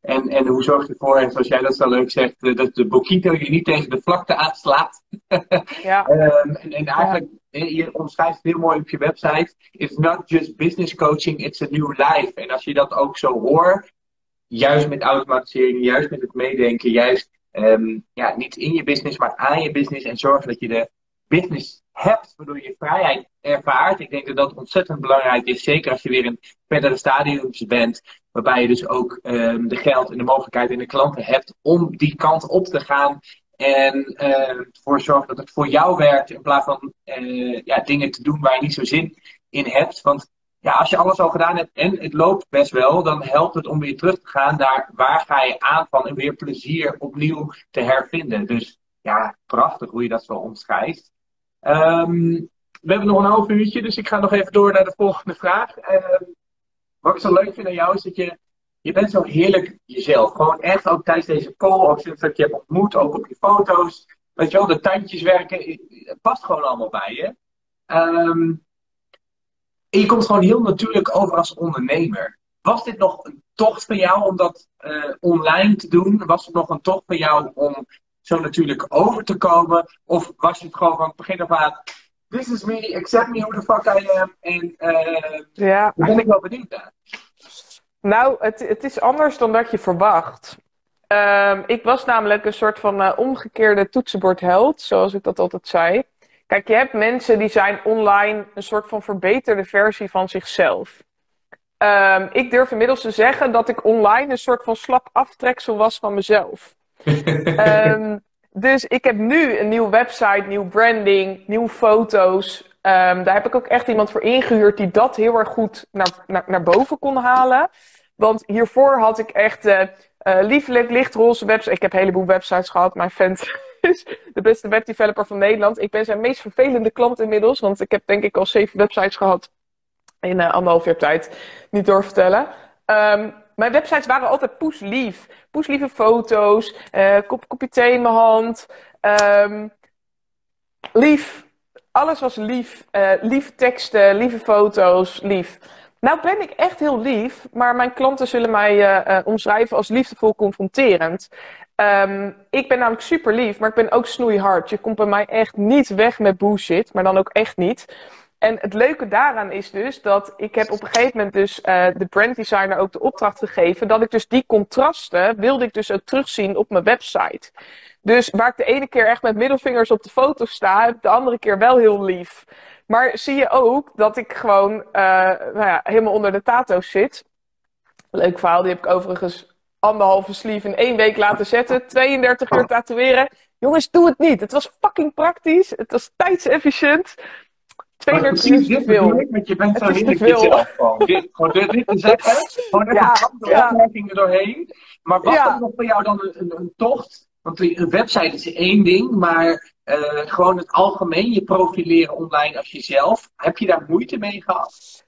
en, en hoe zorg je ervoor, en zoals jij dat zo leuk zegt, eh, dat de Bokito je niet tegen de vlakte aanslaat. Ja. um, en, en eigenlijk, ja. je omschrijft het heel mooi op je website. It's not just business coaching, it's a new life. En als je dat ook zo hoort, juist met automatisering, juist met het meedenken, juist um, ja, niet in je business, maar aan je business en zorgen dat je de business hebt, waardoor je vrijheid ervaart. Ik denk dat dat ontzettend belangrijk is, zeker als je weer in verdere stadiums bent, waarbij je dus ook um, de geld en de mogelijkheid en de klanten hebt om die kant op te gaan. En uh, ervoor zorgen dat het voor jou werkt, in plaats van uh, ja, dingen te doen waar je niet zo zin in hebt. Want ja, als je alles al gedaan hebt en het loopt best wel, dan helpt het om weer terug te gaan naar waar ga je aan van en weer plezier opnieuw te hervinden. Dus ja, prachtig hoe je dat zo omschrijft. Um, we hebben nog een half uurtje, dus ik ga nog even door naar de volgende vraag. Um, wat ik zo leuk vind aan jou is dat je, je bent zo heerlijk jezelf. Gewoon echt ook tijdens deze call, ook sinds dat je hebt ontmoet, ook op je foto's. Weet je wel, de tandjes werken, het past gewoon allemaal bij je. Um, en je komt gewoon heel natuurlijk over als ondernemer. Was dit nog een tocht van jou om dat uh, online te doen? Was het nog een tocht van jou om zo natuurlijk over te komen? Of was je het gewoon van het begin af aan, this is me, accept me who the fuck I am. En uh, ja. daar ben ik wel benieuwd naar. Nou, het, het is anders dan dat je verwacht. Ehm, ik was namelijk een soort van uh, omgekeerde toetsenbordheld, zoals ik dat altijd zei. Kijk, je hebt mensen die zijn online een soort van verbeterde versie van zichzelf. Um, ik durf inmiddels te zeggen dat ik online een soort van slap aftreksel was van mezelf. Um, dus ik heb nu een nieuwe website, nieuw branding, nieuwe foto's. Um, daar heb ik ook echt iemand voor ingehuurd die dat heel erg goed naar, naar, naar boven kon halen. Want hiervoor had ik echt uh, uh, liefelijk lichtroze websites. Ik heb een heleboel websites gehad. Mijn vent is de beste webdeveloper van Nederland. Ik ben zijn meest vervelende klant inmiddels. Want ik heb denk ik al zeven websites gehad in uh, anderhalf jaar tijd. Niet doorvertellen. Um, mijn websites waren altijd poeslief. Poeslieve foto's, uh, kop, kopje thee in mijn hand. Um, lief. Alles was lief. Uh, lieve teksten, lieve foto's, lief. Nou ben ik echt heel lief, maar mijn klanten zullen mij uh, omschrijven als liefdevol confronterend. Um, ik ben namelijk super lief, maar ik ben ook snoeihard. Je komt bij mij echt niet weg met bullshit, maar dan ook echt niet. En het leuke daaraan is dus dat ik heb op een gegeven moment dus uh, de branddesigner ook de opdracht gegeven dat ik dus die contrasten wilde ik dus ook terugzien op mijn website. Dus waar ik de ene keer echt met middelvingers op de foto sta, heb ik de andere keer wel heel lief. Maar zie je ook dat ik gewoon uh, nou ja, helemaal onder de tato's zit. Leuk verhaal, die heb ik overigens anderhalve sleeve in één week laten zetten. 32 uur tatoeëren. Jongens, doe het niet. Het was fucking praktisch. Het was tijdsefficiënt. 32 uur is te veel. Want je bent zo heerlijk jezelf gewoon. Dit, gewoon dit, dit te zeggen. Gewoon even ja, de ja. opmerkingen doorheen. Maar was ja. dat nog voor jou dan een, een, een tocht? Want een website is één ding, maar uh, gewoon het algemeen, je profileren online als jezelf. Heb je daar moeite mee gehad?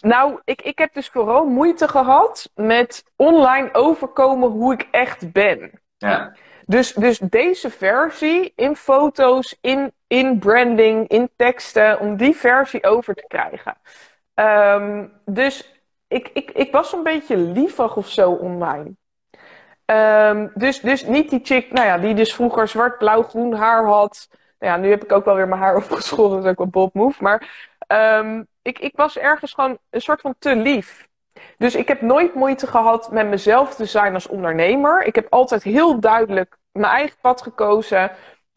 Nou, ik, ik heb dus vooral moeite gehad met online overkomen hoe ik echt ben. Ja. Dus, dus deze versie in foto's, in, in branding, in teksten, om die versie over te krijgen. Um, dus ik, ik, ik was een beetje lievig of zo online. Um, dus, dus niet die chick, nou ja, die dus vroeger zwart, blauw, groen haar had. Nou ja, nu heb ik ook wel weer mijn haar opgeschoren, dat is ook wel bob move. Maar um, ik, ik was ergens gewoon een soort van te lief. Dus ik heb nooit moeite gehad met mezelf te zijn als ondernemer. Ik heb altijd heel duidelijk mijn eigen pad gekozen.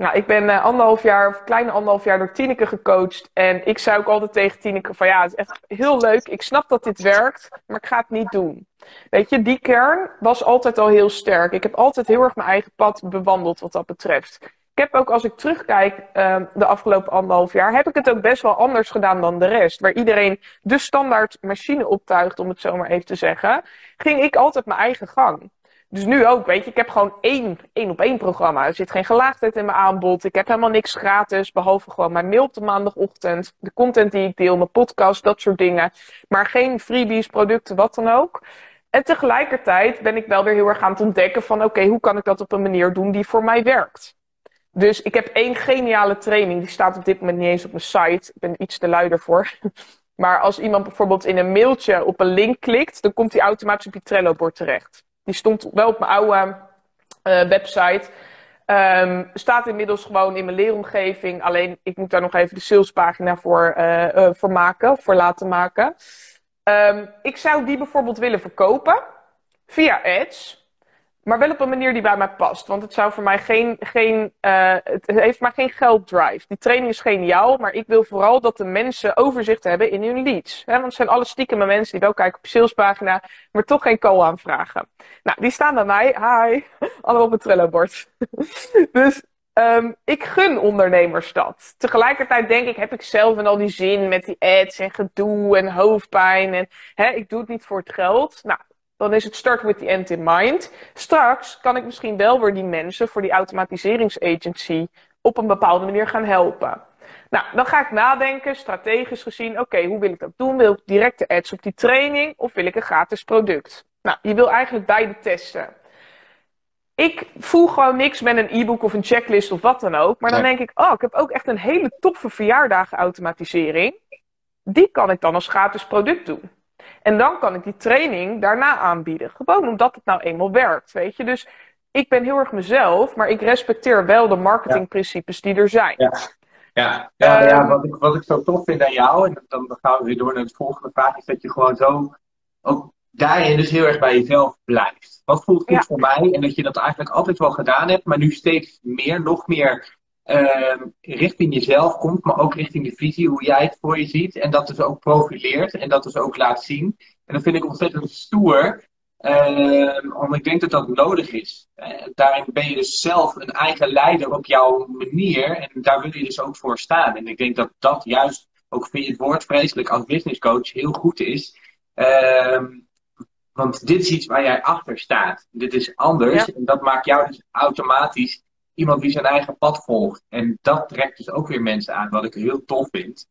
Nou, ik ben uh, anderhalf jaar, of kleine anderhalf jaar door Tineke gecoacht. En ik zei ook altijd tegen Tineke van ja, het is echt heel leuk. Ik snap dat dit werkt, maar ik ga het niet doen. Weet je, die kern was altijd al heel sterk. Ik heb altijd heel erg mijn eigen pad bewandeld wat dat betreft. Ik heb ook, als ik terugkijk uh, de afgelopen anderhalf jaar, heb ik het ook best wel anders gedaan dan de rest. Waar iedereen de standaard machine optuigt, om het zo maar even te zeggen, ging ik altijd mijn eigen gang. Dus nu ook, weet je, ik heb gewoon één, één op één programma. Er zit geen gelaagdheid in mijn aanbod. Ik heb helemaal niks gratis, behalve gewoon mijn mail op de maandagochtend. De content die ik deel, mijn podcast, dat soort dingen. Maar geen freebies, producten, wat dan ook. En tegelijkertijd ben ik wel weer heel erg aan het ontdekken van... oké, hoe kan ik dat op een manier doen die voor mij werkt? Dus ik heb één geniale training. Die staat op dit moment niet eens op mijn site. Ik ben iets te luider voor. Maar als iemand bijvoorbeeld in een mailtje op een link klikt... dan komt die automatisch op je Trello-bord terecht. Die stond wel op mijn oude uh, website. Um, staat inmiddels gewoon in mijn leeromgeving. Alleen ik moet daar nog even de salespagina voor, uh, uh, voor maken, voor laten maken. Um, ik zou die bijvoorbeeld willen verkopen via ads. Maar wel op een manier die bij mij past. Want het zou voor mij geen. geen uh, het heeft maar geen gelddrive. Die training is geniaal. Maar ik wil vooral dat de mensen overzicht hebben in hun leads. Hè? Want het zijn alle stiekeme mensen die wel kijken op salespagina. Maar toch geen call aanvragen. Nou, die staan bij mij. Hi. Allemaal op het Trello-bord. dus um, ik gun ondernemers dat. Tegelijkertijd denk ik, heb ik zelf en al die zin met die ads en gedoe en hoofdpijn. En hè, ik doe het niet voor het geld. Nou, dan is het start with the end in mind. Straks kan ik misschien wel weer die mensen voor die automatiseringsagency op een bepaalde manier gaan helpen. Nou, dan ga ik nadenken, strategisch gezien, oké, okay, hoe wil ik dat doen? Wil ik directe ads op die training of wil ik een gratis product? Nou, je wil eigenlijk beide testen. Ik voel gewoon niks met een e-book of een checklist of wat dan ook. Maar dan denk ik, oh, ik heb ook echt een hele toffe verjaardagen automatisering. Die kan ik dan als gratis product doen. En dan kan ik die training daarna aanbieden. Gewoon omdat het nou eenmaal werkt, weet je. Dus ik ben heel erg mezelf, maar ik respecteer wel de marketingprincipes die er zijn. Ja, ja. ja, um, ja wat, ik, wat ik zo tof vind aan jou, en dan, dan gaan we weer door naar het volgende vraag, is dat je gewoon zo ook daarin dus heel erg bij jezelf blijft. Wat voelt goed voor mij? En dat je dat eigenlijk altijd wel gedaan hebt, maar nu steeds meer, nog meer richting jezelf komt, maar ook richting de visie, hoe jij het voor je ziet. En dat dus ook profileert en dat dus ook laat zien. En dat vind ik ontzettend stoer. Uh, omdat ik denk dat dat nodig is. Uh, daarin ben je dus zelf een eigen leider op jouw manier. En daar wil je dus ook voor staan. En ik denk dat dat juist, ook je het woord vreselijk als business coach, heel goed is. Uh, want dit is iets waar jij achter staat. Dit is anders. En dat maakt jou dus automatisch iemand die zijn eigen pad volgt. En dat trekt dus ook weer mensen aan, wat ik heel tof vind.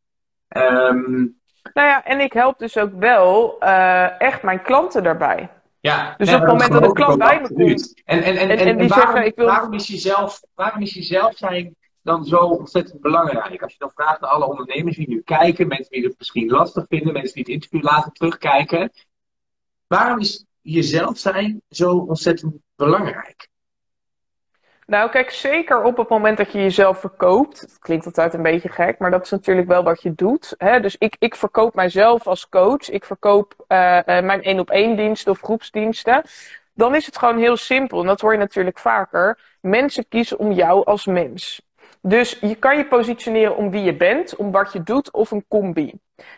Um, nou ja, en ik help dus ook wel uh, echt mijn klanten daarbij. Ja, dus op het moment dat een klant bij me komt. En, en, en, en, en die waarom, zeggen, ik wil... waarom, is jezelf, waarom is jezelf zijn dan zo ontzettend belangrijk? Als je dan vraagt naar alle ondernemers die nu kijken, mensen die het misschien lastig vinden, mensen die het interview later terugkijken. Waarom is jezelf zijn zo ontzettend belangrijk? Nou, kijk, zeker op het moment dat je jezelf verkoopt. Het klinkt altijd een beetje gek, maar dat is natuurlijk wel wat je doet. Hè? Dus ik, ik verkoop mijzelf als coach. Ik verkoop uh, uh, mijn één op één diensten of groepsdiensten. Dan is het gewoon heel simpel. En dat hoor je natuurlijk vaker. Mensen kiezen om jou als mens. Dus je kan je positioneren om wie je bent, om wat je doet of een combi.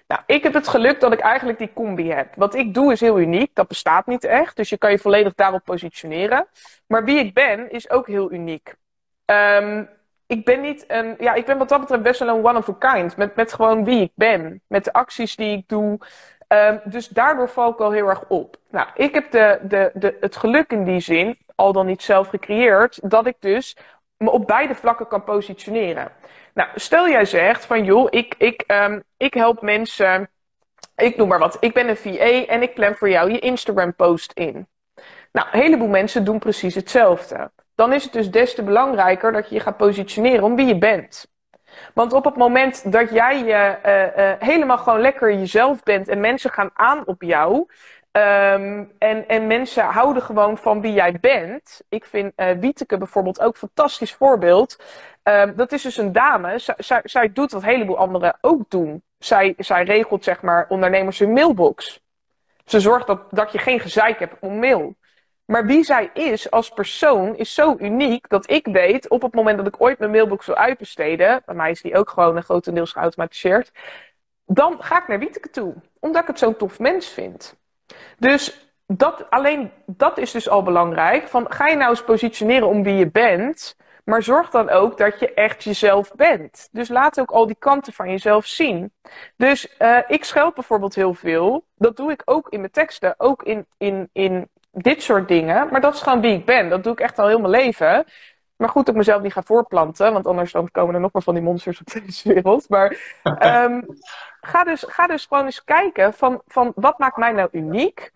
Nou, ik heb het geluk dat ik eigenlijk die combi heb. Wat ik doe is heel uniek, dat bestaat niet echt. Dus je kan je volledig daarop positioneren. Maar wie ik ben is ook heel uniek. Um, ik ben niet een, ja, ik ben wat dat betreft best wel een one of a kind. Met, met gewoon wie ik ben. Met de acties die ik doe. Um, dus daardoor val ik al heel erg op. Nou, ik heb de, de, de, het geluk in die zin, al dan niet zelf gecreëerd, dat ik dus me op beide vlakken kan positioneren. Nou, stel jij zegt van joh, ik, ik, um, ik help mensen, ik noem maar wat, ik ben een VA en ik plan voor jou je Instagram post in. Nou, een heleboel mensen doen precies hetzelfde. Dan is het dus des te belangrijker dat je je gaat positioneren om wie je bent. Want op het moment dat jij je uh, uh, helemaal gewoon lekker jezelf bent en mensen gaan aan op jou, Um, en, en mensen houden gewoon van wie jij bent. Ik vind uh, Wieteke bijvoorbeeld ook een fantastisch voorbeeld. Um, dat is dus een dame. Zij, zij, doet wat een heleboel anderen ook doen. Zij, zij regelt zeg maar ondernemers hun mailbox. Ze zorgt dat, dat je geen gezeik hebt om mail. Maar wie zij is als persoon is zo uniek dat ik weet op het moment dat ik ooit mijn mailbox wil uitbesteden. Bij mij is die ook gewoon een grotendeels geautomatiseerd. Dan ga ik naar Wieteke toe. Omdat ik het zo'n tof mens vind. Dus dat, alleen dat is dus al belangrijk. Van, ga je nou eens positioneren om wie je bent, maar zorg dan ook dat je echt jezelf bent. Dus laat ook al die kanten van jezelf zien. Dus uh, ik scheld bijvoorbeeld heel veel. Dat doe ik ook in mijn teksten, ook in, in, in dit soort dingen. Maar dat is gewoon wie ik ben. Dat doe ik echt al heel mijn leven. Maar goed, dat ik mezelf niet ga voorplanten, want anders dan komen er nog maar van die monsters op deze wereld. Maar um, ga, dus, ga dus gewoon eens kijken van, van wat maakt mij nou uniek?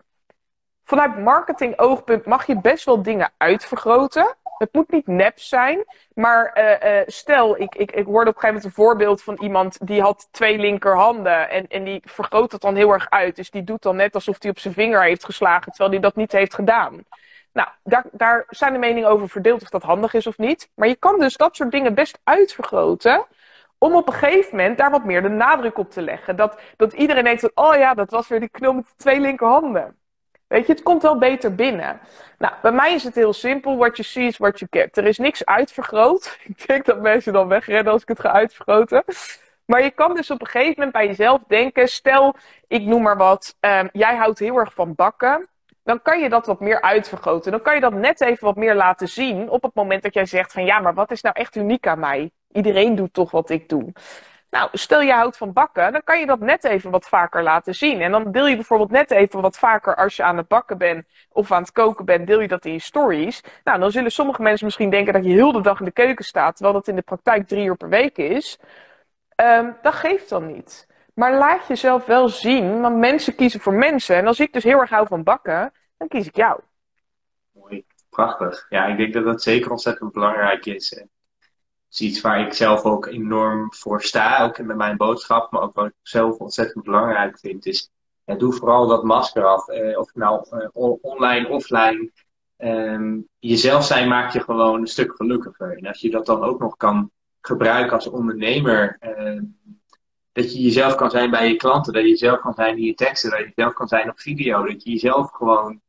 Vanuit marketing oogpunt mag je best wel dingen uitvergroten. Het moet niet nep zijn, maar uh, uh, stel, ik, ik, ik hoorde op een gegeven moment een voorbeeld van iemand die had twee linkerhanden en, en die vergroot het dan heel erg uit. Dus die doet dan net alsof hij op zijn vinger heeft geslagen, terwijl hij dat niet heeft gedaan. Nou, daar, daar zijn de meningen over verdeeld of dat handig is of niet. Maar je kan dus dat soort dingen best uitvergroten. Om op een gegeven moment daar wat meer de nadruk op te leggen. Dat, dat iedereen denkt van, oh ja, dat was weer die knul met de twee linkerhanden. Weet je, het komt wel beter binnen. Nou, bij mij is het heel simpel. What you see is what you get. Er is niks uitvergroot. Ik denk dat mensen dan wegrennen als ik het ga uitvergroten. Maar je kan dus op een gegeven moment bij jezelf denken. Stel, ik noem maar wat. Um, jij houdt heel erg van bakken dan kan je dat wat meer uitvergroten. Dan kan je dat net even wat meer laten zien op het moment dat jij zegt van ja, maar wat is nou echt uniek aan mij? Iedereen doet toch wat ik doe. Nou, stel je houdt van bakken, dan kan je dat net even wat vaker laten zien. En dan deel je bijvoorbeeld net even wat vaker als je aan het bakken bent of aan het koken bent, deel je dat in je stories. Nou, dan zullen sommige mensen misschien denken dat je heel de dag in de keuken staat, terwijl dat in de praktijk drie uur per week is. Um, dat geeft dan niet. Maar laat jezelf wel zien, want mensen kiezen voor mensen. En als ik dus heel erg hou van bakken, dan kies ik jou. Mooi, prachtig. Ja, ik denk dat dat zeker ontzettend belangrijk is. Is iets waar ik zelf ook enorm voor sta, ook met mijn boodschap, maar ook wat ik zelf ontzettend belangrijk vind, is doe vooral dat masker af. Eh, of nou eh, online, offline. Um, jezelf zijn maakt je gewoon een stuk gelukkiger. En als je dat dan ook nog kan gebruiken als ondernemer, uh, dat je jezelf kan zijn bij je klanten, dat je jezelf kan zijn in je teksten, dat je jezelf kan zijn op video, dat je jezelf gewoon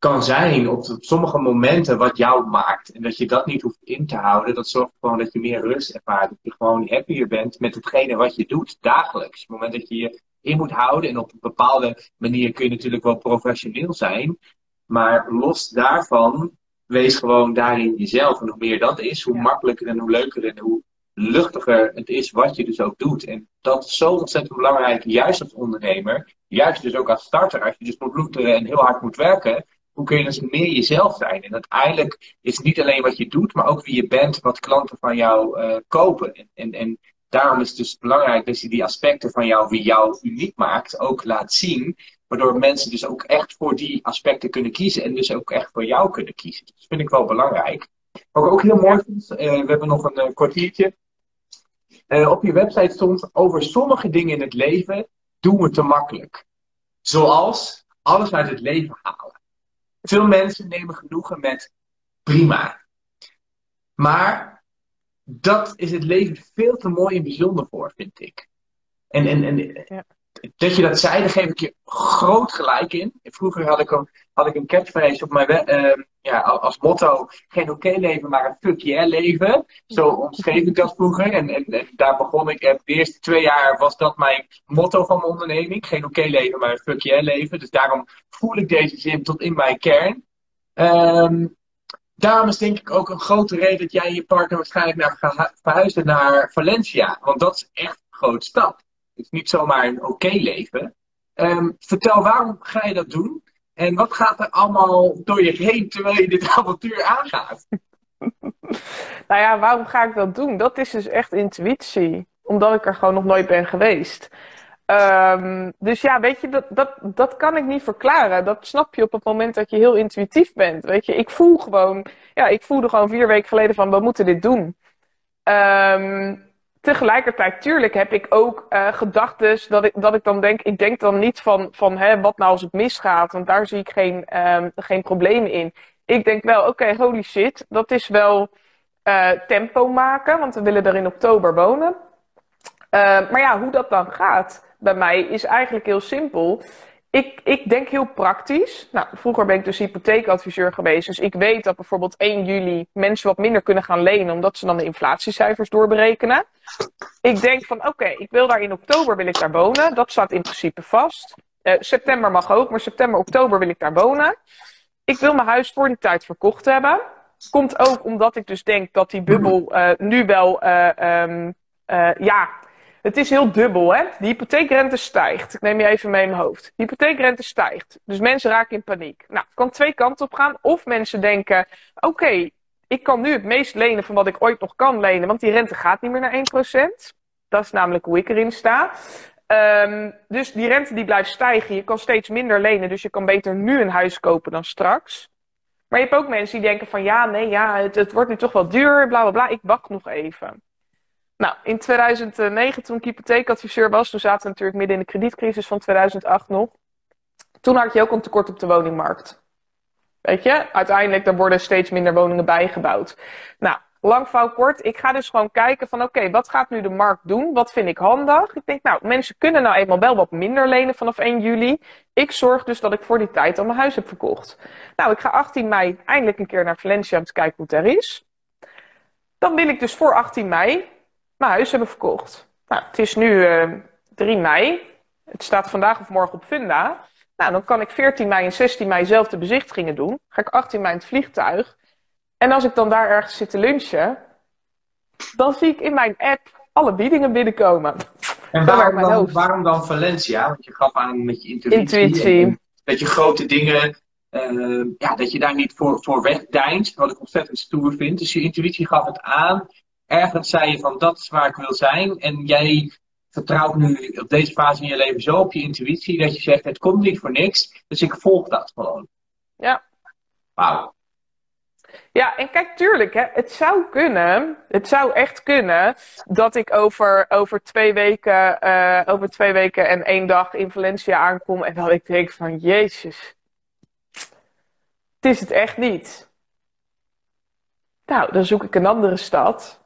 kan zijn op, sommige momenten wat jou maakt. En dat je dat niet hoeft in te houden, dat zorgt gewoon dat je meer rust ervaart. Dat je gewoon happier bent met hetgene wat je doet dagelijks. Op het moment dat je je in moet houden en op een bepaalde manier kun je natuurlijk wel professioneel zijn. Maar los daarvan, wees gewoon daarin jezelf. En hoe meer dat is, hoe makkelijker en hoe leuker en hoe luchtiger het is wat je dus ook doet. En dat is zo ontzettend belangrijk, juist als ondernemer, juist dus ook als starter, als je dus moet bloederen en heel hard moet werken, hoe kun je dus meer jezelf zijn? En uiteindelijk is het niet alleen wat je doet, maar ook wie je bent, wat klanten van jou uh, kopen. En, en, en daarom is het dus belangrijk dat je die aspecten van jou, wie jou uniek maakt, ook laat zien. Waardoor mensen dus ook echt voor die aspecten kunnen kiezen en dus ook echt voor jou kunnen kiezen. Dat vind ik wel belangrijk. Wat ik ook heel mooi vind, uh, we hebben nog een uh, kwartiertje. Op je website stond over sommige dingen in het leven doen we te makkelijk. Zoals alles uit het leven halen. Veel mensen nemen genoegen met prima. Maar dat is het leven veel te mooi en bijzonder voor, vind ik. En, en, en. Dat je dat zei, daar geef ik je groot gelijk in. Vroeger had ik een, had ik een catchphrase op mijn uh, ja, als motto: geen oké leven, maar een fuck yeah leven. Zo omschreef ik dat vroeger. En, en, daar begon ik. de eerste twee jaar was dat mijn motto van mijn onderneming: geen oké leven, maar een fuck yeah leven. Dus daarom voel ik deze zin tot in mijn kern. Um, daarom is denk ik ook een grote reden dat jij en je partner waarschijnlijk naar verhuizen naar Valencia. Want dat is echt een grote stap. Is niet zomaar een oké leven. Um, vertel, waarom ga je dat doen? En wat gaat er allemaal door je heen terwijl je dit avontuur aangaat? nou ja, waarom ga ik dat doen? Dat is dus echt intuïtie. Omdat ik er gewoon nog nooit ben geweest. Um, dus ja, weet je, dat, dat, dat kan ik niet verklaren. Dat snap je op het moment dat je heel intuïtief bent. Weet je, ik voel gewoon, ja, ik voelde gewoon vier weken geleden van, we moeten dit doen. Um, tegelijkertijd, tuurlijk heb ik ook uh, gedachten dat ik, dat ik dan denk, ik denk dan niet van, van hè, wat nou als het misgaat, want daar zie ik geen, um, geen problemen in. Ik denk wel, oké, holy shit, dat is wel uh, tempo maken, want we willen er in oktober wonen. Uh, maar ja, hoe dat dan gaat bij mij is eigenlijk heel simpel. Ik, ik denk heel praktisch. Nou, vroeger ben ik dus hypotheekadviseur geweest. Dus ik weet dat bijvoorbeeld 1 juli mensen wat minder kunnen gaan lenen. Omdat ze dan de inflatiecijfers doorberekenen. Ik denk van oké, ik wil daar in oktober wil ik daar wonen. Dat staat in principe vast. Uh, september mag ook, maar september, oktober wil ik daar wonen. Ik wil mijn huis voor die tijd verkocht hebben. Komt ook omdat ik dus denk dat die bubbel uh, nu wel uh, um, ja, het is heel dubbel, hè? De hypotheekrente stijgt. Ik neem je even mee in mijn hoofd. De hypotheekrente stijgt. Dus mensen raken in paniek. Nou, het kan twee kanten op gaan. Of mensen denken: oké, ik kan nu het meest lenen van wat ik ooit nog kan lenen, want die rente gaat niet meer naar 1%. Dat is namelijk hoe ik erin sta. Um, dus die rente die blijft stijgen. Je kan steeds minder lenen, dus je kan beter nu een huis kopen dan straks. Maar je hebt ook mensen die denken van ja, nee, ja, het, het wordt nu toch wel duur, bla bla bla. Ik wacht nog even. Nou, in 2009, toen ik hypotheekadviseur was, toen zaten we natuurlijk midden in de kredietcrisis van 2008 nog. Toen had je ook een tekort op de woningmarkt. Weet je, uiteindelijk er worden steeds minder woningen bijgebouwd. Nou, lang fout kort. Ik ga dus gewoon kijken van oké, wat gaat nu de markt doen? Wat vind ik handig? Ik denk, nou, mensen kunnen nou eenmaal wel wat minder lenen vanaf 1 juli. Ik zorg dus dat ik voor die tijd al mijn huis heb verkocht. Nou, ik ga 18 mei eindelijk een keer naar Valencia om te kijken hoe het er is. Dan wil ik dus voor 18 mei mijn huis hebben verkocht. Nou, het is nu uh, eh, 3 mei. Het staat vandaag of morgen op Funda. Nou, dan kan ik 14 mei en 16 mei zelf de bezichtigingen doen. Ga ik 18 mei in het vliegtuig. En als ik dan daar ergens zit te lunchen, dan zie ik in mijn app alle biedingen binnenkomen. En waarom dan, waarom dan Valencia? Want je gaf aan met je intuïtie. intuïtie. dat je grote dingen, uh, ja, dat je daar niet voor, voor wegdijnt. Wat ik ontzettend stoer vind. Dus je intuïtie gaf het aan ergens zei je van dat is waar ik wil zijn. En jij vertrouwt nu op deze fase in je leven zo op je intuïtie dat je zegt: het komt niet voor niks, dus ik volg dat gewoon. Ja. Wauw. Ja, en kijk, tuurlijk, hè, het zou kunnen, het zou echt kunnen dat ik over, over, twee weken, uh, over twee weken en één dag in Valencia aankom en dat ik denk van, jezus, het is het echt niet. Nou, dan zoek ik een andere stad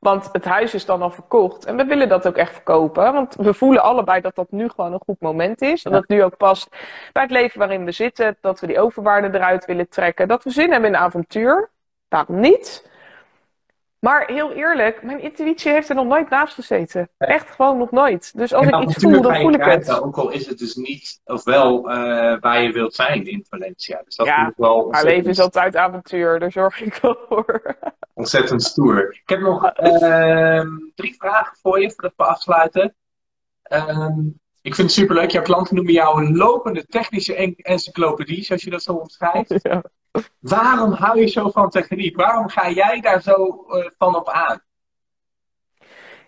Want het huis is dan al verkocht. En we willen dat ook echt verkopen. Want we voelen allebei dat dat nu gewoon een goed moment is. En dat het nu ook past bij het leven waarin we zitten. Dat we die overwaarde eruit willen trekken. Dat we zin hebben in een avontuur. Waarom niet? Maar heel eerlijk, mijn intuïtie heeft er nog nooit naast gezeten. Echt gewoon nog nooit. Dus als ik iets voel, dan voel ik het. Ook al is het dus niet, of wel uh, waar je wilt zijn in Valencia. Dus dat ja, wel maar leven is altijd avontuur, daar zorg ik wel voor. Ontzettend stoer. Ik heb nog uh, drie vragen voor je voordat we afsluiten. Uh, ik vind het superleuk. Jouw klanten noemen jou een lopende technische encyclopedie, zoals je dat zo omschrijft. Ja. Waarom hou je zo van techniek? Waarom ga jij daar zo uh, van op aan?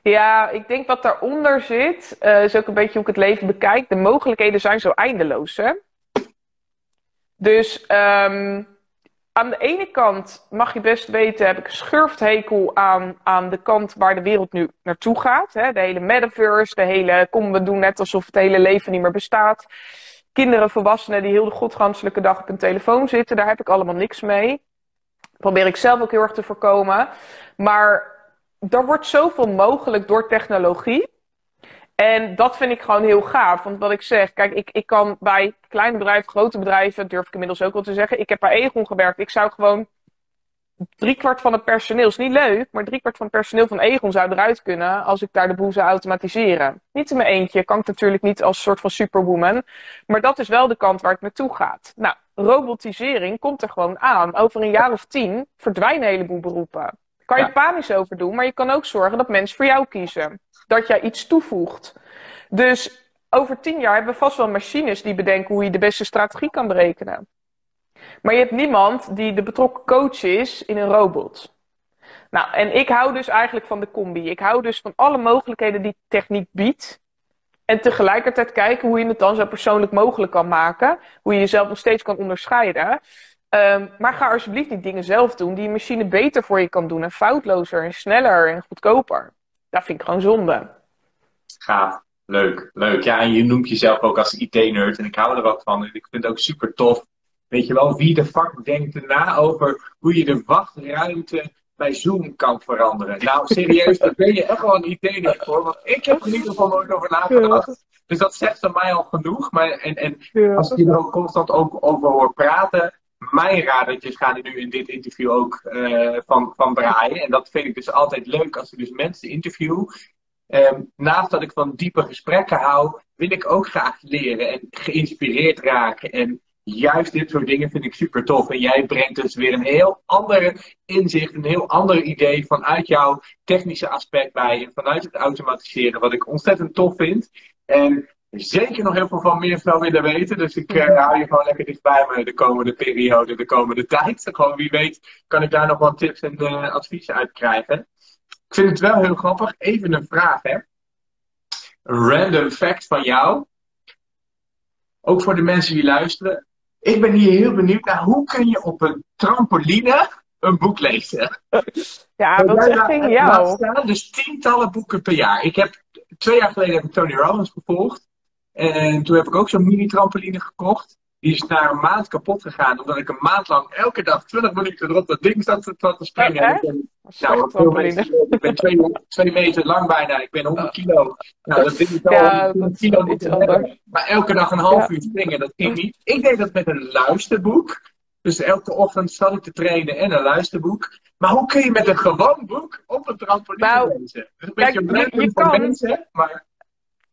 Ja, ik denk wat daaronder zit, uh, is ook een beetje hoe ik het leven bekijk. De mogelijkheden zijn zo eindeloos. Hè? Dus um, aan de ene kant mag je best weten, heb ik een schurfthekel aan, aan de kant waar de wereld nu naartoe gaat. Hè? De hele metaverse, de hele kom we doen net alsof het hele leven niet meer bestaat. Kinderen, volwassenen die heel de godganselijke dag op hun telefoon zitten, daar heb ik allemaal niks mee. probeer ik zelf ook heel erg te voorkomen. Maar er wordt zoveel mogelijk door technologie. En dat vind ik gewoon heel gaaf. Want wat ik zeg, kijk, ik, ik kan bij kleine bedrijven, grote bedrijven, durf ik inmiddels ook wel te zeggen. Ik heb bij Egon gewerkt. Ik zou gewoon driekwart van het personeel, is niet leuk, maar driekwart van het personeel van Egon zou eruit kunnen als ik daar de boel zou automatiseren. Niet in mijn eentje, kan ik natuurlijk niet als soort van superwoman. Maar dat is wel de kant waar het naartoe gaat. Nou, robotisering komt er gewoon aan. Over een jaar of tien verdwijnen een heleboel beroepen. Kan je panisch over doen, maar je kan ook zorgen dat mensen voor jou kiezen dat jij iets toevoegt. Dus over tien jaar hebben we vast wel machines die bedenken hoe je de beste strategie kan berekenen. Maar je hebt niemand die de betrokken coach is in een robot. Nou, en ik hou dus eigenlijk van de combi. Ik hou dus van alle mogelijkheden die techniek biedt. En tegelijkertijd kijken hoe je het dan zo persoonlijk mogelijk kan maken. Hoe je jezelf nog steeds kan onderscheiden. Um, maar ga alsjeblieft niet dingen zelf doen die een machine beter voor je kan doen. En foutlozer en sneller en goedkoper dat vind ik gewoon zonde. Gaaf. Leuk, leuk. Ja, en je noemt jezelf ook als IT-nerd en ik hou er wat van. En ik vind het ook super tof. Weet je wel, wie de fuck denkt erna over hoe je de wachtruimte bij Zoom kan veranderen? Nou, serieus, daar ben je echt wel een IT-nerd voor. Want ik heb er in ieder geval nooit over nagedacht. Dus dat zegt van mij al genoeg. Maar, en en als ik je er ook constant ook over hoor praten, mijn radertjes gaan er nu in dit interview ook uh, van, van draaien. En dat vind ik dus altijd leuk als ik dus mensen interview. Um, naast dat ik van diepe gesprekken hou, wil ik ook graag leren en geïnspireerd raken. En juist dit soort dingen vind ik super tof. En jij brengt dus weer een heel ander inzicht, een heel ander idee vanuit jouw technische aspect bij. En vanuit het automatiseren, wat ik ontzettend tof vind. En zeker nog heel veel van meer zou willen weten. Dus ik uh, hou je gewoon lekker dichtbij me de komende periode, de komende tijd. Gewoon wie weet kan ik daar nog wat tips en uh, adviezen uit krijgen. Ik vind het wel heel grappig. Even een vraag, hè. Een random fact van jou. Ook voor de mensen die luisteren. Ik ben hier heel benieuwd naar hoe kun je op een trampoline een boek lezen? Ja, dat is geniaal. staan dus tientallen boeken per jaar. Ik heb twee jaar geleden heb ik Tony Robbins gevolgd. En toen heb ik ook zo'n mini-trampoline gekocht. Die is na een maand kapot gegaan, omdat ik een maand lang elke dag 20 minuten erop dat ding zat te, te springen. Ja, ik ben, nou, ik ben twee, twee, meter lang bijna, ik ben 100 kilo. Nou, dat ding is wel ja, kilo iets anders. Maar elke dag een half uur springen, dat ging niet. Ik deed dat met een luisterboek. Dus elke ochtend zat ik te trainen en een luisterboek. Maar hoe kun je met een gewoon boek op een trampoline nou, lezen? Dat is een beetje een je, je voor kan, mensen, maar...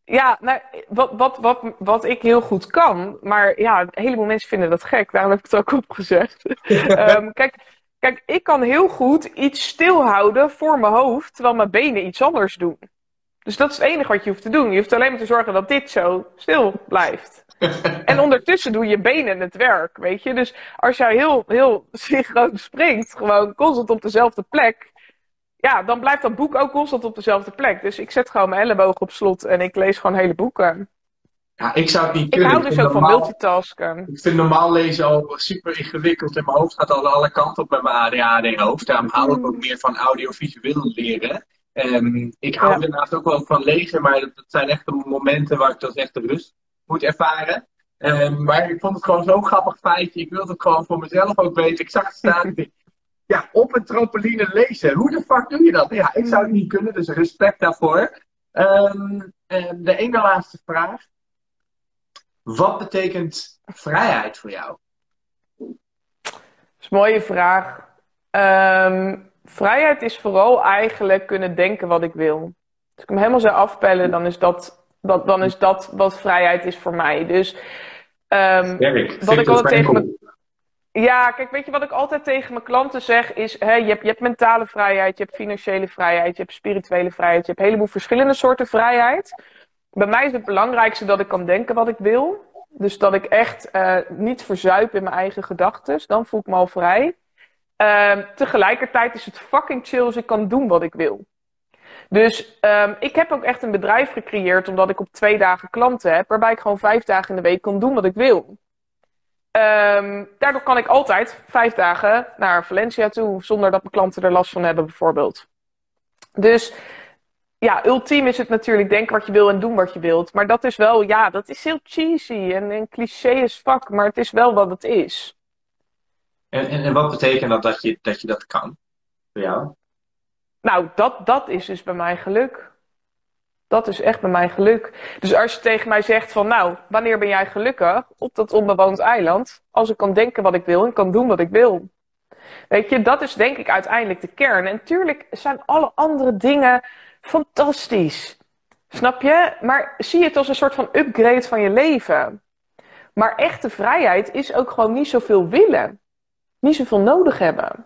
Ja, nou, wat, wat, wat, wat ik heel goed kan, maar ja, een heleboel mensen vinden dat gek, daarom heb ik het ook opgezegd. um, kijk, kijk, ik kan heel goed iets stilhouden voor mijn hoofd, terwijl mijn benen iets anders doen. Dus dat is het enige wat je hoeft te doen. Je hoeft alleen maar te zorgen dat dit zo stil blijft. en ondertussen doe je benen het werk, weet je. Dus als jij heel, heel synchroon springt, gewoon constant op dezelfde plek, ja, dan blijft dat boek ook constant op dezelfde plek. Dus ik zet gewoon mijn elleboog op slot en ik lees gewoon hele boeken. Ja, ik zou het niet kunnen. Ik hou dus ook van multitasken. Ik vind normaal lezen al super ingewikkeld. En mijn hoofd gaat al alle kanten op met mijn ADHD-hoofd. Daarom hou ik ook meer van audiovisueel leren. Um, ik hou ja. daarnaast ook wel van lezen, maar dat, zijn echt de momenten waar ik dan echt de rust moet ervaren. Um, maar ik vond het gewoon zo'n grappig feitje. Ik wilde het gewoon voor mezelf ook weten. Ik zag het staan. ja, op een trampoline lezen. Hoe de fuck doe je dat? Ja, ik zou het niet kunnen, dus respect daarvoor. Ehm, de ene laatste vraag. Wat betekent vrijheid voor jou? Dat is een mooie vraag. Ehm, vrijheid is vooral eigenlijk kunnen denken wat ik wil. Als ik hem helemaal zou afpellen, dan is dat, dat, dan is dat wat vrijheid is voor mij. Dus um, wat ik altijd tegen me... Ja, kijk, weet je wat ik altijd tegen mijn klanten zeg is: hè, je, hebt, je hebt mentale vrijheid, je hebt financiële vrijheid, je hebt spirituele vrijheid, je hebt een heleboel verschillende soorten vrijheid. Bij mij is het belangrijkste dat ik kan denken wat ik wil. Dus dat ik echt uh, niet verzuip in mijn eigen gedachten. Dan voel ik me al vrij. Uh, tegelijkertijd is het fucking chill als ik kan doen wat ik wil. Dus um, ik heb ook echt een bedrijf gecreëerd omdat ik op twee dagen klanten heb, waarbij ik gewoon vijf dagen in de week kan doen wat ik wil. Um, daardoor kan ik altijd vijf dagen naar Valencia toe, zonder dat mijn klanten er last van hebben, bijvoorbeeld. Dus ja, ultiem is het natuurlijk denken wat je wil en doen wat je wilt. Maar dat is wel, ja, dat is heel cheesy en een cliché is vak, maar het is wel wat het is. En, en, en wat betekent dat dat je, dat je dat kan voor jou? Nou, dat, dat is dus bij mij geluk. Dat is echt bij mij geluk. Dus als je tegen mij zegt van, nou, wanneer ben jij gelukkig op dat onbewoond eiland? Als ik kan denken wat ik wil en kan doen wat ik wil. Weet je, dat is denk ik uiteindelijk de kern. En tuurlijk zijn alle andere dingen fantastisch. Snap je? Maar zie het als een soort van upgrade van je leven. Maar echte vrijheid is ook gewoon niet zoveel willen. Niet zoveel nodig hebben.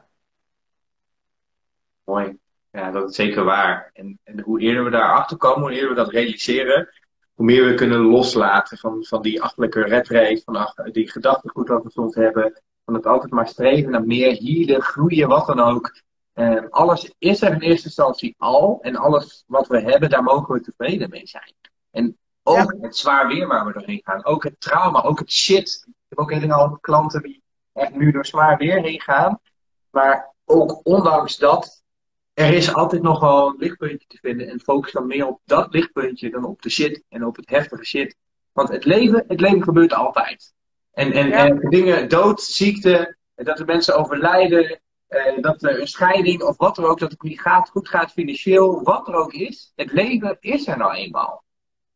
Mooi. Ja, dat is zeker waar. En, en hoe eerder we daarachter komen, hoe eerder we dat realiseren, hoe meer we kunnen loslaten van, van die achtelijke redrace, van die gedachtegoed wat we soms hebben, van het altijd maar streven naar meer, hielen, groeien, wat dan ook. Uh, alles is er in eerste instantie al. En alles wat we hebben, daar mogen we tevreden mee zijn. En ook het zwaar weer waar we doorheen gaan. Ook het trauma, ook het shit. Ik heb ook helemaal klanten die echt nu door zwaar weer heen gaan. Maar ook ondanks dat, er is altijd nog wel een lichtpuntje te vinden. En focus dan meer op dat lichtpuntje dan op de shit en op het heftige shit. Want het leven, het leven gebeurt altijd. En, en, en dingen, dood, ziekte, dat er mensen overlijden, uh, dat er een scheiding of wat er ook, dat het niet gaat, goed gaat financieel, wat er ook is. Het leven is er nou eenmaal.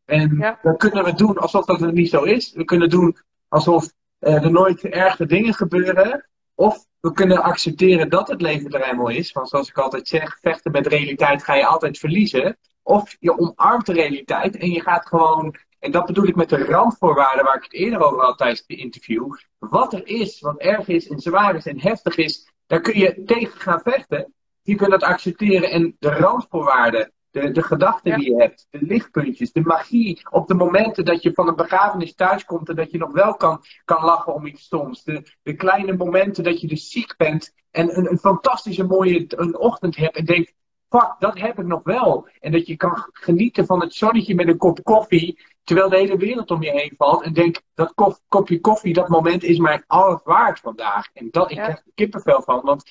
En dan kunnen we doen alsof dat het niet zo is. We kunnen doen alsof uh, er nooit erge dingen gebeuren. Of we kunnen accepteren dat het leven er eenmaal is. Want zoals ik altijd zeg, vechten met realiteit ga je altijd verliezen. Of je omarmt de realiteit en je gaat gewoon, en dat bedoel ik met de randvoorwaarden waar ik het eerder over had tijdens de interview. Wat er is, wat erg is en zwaar is en heftig is, daar kun je tegen gaan vechten. Je kunt dat accepteren en de randvoorwaarden, de, de gedachten die je hebt, de lichtpuntjes, de magie. Op de momenten dat je van een begrafenis thuiskomt en dat je nog wel kan, kan lachen om iets stoms. De, de kleine momenten dat je dus ziek bent en een, een fantastische mooie een ochtend hebt en denkt, fuck, dat heb ik nog wel. En dat je kan genieten van het zonnetje met een kop koffie, terwijl de hele wereld om je heen valt. En denk, dat kopje koffie, dat moment is mij alles waard vandaag. En dat, ik krijg er kippenvel van, want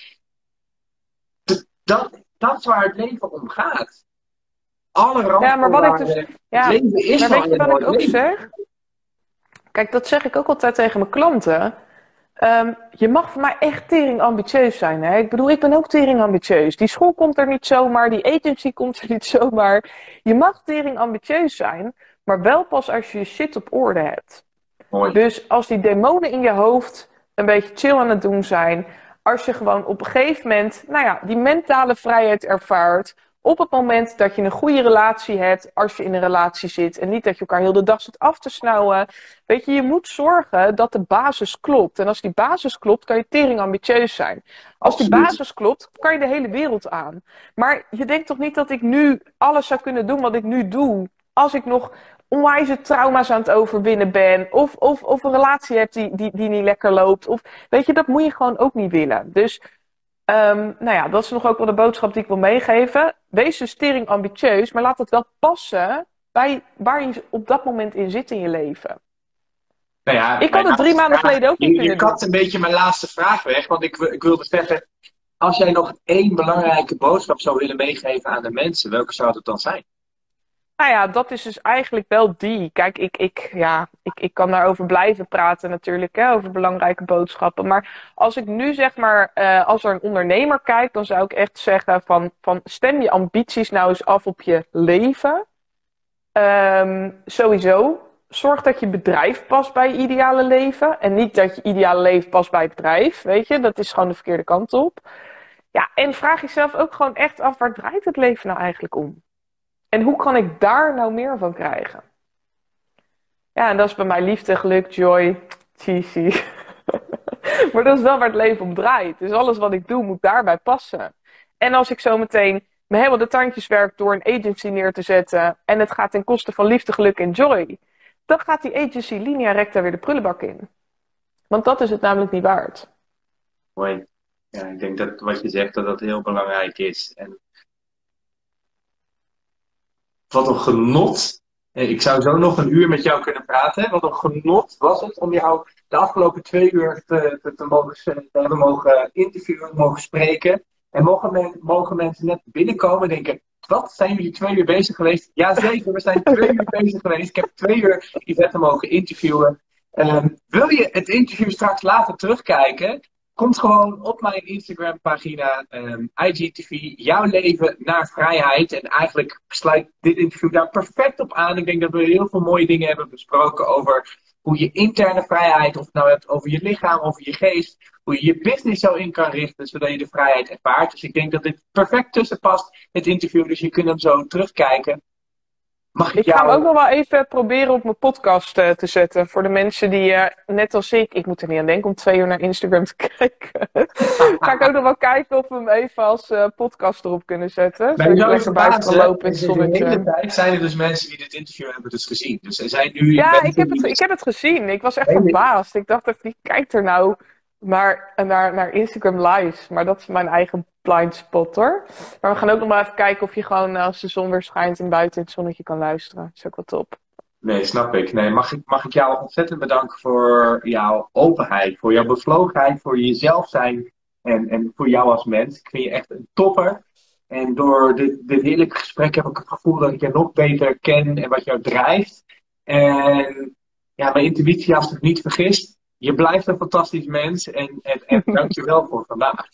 dat, dat is waar het leven om gaat. Alle Ja, maar wat ik dus... Ja, leven is maar weet je wat ik ook zeg? Kijk, dat zeg ik ook altijd tegen mijn klanten. Um, je mag voor mij echt tering ambitieus zijn. Hè? Ik bedoel, ik ben ook tering ambitieus. Die school komt er niet zomaar, die agency komt er niet zomaar. Je mag tering ambitieus zijn, maar wel pas als je je shit op orde hebt. Mooi. Dus als die demonen in je hoofd een beetje chill aan het doen zijn, als je gewoon op een gegeven moment, nou ja, die mentale vrijheid ervaart, op het moment dat je een goede relatie hebt, als je in een relatie zit en niet dat je elkaar heel de dag zit af te snauwen. Weet je, je moet zorgen dat de basis klopt. En als die basis klopt, kan je tering ambitieus zijn. Als die basis klopt, kan je de hele wereld aan. Maar je denkt toch niet dat ik nu alles zou kunnen doen wat ik nu doe, als ik nog onwijze trauma's aan het overwinnen ben. Of, of, of een relatie hebt die, die, die niet lekker loopt. Of, weet je, dat moet je gewoon ook niet willen. Dus Um, nou ja, dat is nog ook wel de boodschap die ik wil meegeven. Wees dus stering ambitieus, maar laat het wel passen bij waar je op dat moment in zit in je leven. Nou ja, ik had het drie maanden geleden ook niet Je, je kat een beetje mijn laatste vraag weg, want ik, ik wilde zeggen, als jij nog één belangrijke boodschap zou willen meegeven aan de mensen, welke zou het dan zijn? Nou ja, dat is dus eigenlijk wel die. Kijk, ik, ik, ja, ik, ik kan daarover blijven praten natuurlijk, hè, over belangrijke boodschappen. Maar als ik nu zeg maar, uh, als er een ondernemer kijkt, dan zou ik echt zeggen van, van stem je ambities nou eens af op je leven. Um, sowieso. Zorg dat je bedrijf past bij je ideale leven. En niet dat je ideale leven past bij het bedrijf. Weet je, dat is gewoon de verkeerde kant op. Ja, en vraag jezelf ook gewoon echt af, waar draait het leven nou eigenlijk om? En hoe kan ik daar nou meer van krijgen? Ja, en dat is bij mij liefde, geluk, joy, cheesy. maar dat is wel waar het leven om draait. Dus alles wat ik doe moet daarbij passen. En als ik zo meteen me helemaal de tandjes werk door een agency neer te zetten en het gaat ten koste van liefde, geluk en joy, dan gaat die agency linea recta weer de prullenbak in. Want dat is het namelijk niet waard. Mooi. Ja, ik denk dat wat je zegt, dat dat heel belangrijk is. En wat een genot. Ik zou zo nog een uur met jou kunnen praten. Wat een genot was het om jou de afgelopen twee uur te, te, te mogen, te hebben mogen interviewen, mogen spreken. En mogen, mogen mensen net binnenkomen en denken, wat zijn jullie twee uur bezig geweest? Jazeker, we zijn twee uur bezig geweest. Ik heb twee uur Yvette mogen interviewen. Um, wil je het interview straks later terugkijken? Komt gewoon op mijn Instagram pagina um, IGTV, jouw leven naar vrijheid. En eigenlijk sluit dit interview daar perfect op aan. Ik denk dat we heel veel mooie dingen hebben besproken over hoe je interne vrijheid, of het nou hebt over je lichaam, over je geest, hoe je je business zo in kan richten, zodat je de vrijheid ervaart. Dus ik denk dat dit perfect tussen past, het interview. Dus je kunt hem zo terugkijken. Mag ik, ik ga hem ook nog wel even proberen op mijn podcast uh, te zetten. Voor de mensen die, uh, net als ik, ik moet er niet aan denken om twee uur naar Instagram te kijken. ga ik ook nog wel kijken of we hem even als uh, podcast erop kunnen zetten. Zodat ik lekker buiten kan lopen in het zonnetje. De hele tijd zijn er dus mensen die dit interview hebben dus gezien. Dus er zijn nu... Ja, ik heb, het, ik heb het gezien. Ik was echt verbaasd. Ik dacht, wie kijkt er nou maar, naar, naar Instagram lives? Maar dat is mijn eigen blind spotter. Maar we gaan ook nog maar even kijken of je gewoon als de zon weer schijnt en buiten het zonnetje kan luisteren. Dat is ook wel top. Nee, snap ik. Nee, mag ik, mag ik jou ontzettend bedanken voor jouw openheid, voor jouw bevlogenheid, voor jezelf zijn en, en voor jou als mens. Ik vind je echt een topper. En door dit, dit heerlijke gesprek heb ik het gevoel dat ik je nog beter ken en wat jou drijft. En ja, mijn intuïtie, als ik niet vergist, je blijft een fantastisch mens en, en, en dank je wel voor vandaag.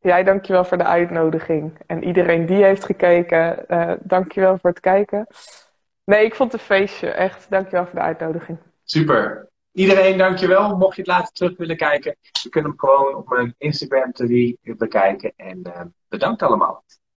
Jij dankjewel voor de uitnodiging. En iedereen die heeft gekeken, uh, dankjewel voor het kijken. Nee, ik vond het een feestje. Echt, dankjewel voor de uitnodiging. Super. Iedereen, dankjewel. Mocht je het later terug willen kijken, je kunt hem gewoon op mijn Instagram TV bekijken. En uh, bedankt allemaal.